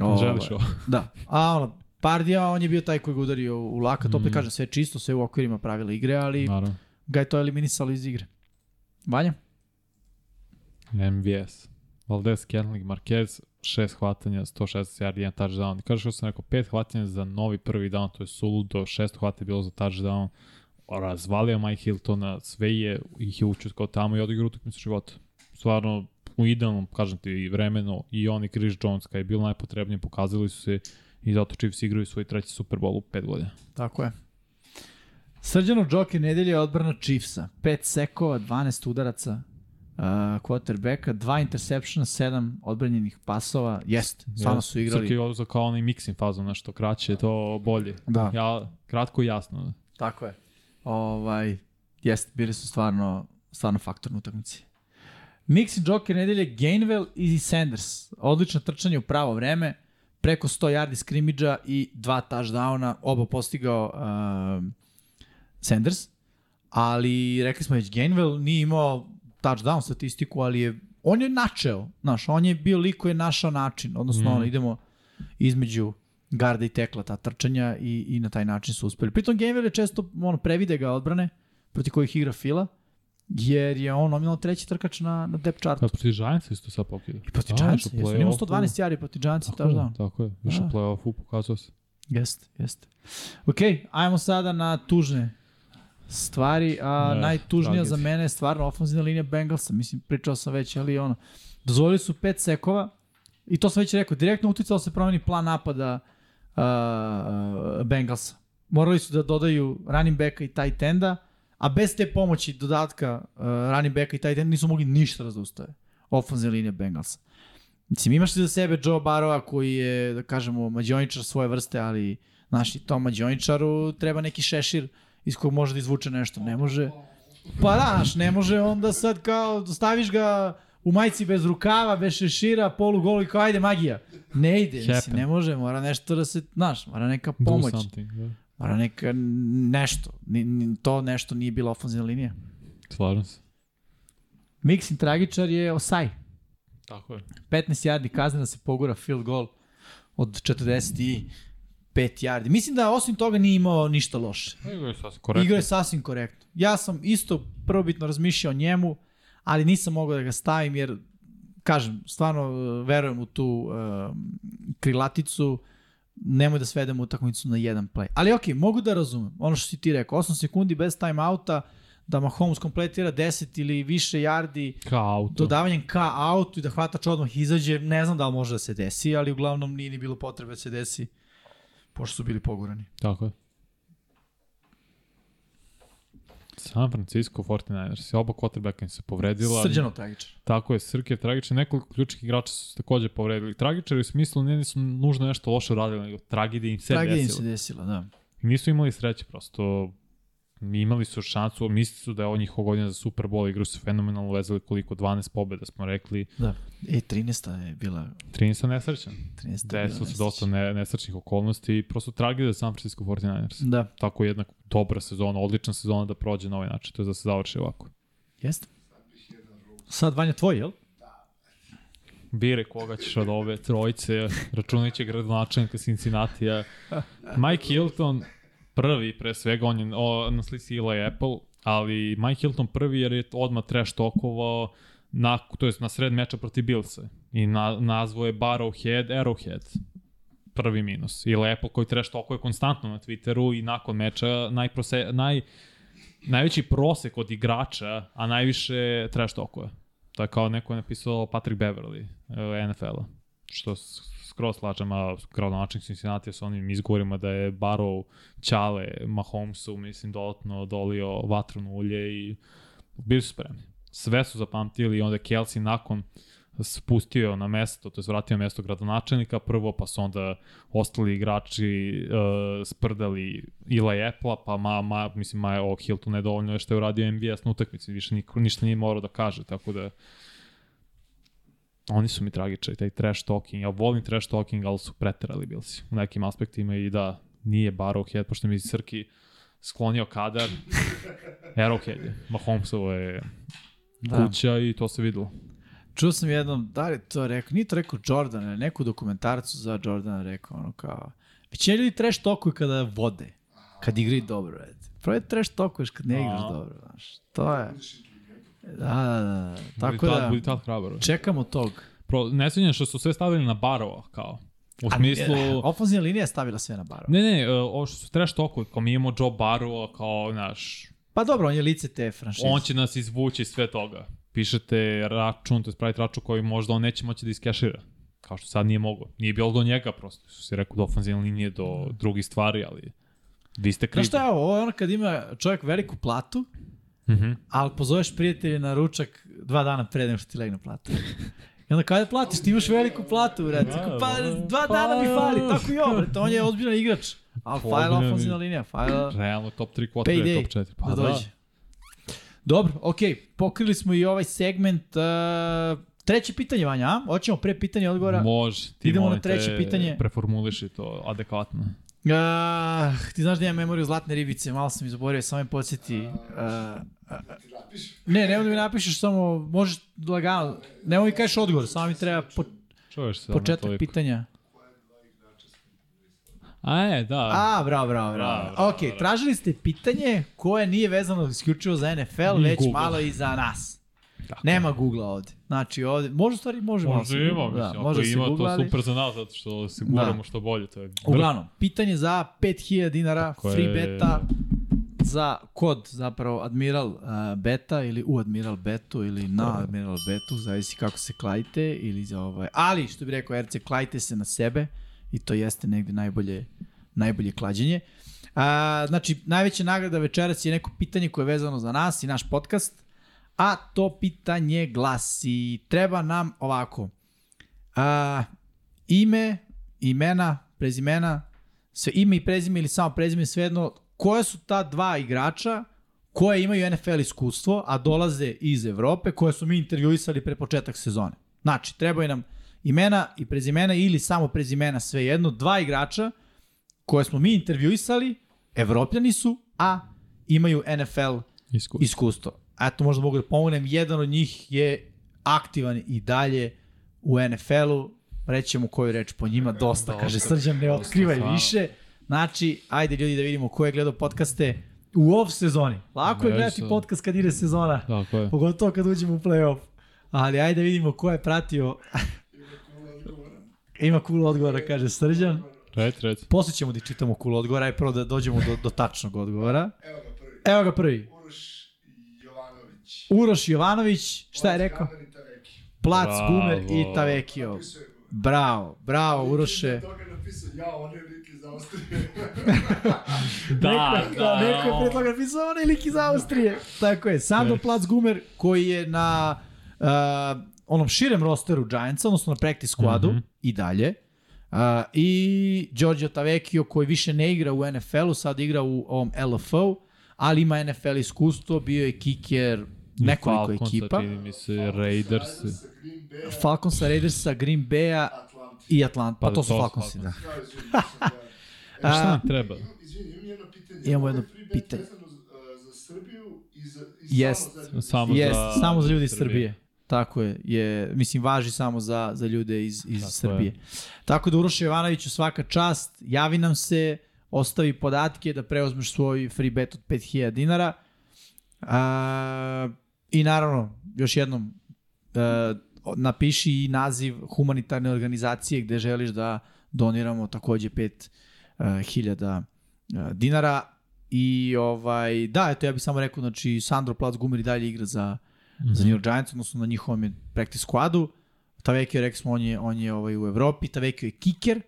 Ovo, Želiš ovo? Da. A ono, Pardija, on je bio taj koji ga udario u lakat, opet Mm. kažem, sve čisto, sve u okvirima pravila igre, ali Naravno. ga je to eliminisalo iz igre. Vanja? MVS. Valdez, Kenlig, Marquez, šest hvatanja, 116 yardi, jedan touchdown. Kaže što sam rekao, pet hvatanja za novi prvi down, to je suludo, šest hvatanja je bilo za touchdown. Razvalio Mike Hiltona, sve je ih je učutkao tamo i odigrao utakmicu života. Stvarno, u idealnom, kažem ti, vremenu, i on i Chris Jones, kada je bilo najpotrebnije, pokazali su se i zato Chiefs igraju svoj treći Super Bowl u pet godina. Tako je. Srđano Joker nedelje je odbrana Chiefsa. 5 sekova, 12 udaraca uh, quarterbacka, 2 interseptiona, 7 odbranjenih pasova. Jest, stvarno su igrali. Srki je oduzeo kao onaj mixing fazom, nešto kraće, to bolje. Da. Ja, kratko i jasno. Tako je. Ovaj, jest, bili su stvarno, stvarno faktor na utakmici. Mixing Joker nedelje Gainwell i Sanders. Odlično trčanje u pravo vreme, preko 100 yardi skrimidža i dva touchdowna, oba postigao um, Sanders, ali rekli smo već Gainwell nije imao touchdown statistiku, ali je on je načeo, znaš, on je bio lik koji je našao način, odnosno Mhm. ono, idemo između garda i tekla ta trčanja i, i na taj način su uspeli. Pritom Gainwell je često ono, previde ga odbrane proti kojih igra Fila, jer je on nominalno treći trkač na, na depth chartu. Kada protiv Giantsa isto sad pokida. I proti u jesu. On ima play-offu. 112 jari proti Giantsa, Tako je, touchdown. tako je. U Da. play-offu pokazao se. Jeste, jeste. Ok, ajmo sada na tužne stvari, a Ne, najtužnija tragedija. za mene je stvarno ofenzivna linija Bengalsa. Mislim, pričao sam već, ali ono, dozvolili su pet sekova i to sam već rekao, direktno uticalo se promeni plan napada uh, Bengalsa. Morali su da dodaju running backa i tight enda, a bez te pomoći dodatka uh, running backa i tight enda nisu mogli ništa da zaustave. Ofenzivna linija Bengalsa. Mislim, imaš ti za sebe Joe Barrowa koji je, da kažemo, mađioničar svoje vrste, ali, znaš, i tom mađioničaru treba neki šešir iz kog može da izvuče nešto. Ne može... Pa da, znaš, ne može onda sad kao, staviš ga u majici bez rukava, bez šešira, polu golo i kao, ajde, magija. Ne ide, mislim, Happen. ne može, mora nešto da se, znaš, mora neka pomoć. something. Da. Mora neka nešto. Ni, ni, to nešto nije bila ofenzivna linija. Slažem se. Miksin tragičar je Osaj. Tako je. 15 yardi kazne da se pogura field goal od 45 yardi. Mislim da osim toga nije imao ništa loše. Igra je sasvim korektno. Igra je sasvim korektno. Ja sam isto prvobitno razmišljao o njemu, ali nisam mogao da ga stavim jer, kažem, stvarno e, verujem u tu uh, krilaticu, nemoj da svedemo utakmicu na jedan play. Ali okej, okay, mogu da razumem. Ono što si ti rekao, 8 sekundi bez timeouta, da Mahomes kompletira 10 ili više yardi Kao auto. dodavanjem ka autu i da hvatač odmah izađe, ne znam da li može da se desi, ali uglavnom nije ni bilo potrebe da se desi, pošto su bili pogurani. Tako je. San Francisco 49ers. Oba quarterbacka im se povredila. Srđano tragičar. Tako je, Srke je tragičan. Nekoliko ključnih igrača su se takođe povredili. Tragičari u smislu ne nisu nužno nešto loše uradili, nego tragedija im se Tragedija im desila. se desila, da. I nisu imali sreće, prosto imali su šansu, misli su da je ovo njihova godina za Super Bowl, igru su fenomenalno vezali koliko, 12 pobjeda smo rekli, Da. E, 13. je bila 13 nesrećan. 13. je bila Desilo se dosta ne, nesrećnih okolnosti i prosto tragedija San Francisco 49ers. Da, Tako jedna dobra sezona, odlična sezona da prođe na ovaj način, to je da se završi ovako. jeste. Sad Vanja tvoj, jel? Bire koga ćeš od ove trojice, računajući gradonačelnika Cincinnati-a. Mike Hilton prvi, pre svega, on je o, na slici Eli Apple, ali Mike Hilton prvi jer je odmah trash tokovao na, to jest na sred meča protiv Billsa i na, nazvo je Barrowhead Arrowhead prvi minus. Ili Apple koji trash tokuje konstantno na Twitteru i nakon meča najprose, naj, najveći prosek od igrača, a najviše trash tokuje. To je kao neko je napisao Patrick Beverly, eh, NFL-a. Što skroz slažem, a gradonačnik Cincinnati sa onim izgovorima da je Barrow Ćale Mahomesu, mislim, dodatno dolio vatreno ulje i bili su spremni. Sve su zapamtili i onda Kelsey nakon spustio na mesto, to je vratio mesto gradonačelnika prvo, pa su onda ostali igrači uh, sprdali Eli Apple-a, pa ma, ma, mislim, ma, o Hilton je dovoljno je što je uradio MVS na utakmici, više niko, ništa nije morao da kaže, tako da oni su mi tragičari, taj trash talking, ja volim trash talking, ali su preterali bili si u nekim aspektima i da nije Barrowhead, pošto mi Srki sklonio kadar, Arrowhead je, Mahomesovo je Da. kuća i to se videlo. Čuo sam jednom, da li je to rekao, nije to rekao Jordan, ali neku dokumentarcu za Jordana rekao, ono kao, većina ljudi trash tokuju kada vode, kad igraju dobro, red. Prvo trash tokuješ kad ne igraš dobro, znaš. To je, da, da, da. Tako budi tad, da, Budi tad hrabar. čekamo tog. Pro, ne sviđam što su sve stavili na Barova, kao. U smislu... Ofenzivna linija je stavila sve na baro. Ne, ne, e, ovo što su trash tokovi, kao mi imamo Joe Barrowa, kao, znaš, Pa dobro, on je lice te franšize. on će nas izvući iz sve toga. Pišete račun, to je pravite račun koji možda on neće moći da iskešira. Kao što sad nije mogao. Nije bilo do njega prosto. Su si rekao do ofenzivne linije, do drugih stvari, ali vi ste krivi. Znaš šta je ovo? Ono kad ima čovjek veliku platu, Mhm. ali pozoveš prijatelje na ručak dva dana pre nego što ti legne plata. I onda kada platiš, ti imaš veliku platu. Da, Pa da. dva dana mi fali, tako i ovo, on je ozbiljan igrač. A fajla ofenzivna linija, fajla Realno top 3 kvotera, payday top 4. Pa da dođe. Dobro, okej, pokrili smo i ovaj segment. Uh, treće pitanje, Vanja, a? Hoćemo pre pitanja i odgovora. Može, ti Idemo na treće pitanje. Preformuliši to adekvatno. Uh, ti znaš da imam memoriju zlatne ribice, malo sam izaborio, samo me podsjeti. Uh? Ne, nemoj da mi napišeš, samo možeš lagano, nemoj mi kažeš odgovor, samo mi treba po, Čuješ se. početak pitanja. A je, da. A, bravo, bravo, Bravo, bravo. Ok, bravo. tražili ste pitanje koje nije vezano isključivo za NFL, Ni već Google. malo i za nas. Tako. Nema Google ovde. Znači ovde, može stvari, može Može ima, mislim, da, ako može ima Google, to super za nas, zato što se guramo Da. što bolje, to je Uglavnom, pitanje za 5000 dinara, Tako free je. beta za kod zapravo Admiral uh, Beta ili u Admiral Betu ili na Admiral Betu, zavisi kako se klajte ili za ovaj, ali što bi rekao RC, klajte se na sebe i to jeste negde najbolje, najbolje klađenje. A, znači, najveća nagrada večeras je neko pitanje koje je vezano za nas i naš podcast, a to pitanje glasi, treba nam ovako, a, ime, imena, prezimena, sve ime i prezime ili samo prezime, svejedno, koje su ta dva igrača koje imaju NFL iskustvo, a dolaze iz Evrope, koje su mi intervjuisali pre početak sezone. Znači, trebaju nam imena i prezimena ili samo prezimena, svejedno, dva igrača koje smo mi intervjuisali, Evropljani su, a imaju NFL Iskustvo. iskustvo. Eto, možda mogu da pomognem. Jedan od njih je aktivan i dalje u NFL-u. Rećemo koju reč po njima. Dosta, Dosta. kaže Srđan, ne otkrivaj više. Znači, ajde ljudi da vidimo ko je gledao podcaste u off sezoni. Lako je gledati sad. podcast kad ide sezona, Tako je. pogotovo kad uđemo u play-off. Ali ajde da vidimo ko je pratio. Ima cool odgovora, kaže Srđan. Reci, reci. Posle ćemo da čitamo cool odgovora, aj prvo da dođemo do, do tačnog odgovora. Evo ga prvi. Evo ga prvi. Uroš Jovanović. Uroš Jovanović, šta je rekao? Plac. Gumer i Tavekio. Bravo, bravo Uroše. Toga je napisao, ja, on je iz Austrije. Da, neko, da, neko je pre toga napisao onaj lik iz Austrije. Tako je, Sandro Yes. Plac Gumer koji je na uh, onom širem rosteru Giantsa, odnosno na practice squadu Mhm. i dalje. Uh, I Giorgio Tavecchio koji više ne igra u NFL-u, sad igra u ovom LFO, ali ima NFL iskustvo, bio je kicker nekoliko Falconsa, ekipa. Čini mi se Raiders. Sa Green Bay, Falconsa, Raidersa, Green Bay-a i Atlanta. Pa, Pa to su to su Falconsi, da. A šta nam treba? Izvini, imam jedno pitanje. Imamo je jedno bet pitanje. za, Srbiju i za... I Jest. Samo. Samo Jest, za- samo za ljudi iz Srbije. Srbije. Tako je, je, mislim, važi samo za, za ljude iz, iz Tako Srbije. Tako da Uroš Jovanoviću svaka čast, javi nam se, ostavi podatke da preuzmeš svoj free bet od 5000 dinara. A, I naravno, još jednom, a, napiši i naziv humanitarne organizacije gde želiš da doniramo takođe 5000 dinara. I ovaj, da, eto ja bih samo rekao, znači Sandro Plac Gumer i dalje igra za, Mhm. za New York Giants, odnosno na njihovom je practice squadu. Tavekio, rekli smo, on je, on je ovaj, u Evropi, Tavekio je kicker,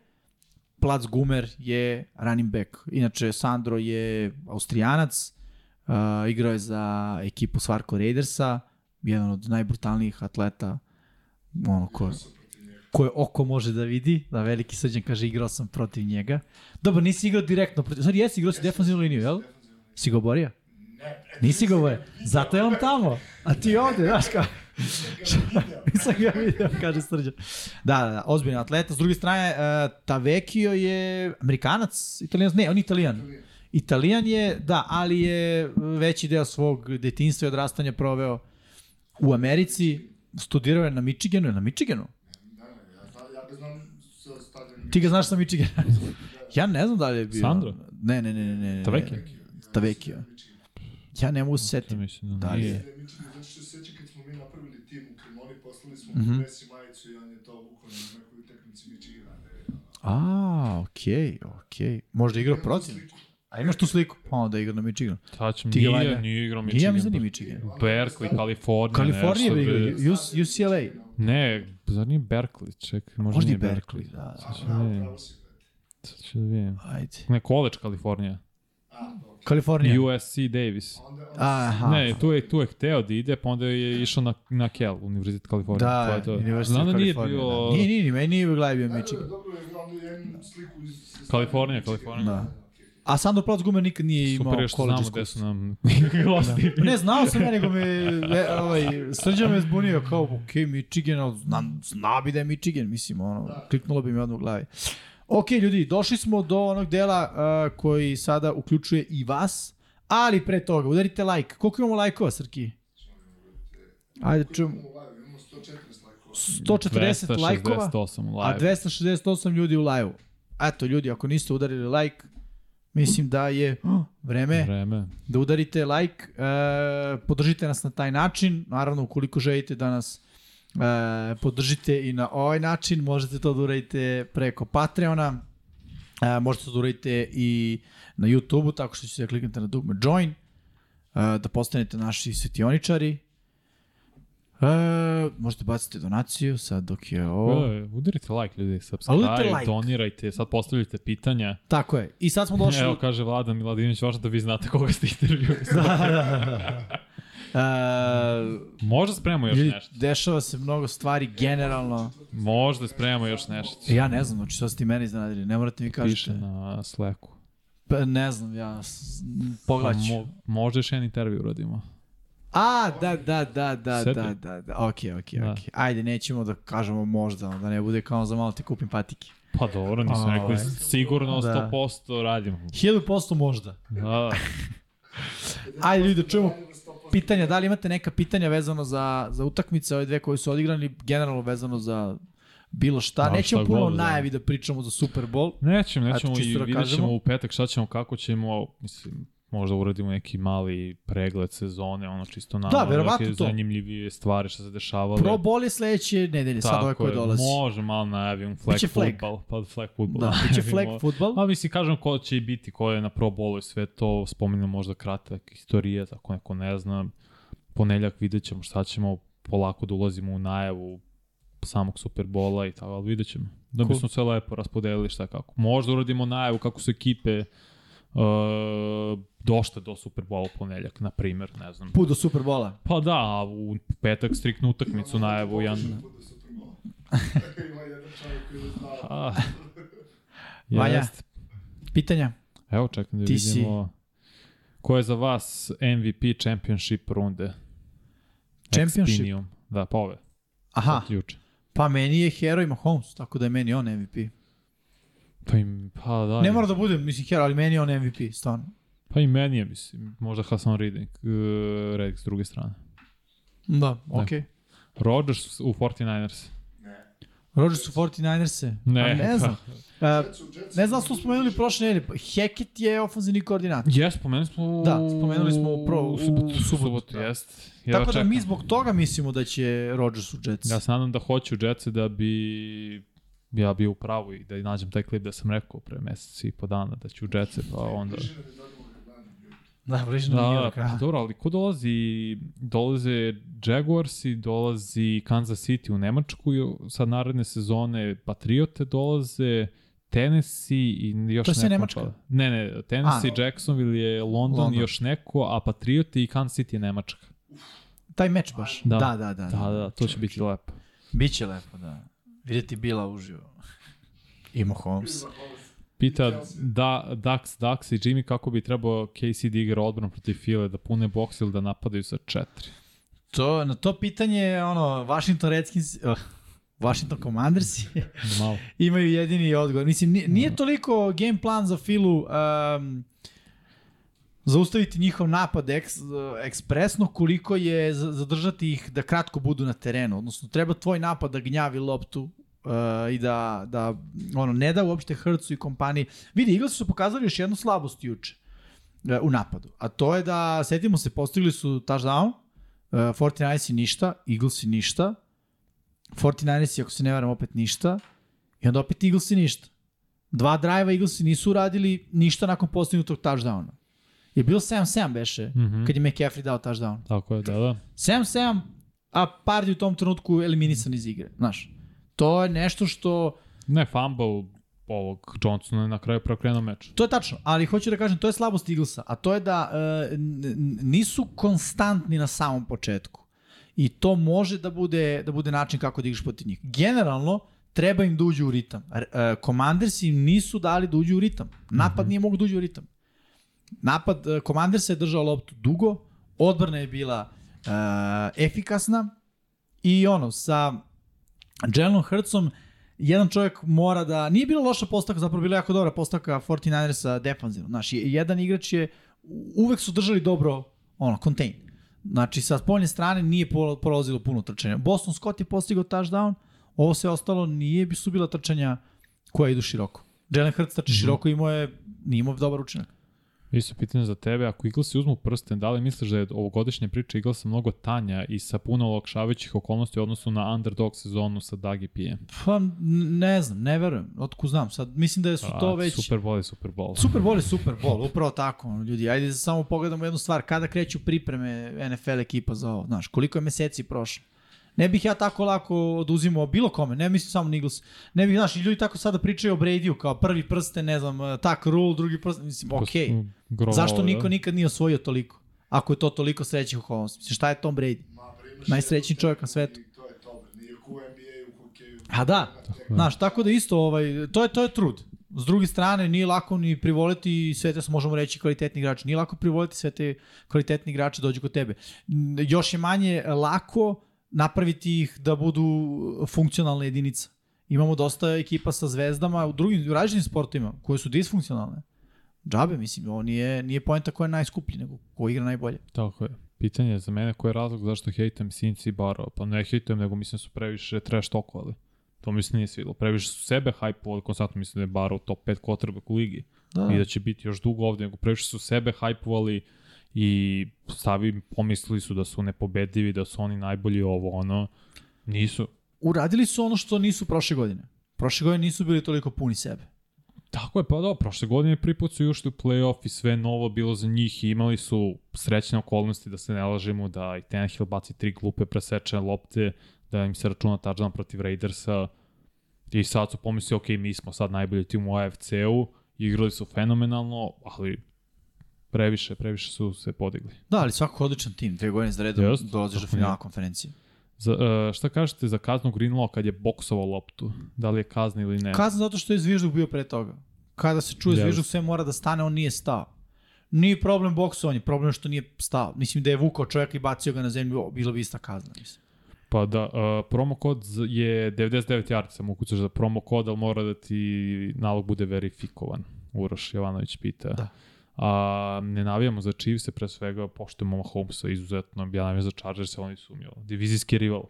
Plac Gumer je running back. Inače, Sandro je austrijanac, uh, igrao je za ekipu Svarko Raidersa, jedan od najbrutalnijih atleta ono ko, koje oko može da vidi, da veliki srđan kaže igrao sam protiv njega. Dobro, nisi igrao direktno protiv, sorry, jesi igrao si defensivnu liniju, jel? Si ga oborio? Ne, Nisi ga oborio. Zato je on tamo. A ti ovde, znaš kao. Nisam ga vidio, kaže Srđan. Da, da, da, ozbiljan atleta. S druge strane, uh, Tavekio je Amerikanac, Italijanac, ne, on je Italijan. Italijan je, da, ali je veći deo svog detinjstva i odrastanja proveo u Americi. Studirao je na Michiganu, je na Michiganu? Ne, ne, ja, zna- ja ga znam sa stadionom. Ti ga znaš sa Michigana? ja ne znam da li je bio. Sandro? Ne, ne, ne, ne. ne, ne. Tavekio? Tavekio. Ja ne mogu se To setiti. mislim da Da je? Zato što se sjećam kad smo mi napravili tim u Kremoni, poslali smo mu Messi majicu i on je to vukao na nekoj utakmici Michigana. A, okej, okej. Možda igrao protiv. A imaš tu sliku? Pa onda igra na Michiganu. Sad ćemo, Ti ga nije, nije igrao Nije, Michigan. ja mislim da nije Michigan. Berkeley, Kalifornija. Kalifornija nešto, igrao, US, UCLA. Ne, zar nije Berkeley, čekaj, možda, Možda i nije Berkeley, da, da. A, Sad ću bravo, vidim. Sad ću da vidim. Ajde. Ne, College Kalifornija. Kalifornija. USC Davis. Aha. Ne, tu je, tu je hteo da ide, pa onda je išao na, na Kel, Univerzitet Kalifornije. Da, je to. University Znam da nije Kalifornija, bio... Da. Nije, nije, nije, meni nije bio Da, da, Michigan. dobro je, onda ja imam sliku iz... iz- Kalifornija. Kalifornija. Da. A Sandro Plac Gumer nikad nije imao Super je što college znamo gde su nam gosti. Ne, znao sam ja, nego me, e, ovaj, srđan me zbunio kao, ok, Michigan, ali zna, zna bi da je Michigan, mislim, ono, kliknulo bi mi odmah u glavi. Ok, ljudi, došli smo do onog dela uh, koji sada uključuje i vas, ali pre toga, udarite like. Koliko imamo lajkova, Srki? Ajde, čujemo. Imamo live, imamo 140 lajkova. 140 lajkova, 268 a live. 268 ljudi u live-u. Eto, ljudi, ako niste udarili like, mislim da je oh, vreme Vreme. da udarite like, e, podržite nas na taj način, naravno ukoliko želite da nas e, podržite i na ovaj način, možete to da uradite preko Patreona, e, možete to da uradite i na YouTube-u, tako što ćete da kliknete na dugme Join, e, da postanete naši svetioničari, e, možete baciti donaciju sad dok je ovo... E, udarite like ljudi, subscribe, like. donirajte, sad postavljajte pitanja. Tako je. I sad smo došli... Evo kaže Vladan Miladinović, važno da vi znate koga ste intervjuili. E, Možda spremamo još ljudi, nešto. dešava se mnogo stvari generalno. Možda spremamo još nešto. Ja ne znam, znači sad ste meni iznenadili, ne morate mi Piše kažete. na Slacku. Pa, ne znam, ja s- Pa pogledat ću. mo, možda još jedan intervju uradimo. A, da, da, da, da, Sedi. da, da, da, okej, okej, Da. okej. Ajde, nećemo da kažemo možda, da ne bude kao za malo ti kupim patike. Pa dobro, nisam Ovaj. rekao, sigurno Da. 100% radimo. 1000% možda. Da, Ajde, ljudi, da čujemo pitanja. Da li imate neka pitanja vezano za, za utakmice, ove dve koje su odigrani, generalno vezano za bilo šta. Da, Nećemo šta puno god, da. najavi da pričamo za Super Bowl. Nećemo, nećemo Eto, čisto i da vidjet ćemo u petak šta ćemo, kako ćemo, mislim, možda uradimo neki mali pregled sezone, ono čisto na Da, verovatno neke to. zanimljivije stvari što se dešavale. Pro Bowl je sledeće nedelje, sad ove koje je, dolazi. Može malo najavim flag Biće flag. football, pa flag football. Da, biće flag futbol. A mislim, kažem ko će i biti, ko je na Pro Bowlu i sve to, spominjamo možda kratak istorije, ako neko ne zna. Poneljak vidjet ćemo šta ćemo, polako da ulazimo u najavu samog Superbola i tako, ali vidjet ćemo. Da Cool. bismo sve lepo raspodelili šta kako. Možda uradimo najavu kako su ekipe uh, došle do Superbola u poneljak, na primjer, ne znam. Put do Super Bola. Pa da, u petak striktnu utakmicu najavu. Jan... Ima jedan čovjek koji je znao. A, Vanja. jest. Pitanja? Evo čekam da Ti si- vidimo. Ko je za vas MVP championship runde? Championship? Expinium. Da, pa ove. Aha, pa meni je Hero i Mahomes, tako da je meni on MVP. Pa, im, pa da. Ne mora da bude, mislim, Hero, ali meni je on MVP, stvarno. Pa i meni je, mislim. Možda Hasan Redding, uh, Redding s druge strane. Da, okej. Rodgers u 49ers. Rodgers su 49ers-e. Ne, A ne znam. Uh, ne znam, smo spomenuli prošle nedelje. pa Hackett je ofenzivni koordinator. Jes, spomenuli smo Da, spomenuli smo u pro- u subotu, u subotu, subotu, da. jest. Ja Tako da čekam. mi zbog toga mislimo da će Rodgers u Jets. Ja se nadam da hoću Jetsi da bi ja bio u pravu i da nađem taj klip da sam rekao pre meseci i po dana da ću u Jetsi, pa onda... je. Da, Da, nije da, do pa dobro, ali ko dolazi? Dolaze Jaguarsi, dolazi Kansas City u Nemačku, i sad naredne sezone Patriote dolaze, Tennessee i još To je sve neko. Nemačka? pa- Ne, ne, Tennessee, A. Jacksonville je London, London. i još neko, a Patriote i Kansas City je Nemačka. Taj meč baš. Da. Da, da, da. Da, da, to će biti lepo. Biće lepo, da. Vidjeti Bila uživo. I Mahomes. Pita da, Dax, Dax i Jimmy kako bi trebao KC da igra odbranu protiv File, da pune boks ili da napadaju sa četiri. To, na to pitanje, ono, Washington Redskins, uh, Washington Commanders malo. imaju jedini odgovor. Mislim, nije, nije toliko game plan za Filu um, zaustaviti njihov napad eks, ekspresno koliko je za- zadržati ih da kratko budu na terenu. Odnosno, treba tvoj napad da gnjavi loptu uh, i da, da ono, ne da uopšte Hrcu i kompaniji. Vidi, Eaglesi su pokazali još jednu slabost juče uh, u napadu. A to je da, setimo se, postigli su touchdown, uh, 49ersi ništa, Eaglesi ništa, 49ersi, ako se ne varam, opet ništa, i onda opet Eaglesi ništa. Dva drajva Eaglesi nisu uradili ništa nakon postignutog touchdowna. Je bilo 7-7 beše, mm. -hmm. kad je McCaffrey dao touchdown. Tako je, da, da. 7-7, a Pardi u tom trenutku eliminisan iz igre. Znaš, to je nešto što... Ne, fumble ovog Johnsona je na kraju preokrenuo meč. To je tačno, ali hoću da kažem, to je slabost Eaglesa, a to je da e, nisu konstantni na samom početku. I to može da bude, da bude način kako da igraš protiv njih. Generalno, treba im da uđu u ritam. E, Commanders im nisu dali da uđu u ritam. Napad nije mogu da uđe u ritam. Napad, e, Commanders je držao loptu dugo, odbrana je bila e, efikasna i ono, sa Jalen Hurtsom jedan čovjek mora da... Nije bila loša postavka, zapravo bila jako dobra postavka 49ersa defanzivno. Znaš, je- jedan igrač je... Uvek su držali dobro, ono, contain. Znači, sa spoljne strane nije prolazilo puno trčanja. Boston Scott je postigao touchdown, ovo sve ostalo nije bi su bila trčanja koja idu široko. Jalen Hurts trče široko i imao je, nije imao dobar učinak. Isto pitanje za tebe, ako Eaglesi uzmu prsten, da li misliš da je ovogodišnja priča Eaglesa mnogo tanja i sa puno olakšavajućih okolnosti u odnosu na underdog sezonu sa Dagi Pijem? Pa, ne znam, ne verujem, otku znam. Sad, mislim da su to već... Super Bowl je Super Bowl. Super Bowl je Super Bowl, upravo tako, ljudi. Ajde da samo pogledamo jednu stvar, kada kreću pripreme NFL ekipa za ovo, znaš, koliko je meseci prošlo. Ne bih ja tako lako oduzimao bilo kome, ne mislim samo na Eagles. Ne bih, znaš, i ljudi tako sada pričaju o Bradyu kao prvi prsten, ne znam, tak rule, drugi prsten, mislim, okej. Okay. Zašto niko da. nikad nije osvojio toliko? Ako je to toliko srećih okolnosti. Mislim, šta je Tom Brady? Ma, Najsrećniji čovjek na svetu. To je to. Nije u NBA u hokeju. A da, znaš, tako da isto, ovaj, to je, to je trud. S druge strane, nije lako ni privoliti sve te, možemo reći, kvalitetni igrači. Nije lako privoliti sve te kvalitetni igrači da dođu kod tebe. Još je manje lako napraviti ih da budu funkcionalna jedinica. Imamo dosta ekipa sa zvezdama u drugim u različitim sportovima koje su disfunkcionalne. Džabe, mislim, ovo nije, nije poenta koja je najskuplji, nego ko igra najbolje. Tako je. Pitanje je za mene koji je razlog zašto hejtam Sinci i Baro. Pa ne hejtam, nego mislim da su previše trash talkovali. To mi se nije svidilo. Previše su sebe hypovali, konstantno mislim da je Baro top 5 quarterback u ligi. Da. I da će biti još dugo ovde, nego previše su sebe hypovali i stavi, pomislili su da su nepobedivi, da su oni najbolji ovo, ono. Nisu. Uradili su ono što nisu prošle godine. Prošle godine nisu bili toliko puni sebe. Tako je, pa da, prošle godine prvi put su ušli u playoff i sve novo bilo za njih i imali su srećne okolnosti da se ne lažemo, da i Tannehill baci tri glupe presečene lopte, da im se računa touchdown protiv Raidersa i sad su pomislili, ok, mi smo sad najbolji tim u AFC-u, igrali su fenomenalno, ali previše, previše su se podigli. Da, ali svako odličan tim, dve godine za redom Jest, dolaziš do finala je. konferencije. Za, uh, šta kažete za kaznu Greenlaw kad je boksovao loptu? Da li je kazna ili ne? Kazna zato što je zvižduk bio pre toga. Kada se čuje Jeste. zvižduk, sve mora da stane, on nije stao. Nije problem boksovanje, problem je što nije stao. Mislim da je vukao čovjeka i bacio ga na zemlju, bilo bi ista kazna. Mislim. Pa da, uh, promo kod je 99 yardi, samo ukucaš za promo kod, ali mora da ti nalog bude verifikovan. Uroš Jovanović pita. Da. A, ne navijamo za Chiefs, pre svega poštujemo Mahomesa izuzetno, ja navijam za Chargers, oni su mi divizijski rival.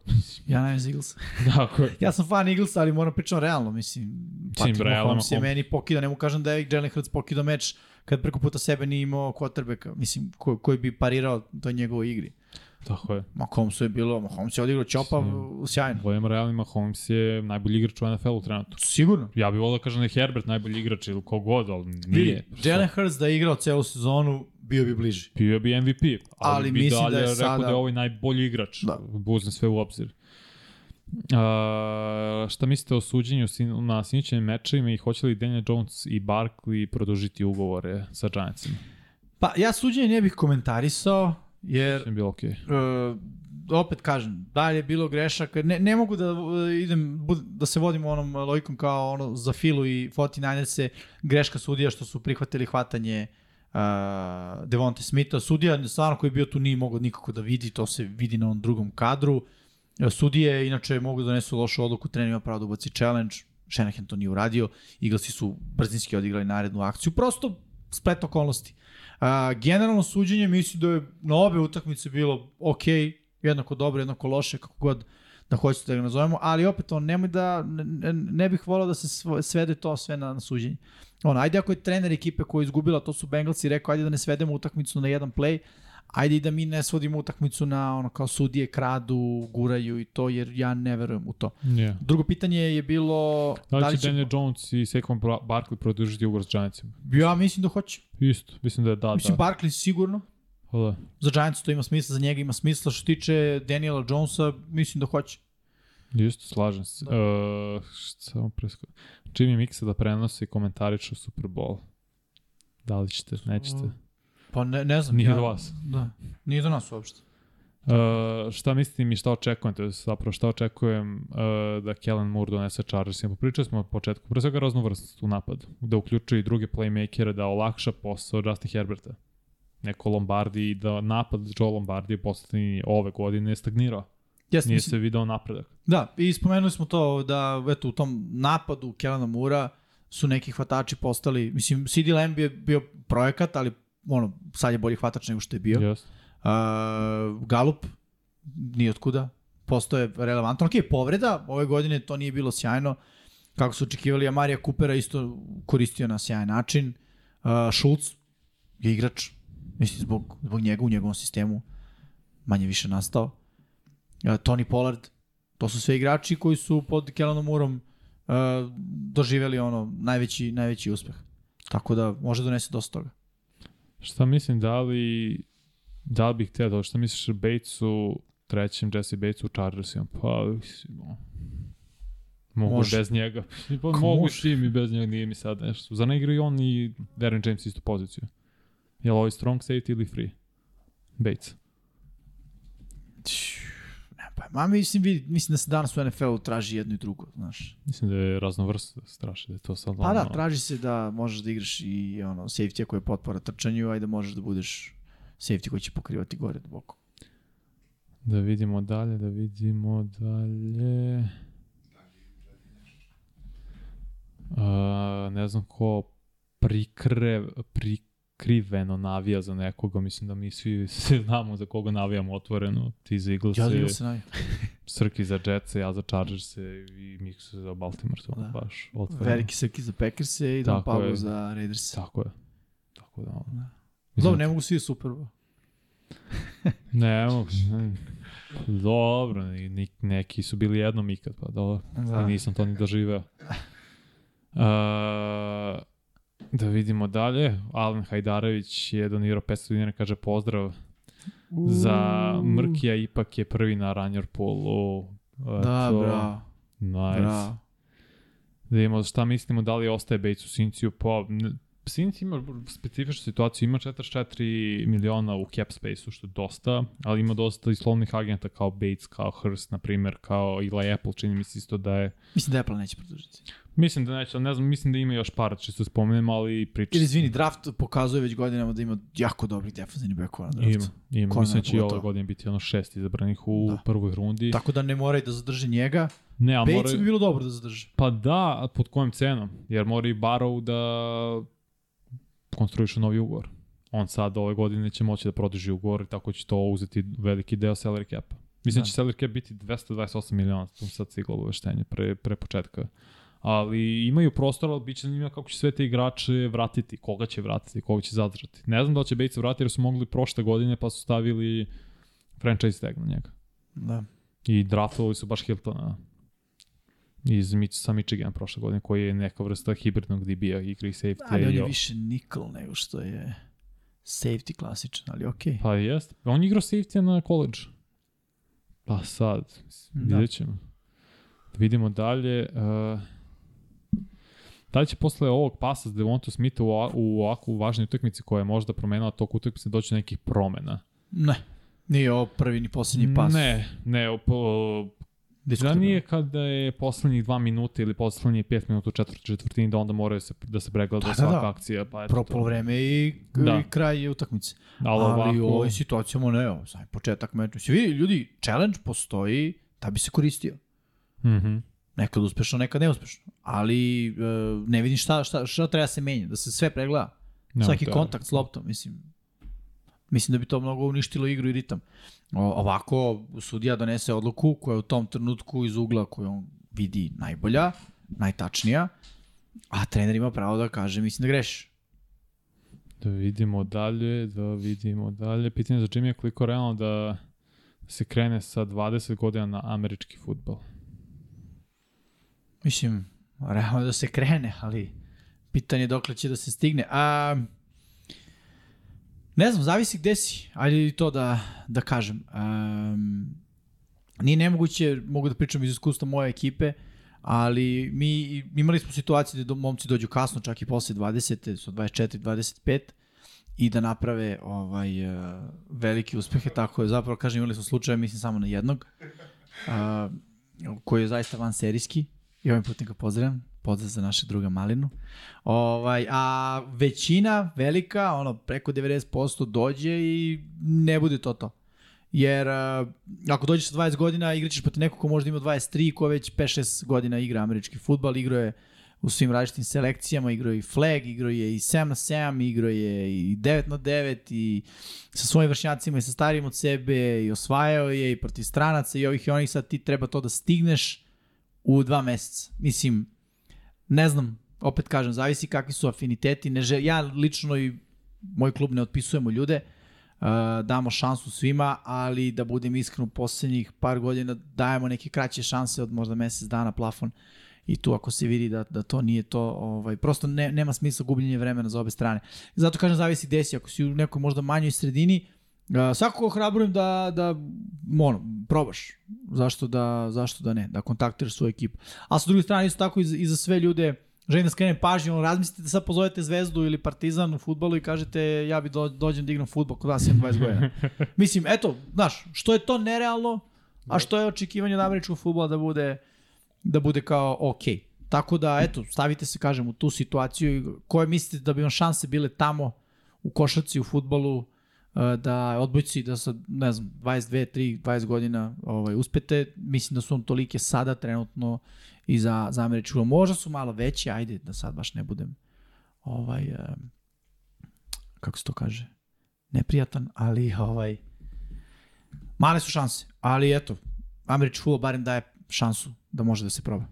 Ja ne znam Eagles. Tako je. Ja sam fan Eaglesa, ali moram pričam realno, mislim. Patrick Mahomes je meni pokida, ne mu kažem da je Jalen Hurts pokidao meč kad preko puta sebe nije imao quarterbacka, mislim, ko, koji bi parirao toj njegovoj igri. Tako je. Mahomesu je bilo, Mahomes je odigrao Sim. sjajno. Budemo realni, Mahomes je najbolji igrač u NFL-u trenutno. Sigurno. Ja bih volio da kažem da je Herbert najbolji igrač ili kogod, ali nije. Vidi, Jalen Hurts da je igrao celu sezonu, bio bi bliži. Bio bi MVP, ali, Ali bi mislim dalje da je rekao sada- da je ovaj najbolji igrač. Da. Uzem sve u obzir. A, šta mislite o suđenju sin, na sinićenim mečevima i hoće li Daniel Jones i Barkley produžiti ugovore sa Giantsima? Pa ja suđenje ne bih komentarisao, jer je bilo okej. uh, opet kažem, da li je bilo grešaka, ne, ne mogu da uh, idem, bud- da se vodim onom logikom kao ono za Filu i 49ers greška sudija što su prihvatili hvatanje uh, Devonte Smitha. Sudija stvarno koji je bio tu nije mogao nikako da vidi, to se vidi na onom drugom kadru. Sudije inače mogu da donesu lošu odluku, trener ima pravo da ubaci challenge, Shanahan to nije uradio, Eaglesi su brzinski odigrali narednu akciju, prosto splet okolnosti. Uh, generalno suđenje mislim da je na obe utakmice bilo ok, jednako dobro, jednako loše, kako god da hoćete da ga nazovemo, ali opet on nemoj da, ne, ne bih volao da se svede to sve na, na suđenje. On, ajde ako je trener ekipe koja je izgubila, to su Bengalsi, rekao ajde da ne svedemo utakmicu na jedan play, ajde i da mi ne svodimo utakmicu na ono kao sudije kradu, guraju i to, jer ja ne verujem u to. Yeah. Drugo pitanje je bilo Da li će Daniel Jones i Saquon Barkley produžiti ugovor s Giantsima? ja mislim da hoće. Isto, mislim da je da, Mislim, da. Barkley sigurno, Pa da. za Giants to ima smisla, za njega ima smisla. Što tiče Daniela Jonesa, mislim da hoće. Isto, slažem se. Da. Da. Uh, samo presko... Jimmy Mixa da prenosi komentariču Super Bowl. Da li ćete, nećete? Pa ne, ne znam. Nije ja, do vas. Da, nije do nas uopšte. Uh, šta mislite mi šta očekujem, to je zapravo šta očekujem uh, da Kellen Moore donese Chargersima. Pričali smo od početku, pre svega raznovrst u napadu, da uključuje i druge playmakere, da olakša posao Justin Herberta. Neko Lombardi i da napad Joe Lombardi je poslednji ove godine stagnirao. Jes, Nije mislim, se video napredak. Da, i spomenuli smo to da eto, u tom napadu Kelana Mura su neki hvatači postali, mislim, CD Lamb je bio projekat, ali ono, sad je bolji hvatač nego što je bio. Yes. Uh, Galup, nije otkuda, postoje relevantan. Ok, povreda, ove godine to nije bilo sjajno, kako su očekivali, a Marija Kupera isto koristio na sjajan način. Uh, Schultz je igrač, mislim, zbog, zbog njega u njegovom sistemu manje više nastao. Uh, Tony Pollard, to su sve igrači koji su pod Kellanom Murom uh, doživeli ono najveći, najveći uspeh. Tako da može donese dosta toga. Šta mislim, da li, da li bih htio da, šta misliš o Batesu, trećem Jesse Batesu u Chargersima? Pa, mogu Može. bez njega. Pa, mogu može? svi mi bez njega, nije mi sad nešto. Za ne i on i Darren James istu poziciju. Je li ovaj strong safety ili free? Bates. Nemam Pa, ma mislim, vidi, mislim da se danas u NFL-u traži jedno i drugo, znaš. Mislim da je raznovrst strašno, da je to sad Pa da, ono- traži se da možeš da igraš i ono, safety koji je potpora trčanju, a i da možeš da budeš safety koji će pokrivati gore duboko. Da vidimo dalje, da vidimo dalje. Uh, ne znam ko prikre, prikriveno navija za nekoga, mislim da mi svi, znamo za koga navijamo otvoreno, ti za Eagles, Ja da se navijam. Srki za Jets, ja za Chargers i Mix za Baltimore, to Da. baš otvoreno. Veliki srki za Packers i Don Pablo je. za Raiders. Tako je. Tako da, ono. Da. Dobro, ne mogu svi Super. Ne mogu. ne. Dobro, ni- neki su bili jednom ikad, pa dobro. Da. Da. Nisam to ni doživeo. Uh, da vidimo dalje. Alen Hajdarević je donirao 500 dinara, kaže pozdrav za Mrkija, ipak je prvi na Ranjer Polu. Da, bravo, Nice. bravo. Da vidimo šta mislimo, da li ostaje Bates u Sinciju. Pa, Sinci ima specifičnu situaciju, ima 44 miliona u cap space-u, što je dosta, ali ima dosta i slovnih agenta kao Bates, kao Hurst, na primjer, kao Eli Apple, čini mi se isto da je... Mislim da Apple neće produžiti. Mislim da neće, ne znam, mislim da ima još par, čisto spomenem, ali priča... Ili izvini, draft pokazuje već godinama da ima jako dobrih defensivnih bekova na draftu. Ima, ima. Corner Mislim da će i ove godine biti ono šest izabranih u Da. prvoj rundi. Tako da ne moraju da zadrže njega. Ne, a moraju... bi bilo dobro da zadrže. Pa da, pod kojim cenom? Jer mora i Barrow da konstruiše novi ugovor. On sad ove godine će moći da produži ugovor i tako će to uzeti veliki deo salary capa. Mislim da. Da. će salary cap biti 228 miliona, to sad siglo obaveštenje pre, pre početka. Ali imaju prostora, ali bit će zanimljivo kako će sve te igrače vratiti, koga će vratiti, koga će zadržati. Ne znam da li će Bates vratiti jer su mogli prošle godine pa su stavili franchise tag na njega. Da. I draftovali su baš Hiltona iz sa Michigan prošle godine, koji je neka vrsta hibridnog DB-a, igra i safety. Ali on je više nickel nego što je safety klasičan, ali okej. Pa jest. On je igrao safety na college. Pa sad, Da. vidjet ćemo. Da vidimo dalje. Uh, da li će posle ovog pasa s Devonta Smitha u, u ovakvu važnoj utakmici koja je možda promenila tok utakmice doći do nekih promena? Ne. Nije ovo prvi ni poslednji pas. Ne, ne, po, Da Diskutabilno. nije kada je poslednjih dva minuta ili poslednjih pet minuta u četvrtoj četvrtini da onda moraju se, da se pregleda Da, da, svaka da. akcija. Pa eto Prvo to. polovreme i, Da. i kraj utakmice. Ali, Ali, ovako, u ovoj situacijama ne, ovo, sam početak meča. Svi vidi, ljudi, challenge postoji da bi se koristio. Mhm. Nekad uspešno, nekad neuspešno. Ali e, ne vidim šta, šta, šta treba se menja, da se sve pregleda. Nema Svaki kontakt s loptom, mislim. Mislim da bi to mnogo uništilo igru i ritam. O, ovako, sudija donese odluku koja je u tom trenutku iz ugla koju on vidi najbolja, najtačnija, a trener ima pravo da kaže, mislim da grešiš. Da vidimo dalje, da vidimo dalje. Pitanje za Jimmy je koliko realno da se krene sa 20 godina na američki futbol. Mislim, realno da se krene, ali pitanje je dokle će da se stigne. A, ne znam, zavisi gde si. Ajde i to da, da kažem. Um, nije nemoguće, mogu da pričam iz iskustva moje ekipe, ali mi imali smo situacije da momci dođu kasno, čak i posle 20, su 24, 25 i da naprave ovaj uh, velike uspehe, tako je zapravo kažem imali smo slučaje, mislim samo na jednog uh, koji je zaista van serijski i ovim putem ga pozdravljam, pozdrav za naše druga Malinu. Ovaj, a većina velika, ono preko 90% dođe i ne bude to to. Jer uh, ako dođeš sa 20 godina, igraćeš protiv nekog ko možda ima 23, ko već 5-6 godina igra američki futbal, igrao je u svim različitim selekcijama, igrao je i flag, igrao je i 7 na 7, igrao je i 9 na 9 i sa svojim vršnjacima i sa starijim od sebe i osvajao je i protiv stranaca i ovih i onih sad ti treba to da stigneš u dva meseca. Mislim, ne znam, opet kažem, zavisi kakvi su afiniteti. Ne žel, ja lično i moj klub ne otpisujemo ljude, uh, damo šansu svima, ali da budem iskren u poslednjih par godina dajemo neke kraće šanse od možda mesec dana plafon i tu ako se vidi da, da to nije to, ovaj, prosto ne, nema smisla gubljenje vremena za obe strane. Zato kažem, zavisi gde si, ako si u nekoj možda manjoj sredini, Uh, svakako ohrabrujem da, da ono, probaš. Zašto da, zašto da ne? Da kontaktiraš svoju ekipu. A sa druge strane, isto tako i za, i za sve ljude, želim da skrenem pažnju, ono, razmislite da sad pozovete Zvezdu ili Partizan u futbolu i kažete ja bi do, dođem da igram futbol kod vas imam 20 godina. Mislim, eto, znaš, što je to nerealno, A što je očekivanje od američkog futbola da bude, da bude kao ok. Tako da, eto, stavite se, kažem, u tu situaciju koje mislite da bi vam šanse bile tamo u košarci, u futbolu, e, da odbojci da sa, ne znam, 22, 3, 20 godina ovaj, uspete. Mislim da su on tolike sada trenutno i za, za američku. Možda su malo veći, ajde da sad baš ne budem ovaj, e, kako se to kaže, neprijatan, ali ovaj, male su šanse. Ali eto, američki futbol barem daje šansu da može da se proba.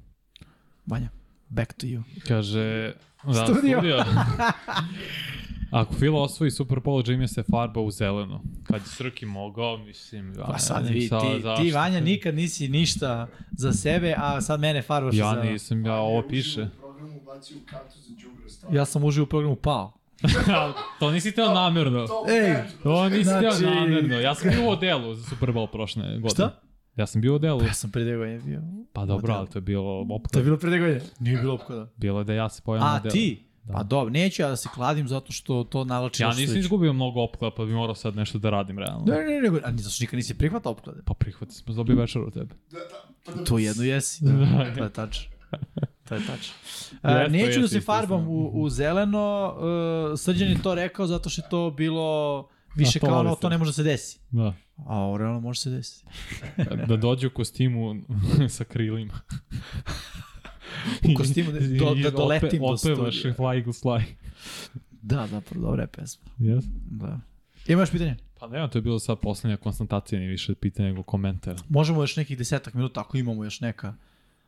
Vanja, back to you. Kaže... Da, Studio. studio. Ako Filo osvoji Super Bowl, Jimmy se farba u zeleno. Kad je Srki mogao, mislim... Ja, Pa sad vi, sad ti, zašto. ti Vanja nikad nisi ništa za sebe, a sad mene farbaš Ja za... nisam, ja ovo piše. U programu bacio u kartu za džubre. Ja sam užio u programu pao. to nisi teo namerno. Ej, To nisi Znači- znači... teo namerno. Ja sam bio u odelu za Super Bowl prošle godine. Šta? Ja sam bio u odelu. Ja sam pre dve godine bio. Pa dobro, ali to je bilo To je bilo pre dve godine? Nije bilo opkoda. Bilo je da ja se pojavim na A, ti? Da. Pa dobro, neću ja da se kladim zato što to nalači Ja nisam izgubio mnogo opklada, pa bi morao sad nešto da radim realno. Ne, ne, ne, a ni zato što nikad nisi prihvatao opklade. Pa prihvati smo dobio večer od tebe. Da, da, pa da, To jedno jesi, da. to je tačno. To je tačno. A, Jeste, neću da se farbam u, u zeleno, uh, Srđan je to rekao zato što je to bilo više kao ono, to ne može da se desi. Da. A ovo realno može se desiti. Da dođe u kostimu sa krilima. U kostimu da- do- da I doletim do studija. Fly Eagles Fly. Da, zapravo, dobra je pesma. Yes. Da. Imaš pitanje? Pa ne, to je bilo sad poslednja konstatacija, nije više pitanja nego komentara. Možemo još nekih desetak minuta ako imamo još neka.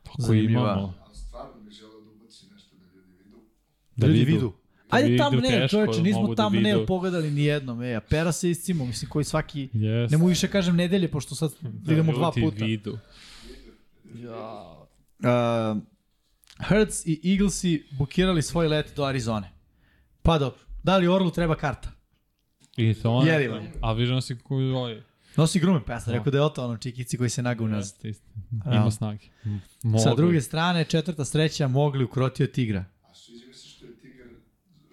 Ako Zanimljiva. imamo, stvarno bih želeo da ubaci nešto da ljudi vidu. da Ljudi vidu. vidu. Da Ajde vidu thumbnail, teško, čoveče, nismo mogu da vidu. pogledali ni jednom, e, a pera se iscimo, mislim, koji svaki, Yes. ne mogu više kažem nedelje, pošto sad idemo dva ljudi puta. Vidu. Uh, Hertz i Eaglesi bukirali svoj let do Arizone. Pa dobro, da li Orlu treba karta? I to on. Jedivo. A vižno si koji ovaj. Nosi grume, pa ja sam Da. rekao da je oto ono čikici koji se naga unazad. Jeste. Ja. Ima snage. M- Mogu. Sa druge strane, četvrta sreća mogli ukrotio tigra. A mi se što je tigar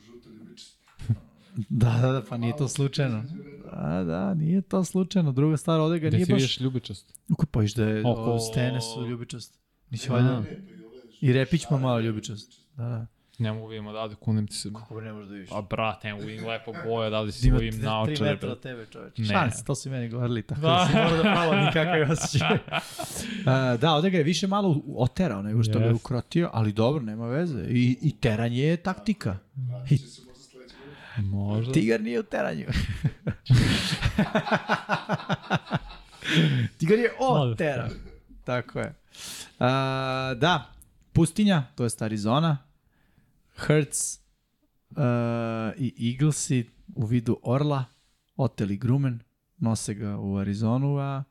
žuto ljubičast. Da, da, da, pa nije to slučajno. Da, da, nije to slučajno. Druga stvar, ovde ga Gde nije si baš... vidiš ljubičast? Uko pa viš da je Oko- stene su ljubičaste. Nisi valjda? Ne, pa i ove I Repić ma malo ljubičast. Da, da. Ne mogu vidimo da kunem ti se. Kako ne možeš da vidiš? A brate, ne mogu vidim lepo boje, da li si Ima svojim 3 naočare. metra od tebe, čoveče. Šans, to su meni govorili, tako da, Da. si mora da pravo nikakav osjećaj. Uh, da, ovde ga je više malo oterao nego što ga je ukrotio, ali dobro, nema veze. I, i teranje je taktika. se možda. Tigar nije u teranju. Tigar je otera. Tako je. Uh, da, pustinja, to je Arizona. Hertz uh, i Eaglesi u vidu Orla, oteli Grumen, nose ga u Arizonu, a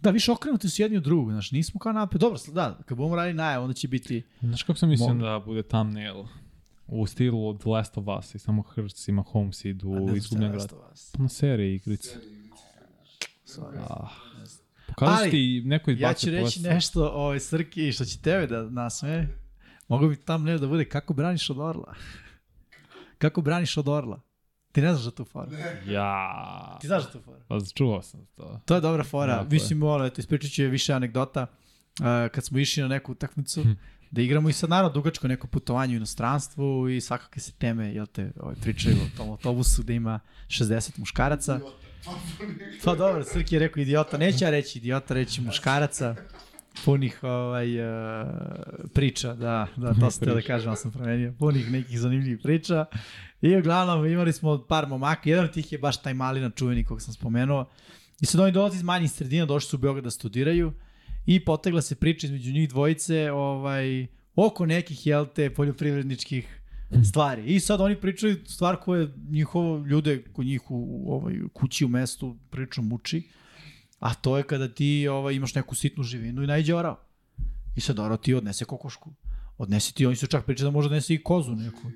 da, više okrenuti su jedni od drugog, znaš, nismo kao napred. Dobro, da, kad budemo radili najav, onda će biti... Znaš kako sam mislio Mogu. da bude thumbnail? U stilu The Last of Us i samo Hertz i Mahomes idu A ne znam u izgubljen je grad. Last of Us. Pa na seriji igrice. Sorry. Ah. Ću ti neko Ja ću reći nešto o ovoj Srki što će tebe da nasme. Mogu bi tam ne da bude kako braniš od Orla. kako braniš od Orla. Ti ne znaš za tu foru. Ja. Ti znaš za tu foru. Pa čuo sam to. To je dobra fora. Je. Mislim, ono, eto, ispričat ću je više anegdota. Uh, kad smo išli na neku utakmicu, Hm. da igramo i sad naravno dugačko neko putovanje u inostranstvu i svakakve se teme, jel te, ovaj, pričaju o tom autobusu da ima 60 muškaraca. Pa dobro, Srki je rekao idiota, neće ja reći idiota, reći muškaraca punih ovaj, uh, priča, da, da, to sam teo da kažem, ali sam promenio, punih nekih zanimljivih priča. I uglavnom imali smo par momaka, jedan od tih je baš taj malina čuveni kog sam spomenuo. I sad oni dolazi iz manjih sredina, došli su u Beograd da studiraju i potegla se priča između njih dvojice ovaj, oko nekih, jel te, poljoprivredničkih stvari. I sad oni pričaju stvar koje njihovo ljude kod njih u, u ovoj kući u mestu priču muči, a to je kada ti ovaj, imaš neku sitnu živinu i najde orao. I sad orao ti odnese kokošku. Odnesi ti, oni su čak pričali da može odnese i kozu neku.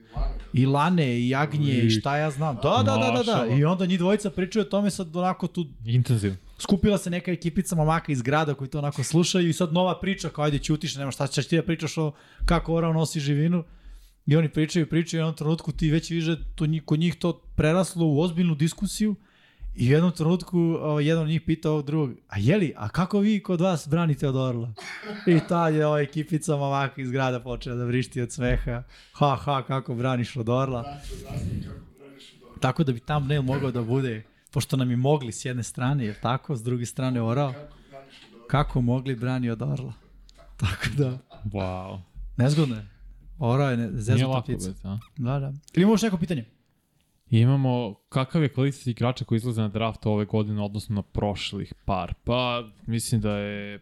I lane, i jagnje, i šta ja znam. Da, da, da, da, da. I onda njih dvojica pričaju o tome sad onako tu Intenzivno. skupila se neka ekipica momaka iz grada koji to onako slušaju i sad nova priča kao ajde ćutiš, nema šta ćeš ti da pričaš o kako orao nosi živinu. I oni pričaju, pričaju i u jednom trenutku ti već da to kod njih to preraslo u ozbiljnu diskusiju I u jednom trenutku o, jedan od njih pitao ovog drugog, a jeli, a kako vi kod vas branite od Orla? I tad je ova ekipica ovako iz grada počela da vrišti od sveha. Ha, ha, kako braniš od Orla. Brate, objasni kako braniš od Orla. Tako da bi thumbnail mogao da bude, pošto nam je mogli s jedne strane, jer tako, s druge strane Orao, Kako kako mogli brani od Orla. Tako da, Wow. nezgodno je. Orao je zeznuta ptica. a? Da, da. Ili imaš neko pitanje? I Imamo kakav je kvalitet igrača koji izlaze na draft ove godine odnosno na prošlih par. Pa mislim da je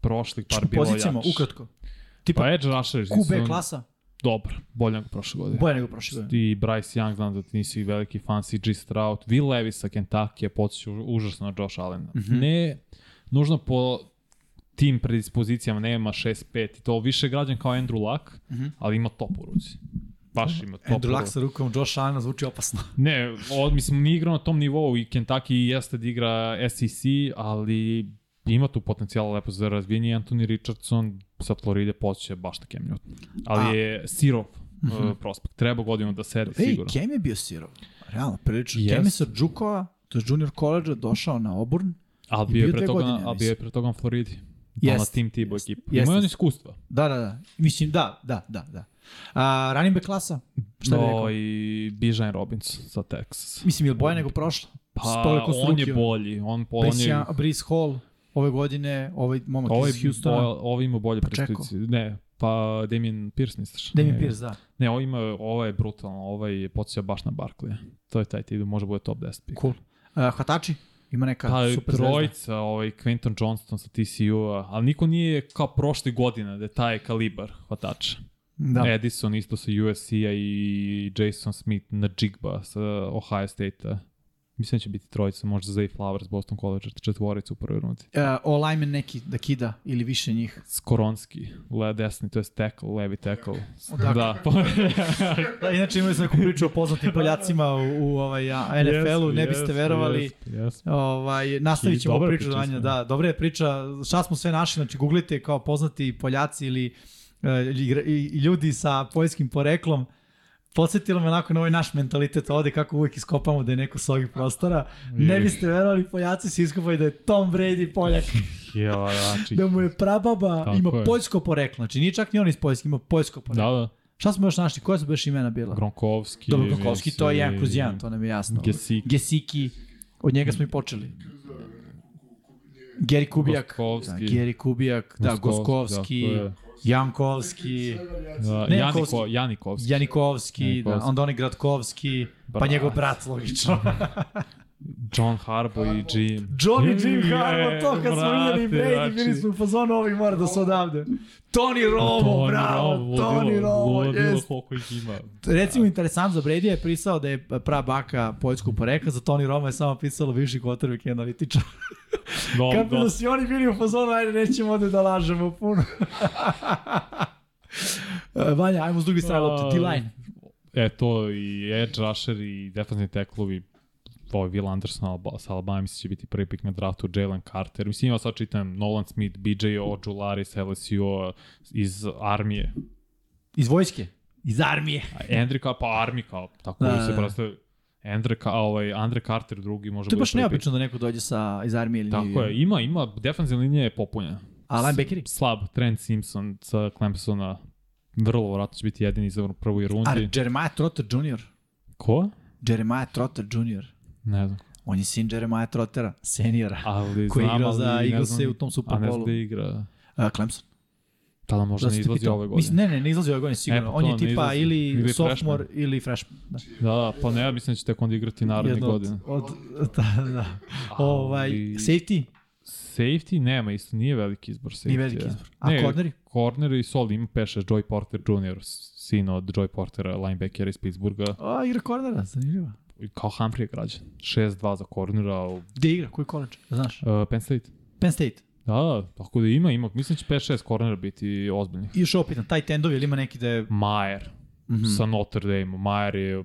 prošlih par bilo pozicijama, jače. ukratko. Tipa Pa Edge Rusher QB klasa, Dobar, bolje nego prošle godine. bolje nego prošle godine. I Bryce Young, znam da ti nisi veliki fan CG Stroud. Will Levis sa Kentucky je podsjeću užasno na Josh Allen. Mm. -hmm. Ne nužno po tim predispozicijama, nema 6-5 i to više građan kao Andrew Luck, mm Mhm. -hmm. ali ima top u ruci. Baš ima top Andrew Luck sa rukom Josh Allen zvuči opasno. Ne, od, mislim, nije igrao na tom nivou i Kentucky jeste da igra SEC, ali ima tu potencijala lepo za razvijenje. Anthony Richardson sa Floride počeće baš na Cam Newton. Ali A- je sirov mm -hmm. uh, prospekt. Treba godinu da sedi Ej, sigurno. Kem je bio sirov. Realno, prilično. Jest. Kem je sa Džukova, to je junior college došao na Auburn. Ali bio je pre toga, godine, ali bio je pre toga na Floridi. Jest. Jest. Na Team ekipu. Jeste. Imaju on iskustva. Da, da, da. Mislim, da, da, da, da. A, running back klasa? Šta bi rekao? No, i Bijan Robinson za Texas. Mislim, je li bolje nego prošlo? Pa, on je bolji. On, po, on je, Brice, Hall ove godine, ovaj momak ovaj, iz Houstona. bo, ovaj ima bolje Pa. Ne, pa Damien Pierce misliš? Damien Ne, Pierce, da. Ne, ovo ima, ovo je brutalno, ovaj je podsjeća baš na Barkley. To je taj tip, može bude top 10 pick. Cool. Uh, hvatači? Ima neka Pa super zvezda. trojica, ovaj Quentin Johnston sa TCU-a, ali niko nije kao prošle godine da je taj kalibar hvatača. Da. Edison isto sa USC-a i Jason Smith na Jigba sa Ohio State-a. Mislim da će biti trojica, možda Zay Flowers, Boston College, četvorica u prvoj rundi. Uh, lineman neki da kida ili više njih. Skoronski, le desni, to je tackle, levi tackle. Odakle? Da. Da, inače imali smo neku priču o poznatim Poljacima u, u ovaj, NFL-u, ne biste verovali. Jeste, jeste. Ovaj, nastavit I ćemo priču za isto. da, dobra je priča, šta smo sve našli, znači googlite kao poznati Poljaci ili uh, i, i ljudi sa poljskim poreklom, podsjetilo me onako na ovaj naš mentalitet ovde kako uvijek iskopamo da je neko s ovih prostora. Ne biste verovali, Poljaci se iskopaju da je Tom Brady Poljak, Ja, znači, da mu je prababa, Tako ima je. poljsko poreklo, znači nije čak ni on iz Poljske, ima poljsko poreklo. da, da, Šta smo još našli, koje su baš imena bila? Gronkovski. Dobro, Gronkowski, to je jedan kroz jedan, to nam je jasno. Gesicki. Gesiki, od njega smo i počeli. Geri Kubijak. Goskovski. Da, Geri Kubijak, da, Goskovski, je. Jankovski, Ne, Janiko, Jankovski. Janikovski. Janikovski, da, Janikovski. onda onaj Gratkovski, pa njegov brat, logično. John Harbaugh i Jim. Johnny Jim Je, Harbaugh, to kad smo vidjeli Brady, bili smo u fazonu, ovi mora da se odavde. Tony Romo, bravo, Tony Romo, jest. koliko ih ima. Recimo, interesant za Brady je pisao da je pra baka poljskog porekla, za Tony Roma je samo pisalo viši quarterback analitičar. No, Kako no, da si oni bili u fazonu, ajde, nećemo ovde da lažemo puno. E, Vanja, ajmo s druge strane lopte, T-line. E, to i edge rusher i defensivni teklovi ovaj Will Anderson Alba, sa Alabama će biti prvi pik na draftu, Jalen Carter. Mislim, ja sad čitam Nolan Smith, BJ Ojulari sa LSU iz armije. Iz vojske, iz armije. A Andre kao, pa armi kao, tako Da, da, da, se da. prosto Andre, ka, ovaj, Andre Carter drugi može To je baš neobično da neko dođe sa, iz armije ili Tako je, ima, ima, defensivna linija je popunjena. A linebackeri? Slab, Trent Simpson sa Clemsona, vrlo vratno će biti jedini izabran u prvoj A rundi. Jeremiah Trotter Jr. Ko? Jeremiah Trotter Jr. Ne znam. On je sin Jeremiah Trottera, seniora, Ali koji je znam, igrao za ne Eaglese u tom A Super ne znam Bowlu. da igra. Uh, Clemson. Tada možda Da ne izlazi ove godine. Mislim, ne, ne, ne izlazi ove godine sigurno. E, pa On je ne tipa izlazi. ili, Ili sophomore ili freshman. Da. Da, pa ne, mislim da će tek onda igrati naredne Jedno od, godine. od, da, da. Ovaj, safety? Safety nema isto, nije veliki izbor safety. Nije veliki izbor. A corneri? Corneri i sol ima 5-6, Joy Porter Jr., sin od Joy Portera, linebackera iz Pittsburgha. A, igra cornera, zanimljivo. I Kao Humphrey je građan. 6-2 za cornera u Gde igra? Koji college? Znaš? uh, Penn State. Penn State. Da, da, tako da ima, ima. Mislim da će 5-6 cornera biti ozbiljni. I još opitan, taj tendovi, ili ima neki da je Majer mm -hmm. sa Notre Dame. Majer je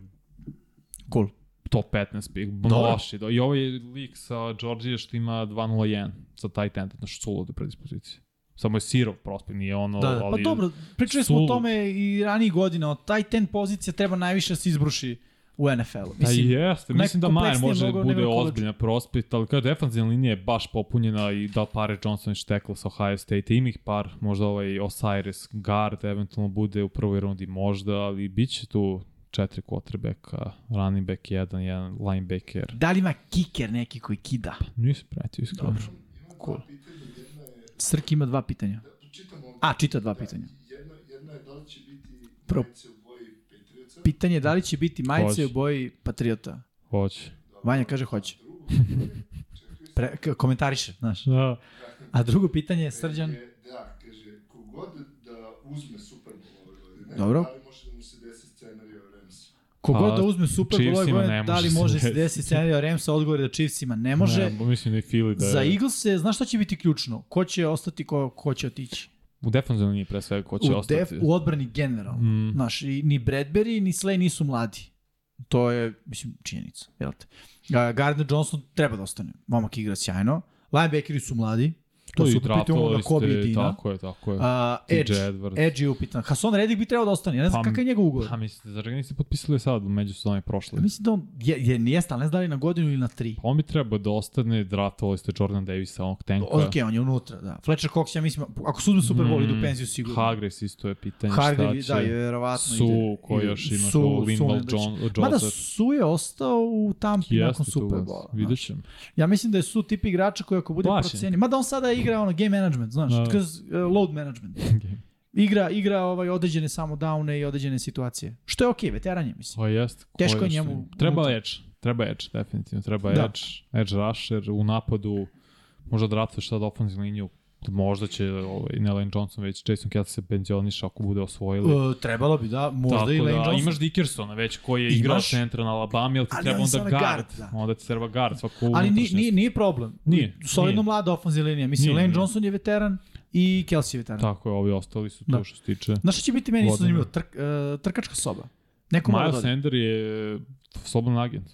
cool? top 15 pick. Loši. Da. I ovaj lik sa Georgije što ima 2-0-1 za taj tent, znači sulude predispozicije. Samo je sirov prospekt, nije ono, Da, da. Pa ali... dobro, pričali smo o tome i ranijih godina, od taj ten pozicija treba najviše da se izbruši u NFL-u. Pa jeste, mislim da Majer može mnogo bude ozbiljna prospekt, ali kada defanzivna linija je baš popunjena i da pare Johnson i Štekl sa Ohio State, ima ih par, možda ovaj Osiris guard eventualno bude u prvoj rundi možda, ali bit će tu četiri quarterbacka, running back jedan, jedan linebacker. Da li ima kiker neki koji kida? Nisam pratio iskreno. Dobro. Cool. Srki ima dva pitanja. da čitam ovdje. A, čita dva pitanja. Jedna, jedna je da li će biti Prvo. majice u boji Patriotsa. Pitanje je da li će biti majice Hoće. u boji Patriota. Hoće. Vanja kaže hoće. Pre, komentariše, znaš. Da. A drugo pitanje je Srđan. je, da, kaže, kogod da uzme Super Bowl ove godine, Dobro. da li može da mu se desi scenario Ramsa? Kogod Pa, da uzme Super Bowl ove godine, ne da li može može se se desiti scenario Ramsa, odgovor je da Chiefsima ne može. Ne, mislim da i Philly da je... Za Eagles je, znaš šta će biti ključno? Ko će ostati, ko, ko će otići? U defanzivnoj liniji pre svega ko će U, ostati. def, u odbrani generalno. Mm. Znaš, i, ni Bradbury, ni Slay nisu mladi. To je, mislim, činjenica. Jel te? Uh, Gardner Johnson treba da ostane. Momak igra sjajno. Linebackeri su mladi. To su draftovali da Kobe i Dina. tako je, tako je. TJ Edge, Edwards. Edge je upitan. Hason Reddick bi trebao da ostane. Ja ne znam Pa, kakav je njegov ugovor. Pa mislite, zar ga niste potpisali sad u međusobnoj prošle? Mislim da on je, je nije ali ne znam da li na godinu ili na tri. Pa on bi trebao da ostane, draftovali ste Jordan Davisa, onog tenka. Ok, on je unutra, da. Fletcher Cox, ja mislim, ako su uzme Super Bowl, Mm, idu penziju sigurno. Hagres isto je pitanje Hargrave, šta da, će. je verovatno Su, ide. još ima Su- Linval da John, Mada. Su je ostao u Tampi nakon Super Bowl. vidjet ćemo. Ja mislim da je Su tip igrača koji ako bude procenjen, mada on sada igra ono game management, znaš, Da. because, uh, load management. Igra, igra ovaj određene samo downe i određene situacije. Što je okej, veteran je, mislim. Pa jest. ko Teško je njemu? Treba edge, treba edge, definitivno. Treba Da. edge, edge rusher u napadu. Možda draftuješ sad ofenzivnu liniju. Možda će ovaj, ne Lane Johnson, već Jason Kelsey se penzioniša ako bude osvojili. Uh, trebalo bi, da, možda Tako i Lane da, Johnson. imaš Dickersona već koji je Imaš. igrao centra na Alabama, ali ti Ali treba onda guard. guard, da. Onda ti treba guard, svako Ali ni, unutrašnjost. nije, problem. Nije, Solidno nije. mlada ofenzivna linija. Mislim, Nije, Lane nije. Johnson je veteran i Kelsey je veteran. Tako je, ovi ostali su tu Da. što se tiče. Znaš šta će biti meni isto zanimljivo? Trk, uh, trkačka soba. Neko mora da Miles ode. Sander je slobodan agent.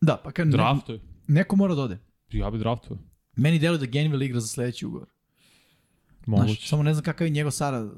Da, pa kad Draftuje. neko mora da ode. Ja bi draftuo. Meni deluje da Genville igra za sledeći ugovor. Znaš, Moguće. samo ne znam kakav je njegov sada,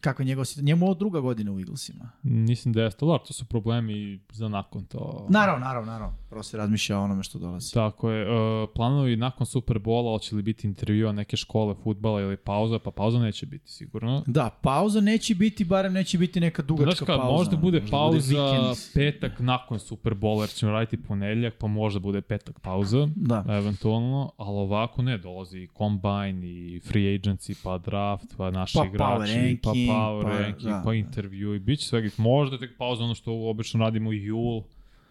kakva je njegov situacija. Njemu je ovo druga godina u Eaglesima. Mislim da jeste, ali to su problemi za nakon to. Naravno, naravno, naravno. Prvo se razmišlja o onome što dolazi. Tako je. Uh, planovi nakon Superbola, hoće li biti intervjua neke škole futbala ili pauza? Pa pauza neće biti sigurno. Da, pauza neće biti, barem neće biti neka dugačka Znaš kad, pauza. možda bude pauza vikend. petak nakon Superbola, jer ćemo raditi ponedljak, pa možda bude petak pauza. Da. eventualno, ali ovako ne, dolazi i combine i free agency, pa draft, pa naši Pa igrači, power pa ranking, power pa- ranking, da, pa da. intervju i bit će svega. Možda tek pauza ono što obično radimo u jul,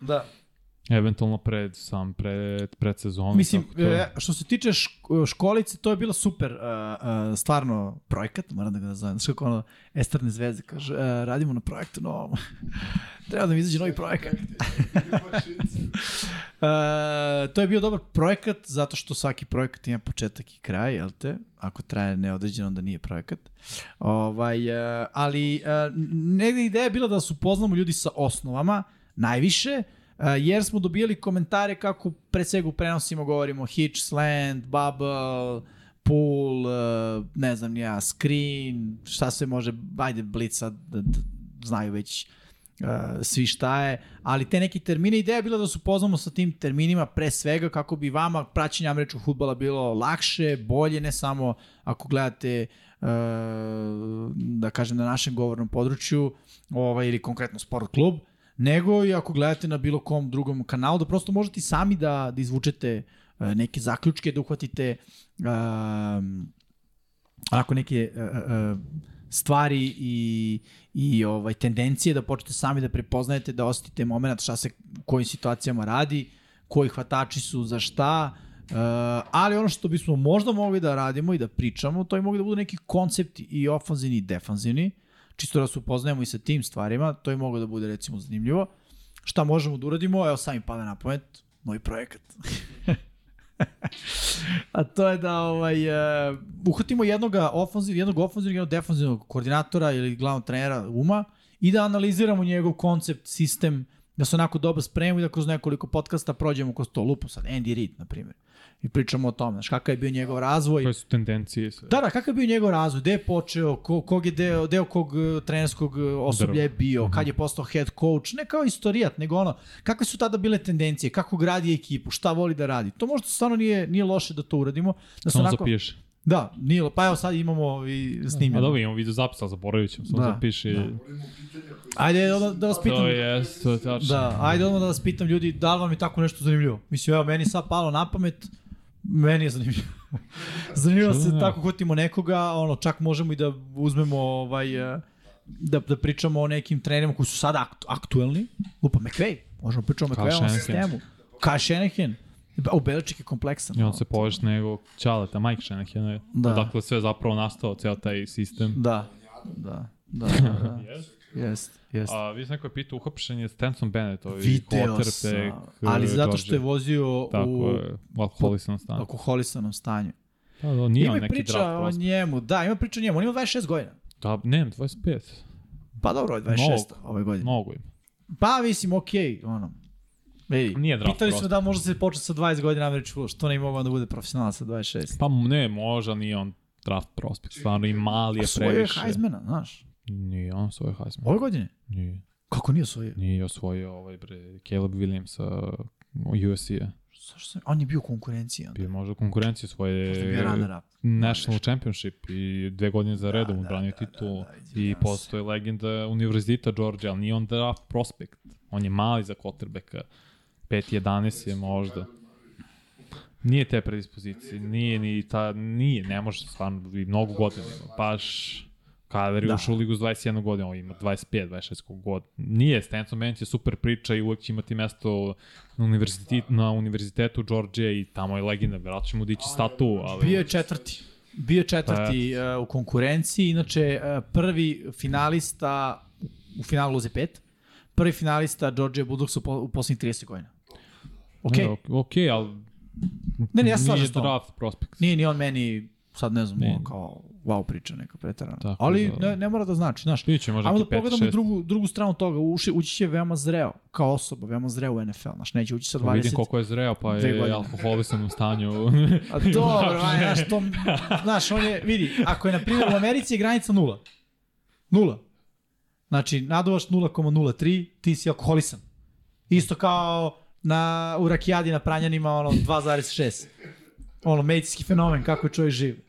Da. Eventualno pred sam pred, pred sezonom. Mislim, tako to- e, što se tiče šk- školice, to je bila super, uh, uh, stvarno, projekat, moram da ga nazovem. Znaš kako ono, Esterne zvezde kaže, uh, radimo na projektu novom. Treba da mi izađe novi projekat. Uh, to je bio dobar projekat zato što svaki projekat ima početak i kraj, jel te? Ako traje neodređeno, onda nije projekat. Ovaj, uh, ali uh, negde ideja je bila da se upoznamo ljudi sa osnovama, najviše, uh, jer smo dobijali komentare kako pre svega u prenosima govorimo hitch, slant, bubble, pull, uh, ne znam ja, screen, šta se može, ajde blica, da, da, znaju već uh, svi šta je, ali te neki termine, ideja je bila da se upoznamo sa tim terminima pre svega kako bi vama praćenje američkog futbala bilo lakše, bolje, ne samo ako gledate uh, da kažem na našem govornom području ovaj, ili konkretno sport klub, nego i ako gledate na bilo kom drugom kanalu, da prosto možete sami da, da izvučete uh, neke zaključke, da uhvatite um, onako neke uh, uh, stvari i, i ovaj tendencije da počnete sami da prepoznajete, da osetite moment šta se u kojim situacijama radi, koji hvatači su za šta, Uh, ali ono što bismo možda mogli da radimo i da pričamo, to je mogli da budu neki koncepti i ofanzivni i defanzivni, čisto da se upoznajemo i sa tim stvarima, to je moglo da bude recimo zanimljivo. Šta možemo da uradimo? Evo sami pada na pamet, novi projekat. A to je da ovaj, uh, uhvatimo jednog ofanziv, jednog ofanzivnog, jednog defanzivnog koordinatora ili glavnog trenera uma i da analiziramo njegov koncept, sistem, Da se onako dobro spremimo i da kroz nekoliko podcasta prođemo kroz to. Lupo sad, Andy Reid, na primjer. I pričamo o tome, znaš, kakav je bio njegov razvoj. Koje su tendencije sve. Da, da, kakav je bio njegov razvoj, gde je počeo, ko, kog je deo, deo kog eh, trenerskog eh, osoblja je bio, kad je postao head coach, ne kao istorijat, nego ono, kakve su tada bile tendencije, kako gradi ekipu, šta voli da radi. To možda stvarno nije, nije loše da to uradimo. Da Samo onako, zapiše. da, nije, pa evo sad imamo i A snimljeno. dobro, imamo video zapis, ali zaboravit ćemo, samo Da. zapiši. Koje Ajde da, da vas pitam. To je, to je tačno. Da, ajde da vas pitam ljudi, da li vam je tako nešto zanimljivo? Mislim, evo, meni sad palo na pamet, meni je zanimljivo. zanimljivo se tako hotimo nekoga, ono, čak možemo i da uzmemo ovaj, eh, da, da pričamo o nekim trenerima koji su sada aktu, aktuelni. Lupa McVay, možemo pričamo o Shanahan. sistemu. Kyle Shanahan. O, Beličik je kompleksan. I on se poveže nego Ćaleta, Mike Shanahan je. Da. Dakle, sve zapravo nastao, ceo taj sistem. Da, da, da, da. da. Jest, jest. A vi ste neko je pitao uhapšenje Stenson Bennett, ovaj Video sam, quarterback, ali eh, zato što je vozio Tako u je, u alkoholisanom stanju. alkoholisanom stanju. Da, da, nije Ima neki priča draft o njemu, da, ima priča o njemu, on ima 26 godina. Da, ne, 25. Pa dobro, je 26 Mnogo. ove godine. Mogu im. Pa mislim, okej, ono. Vidi, Nije draft pitali prospekt. da može se početi sa 20 godina američki futbol, što ne mogao da bude profesionalac sa 26. Pa ne, možda nije on draft prospekt. Stvarno i mali je svojio je previše. Heismana, znaš. Nije on svoj Heisman. Ove godine? Nije. Kako nije osvojio? Nije osvojio ovaj bre Caleb Williams uh, USC-a. Zašto se, on je bio u konkurenciji onda. Bio možda u konkurenciji svoje. National Championship i dve godine za redom da, odbranio da, titul da, da, i izvinjavam se. postoje legenda Univerziteta Georgia, ali nije on draft prospekt. On je mali za quarterbacka. 5-11 je možda. Nije te predispozicije, nije ni ta, nije, ne može stvarno, i mnogo godina ima, baš Kyler je Da. ušao u ligu s 21 godina, on ima 25, 26 kog god. Nije, Stenson Bennett je super priča i uvek će imati mesto na, univerzitet, na univerzitetu Georgia i tamo je legenda, vjerojatno će mu dići statu, ali... Bio je četvrti. Bio je četvrti uh, u konkurenciji, inače uh, prvi finalista u finalu uze pet, prvi finalista Georgia Bulldogs u, po, u poslednjih 30 godina. Okej, Ne, ok, okay, ali Ne, ne, ja slažem nije draft prospekt. Nije ni on meni, sad ne znam, Ne. kao wow priča neka pretarana. Tako Ali da- ne, ne mora da znači, znaš. Biće možda Ajmo da pogledamo i drugu, drugu stranu toga. Uši, ući će veoma zreo, kao osoba, veoma zreo u NFL. Znaš, neće ući sa 20... Pa Vidim koliko je zreo, pa je alkoholisan u stanju. A dobro, aj, znaš, to, znaš, on je, vidi, ako je, na primjer, u Americi je granica nula. Nula. Znači, naduvaš 0,03, ti si alkoholisan. Isto kao na, u Rakijadi na Pranjanima, ono, 2,6. Ono, medicinski fenomen, kako je čovjek živ.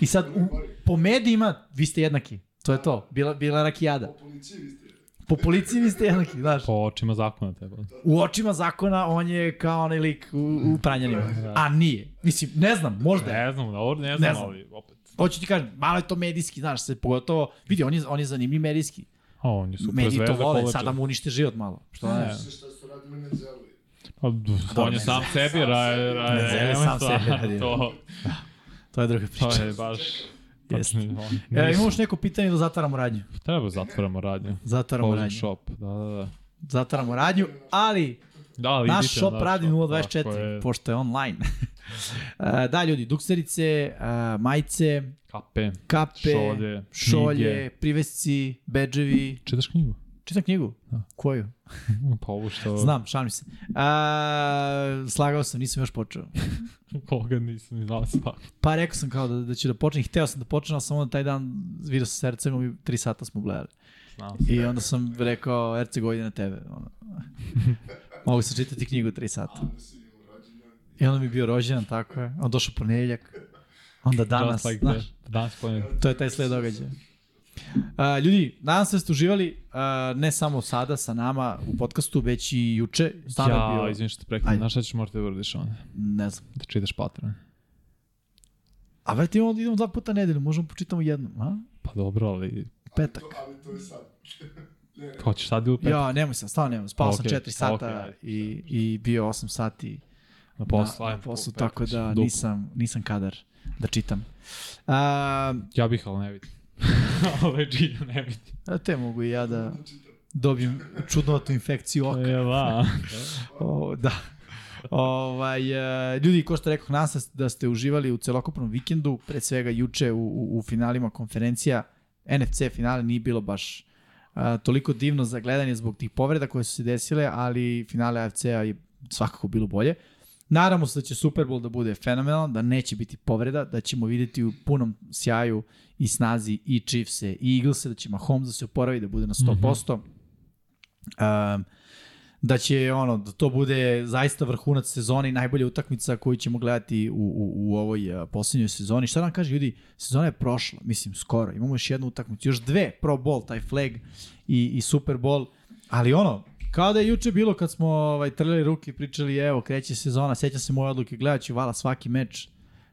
I sad, u, po medijima, vi ste jednaki. To je to. Bila, bila Rakijada. po policiji vi ste. Po policiji vi ste jednaki, znaš. po očima zakona treba. U očima zakona on je kao onaj lik u, u Pranjanima. A nije. Mislim, ne znam, možda je. Ne znam, dobro, ne znam, Ne znam. ali opet. Hoću ti kažem, malo je to medijski, znaš, se pogotovo, vidi, on je, on je zanimljiv medijski. A, on je super Mediji to zvezda vole, koleđa. sada mu unište život malo. Što ne? Ne. Šta su radili. Pa, on je sam sebi Ne, Zeli sam sebi. To, To je druga to priča. je baš... Jeste. on- E, imamo još neko pitanje da zatvaramo radnju. Treba zatvoramo radnju. Zatvaramo Closing radnju. shop, da, da, da. Zatvaramo radnju, ali Da, ali naš shop na radi shop, 024, tako je. pošto je online. E, da, ljudi, dukserice, e, majice, Kape, kape, šolje, šolje knjige. privesci, bedževi. Čitaš knjigu? Čitam knjigu? Da. Koju? Pa ovo što... Znam, šalim se. A, slagao sam, nisam još počeo. Koga nisam ni znao svak. Pa rekao sam kao da, da ću da počnem, hteo sam da počnem, ali sam onda taj dan vidio sa Hercegom i tri sata smo gledali. Znao I onda sam rekao, Hercego ide na tebe. Ono. Mogu sam čitati knjigu tri sata. Da. I onda mi je bio rođendan, tako je. On došao ponedeljak. Onda danas, Just like znaš. Danas pojem. to je taj sled događaja. Uh, ljudi, nadam se da ste uživali uh, ne samo sada sa nama u podcastu, već i juče. Stvarno je Ja, bio, izvini što te preklam. Ajde. Znaš šta ćeš morati da uradiš onda? ne znam. Da čitaš Patreon. A vrati, idemo, idemo dva puta nedelju, možemo počitamo jednom, a? Pa dobro, ali Petak. To, ali to je sad. ne, ne. hoćeš sad ili petak? Ja, nemoj sam, stvarno nemoj. Spao sam Okej, 4 sata ajde. i, i bio 8 sati na na, poslu. na ajde, poslu, tako da nisam, nisam kadar da čitam. Uh, Ja bih, ali ne vidim. Ove džilja ne vidim. a te mogu i ja da dobijem čudnotu infekciju oka. E, da. O, da. Ovaj, e, ljudi, ko što rekao, se da ste uživali u celokupnom vikendu, pre svega juče u, u, u finalima konferencija. NFC finale nije bilo baš a, toliko divno za gledanje zbog tih povreda koje su se desile, ali finale AFC-a je svakako bilo bolje. Naravno se da će Super Bowl da bude fenomenalan, da neće biti povreda, da ćemo videti u punom sjaju i snazi i Chiefs-e i Eagles-e, da će Mahomes da se oporavi, da bude na 100%. Mm -hmm. um, da će ono da to bude zaista vrhunac sezone i najbolja utakmica koju ćemo gledati u, u, u ovoj uh, poslednjoj sezoni. Šta nam kaže ljudi, sezona je prošla, mislim skoro. Imamo još jednu utakmicu, još dve Pro Bowl, taj flag i, i Super Bowl, ali ono, kao da je juče bilo kad smo ovaj, trljali ruke i pričali evo kreće sezona, sećam se moje odluke, gledat ću vala svaki meč,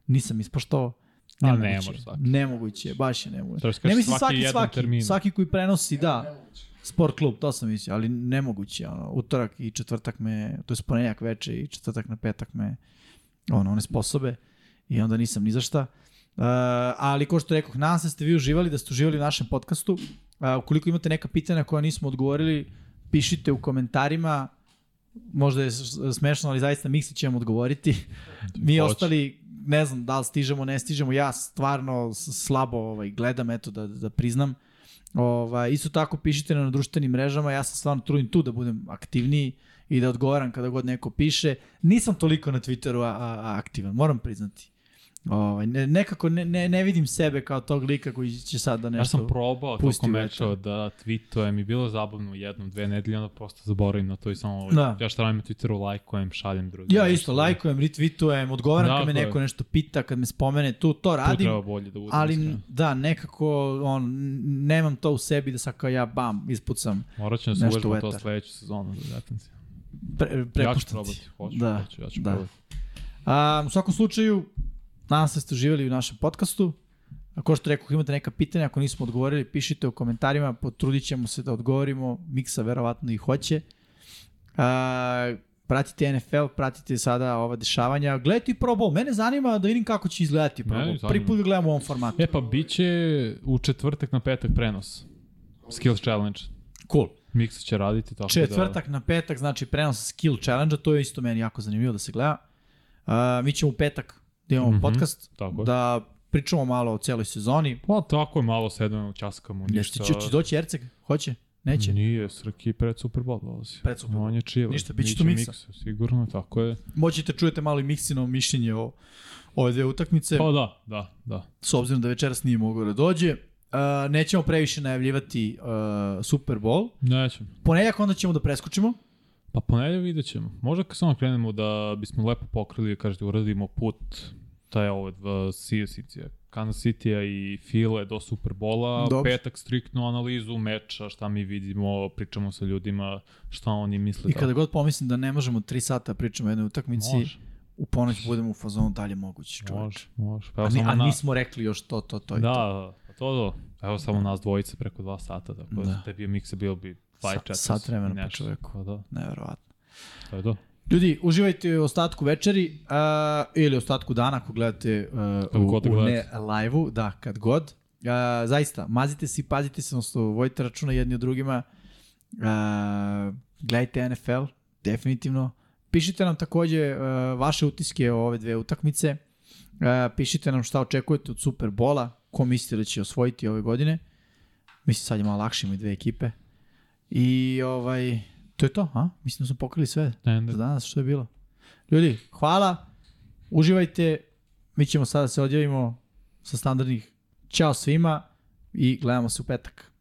nisam ispoštovao. Nemoguće. Ne može svaki. Nemoguće, baš je nemoguće. To ne mislim svaki, svaki, svaki, svaki koji prenosi, da. Sport klub, to sam mislio, ali nemoguće. Ono, utorak i četvrtak me, to je ponedjak veče i četvrtak na petak me ono, one sposobe i onda nisam ni za šta. Uh, ali ko što rekao, nadam se da ste vi uživali, da ste uživali u našem podcastu. Uh, ukoliko imate neka pitanja koja nismo odgovorili, pišite u komentarima, možda je smešno, ali zaista Miksi će vam odgovoriti. Mi Hoće. ostali, ne znam da li stižemo, ne stižemo, ja stvarno slabo ovaj, gledam, eto da, da priznam. Ovaj, isto tako pišite na društvenim mrežama, ja sam stvarno trudim tu da budem aktivniji i da odgovaram kada god neko piše. Nisam toliko na Twitteru a, a, aktivan, moram priznati. Ovaj, ne, nekako ne, ne, ne vidim sebe kao tog lika koji će sad da nešto Ja sam probao tokom meča da tweetujem i bilo zabavno jednom, dve nedelje, onda prosto zaboravim na to i samo da. ja šta radim na Twitteru, lajkujem, šaljem drugi. Ja isto, lajkujem, retweetujem, odgovaram da, kad me neko nešto pita, kad me spomene, tu to radim. Tu treba bolje da budem. Ali iskreno. da, nekako on, nemam to u sebi da sad kao ja bam, ispucam Morat ću da se uvežbam to sledeću sezonu da detenci. Pre, ja ću probati, hoću, da, hoću, ja ću da. probati. A, u svakom slučaju, Nadam se da ste uživali u našem podcastu. Ako što rekao, imate neka pitanja, ako nismo odgovorili, pišite u komentarima, potrudit ćemo se da odgovorimo. Miksa verovatno i hoće. A, pratite NFL, pratite sada ova dešavanja. Gledajte i Pro Bowl. Mene zanima da vidim kako će izgledati Pro Bowl. Prvi put ga gledamo u ovom formatu. E pa, bit će u četvrtak na petak prenos. Skills Challenge. Cool. Miksa će raditi tako Četvrtak da... na petak, znači prenos Skill Challenge, to je isto meni jako zanimljivo da se gleda. Uh, mi ćemo u petak da imamo mm -hmm, podcast, tako da pričamo malo o celoj sezoni. Pa tako je, malo sedmemo, časkamo. Ništa. Će, će doći Erceg? Hoće? Neće? Nije, Srki pred Super Bowl dolazi. Pred Super Bowl. On je chill. Ništa, bit će tu miksa. miksa. Sigurno, tako je. Moćete čujete malo i miksino mišljenje o ove dve utakmice. Pa da, da, da. S obzirom da večeras nije mogao da dođe. Uh, nećemo previše najavljivati uh, Super Bowl. Nećemo. Ponedjak onda ćemo da preskočimo. Pa ponedjak vidjet ćemo. Možda kad samo krenemo da bismo lepo pokrili, kažete, uradimo put taj ovo CSC, Kansas City-a i File do Superbola, Dobre. petak striktnu analizu meča, šta mi vidimo, pričamo sa ljudima, šta oni misle. I da... kada god pomislim da ne možemo 3 sata pričamo o jednoj utakmici, može. u ponoć budemo u fazonu dalje moguće, čovječ. Može, može. Pa a, ni, a nismo rekli još to, to, to i da, to. Da, to, to. Evo samo nas dvojice preko dva sata, tako da, da tebi je mikse bio bi 2 Sa, Sat vremena po čoveku. Pa da. Neverovatno. To je to. Ljudi, uživajte u ostatku večeri uh, ili ostatku dana ako gledate uh, u, u ne live-u, da, kad god. Uh, zaista, mazite se i pazite se, odnosno vojite računa jedni od drugima. Uh, gledajte NFL, definitivno. Pišite nam takođe uh, vaše utiske o ove dve utakmice. Uh, pišite nam šta očekujete od Superbola, ko mislite da će osvojiti ove godine. Mislim, sad je malo lakše, imaju dve ekipe. I ovaj, To je to, a? Mislim da smo pokrili sve ne, za danas što je bilo. Ljudi, hvala, uživajte, mi ćemo sada se odjavimo sa standardnih Ćao svima i gledamo se u petak.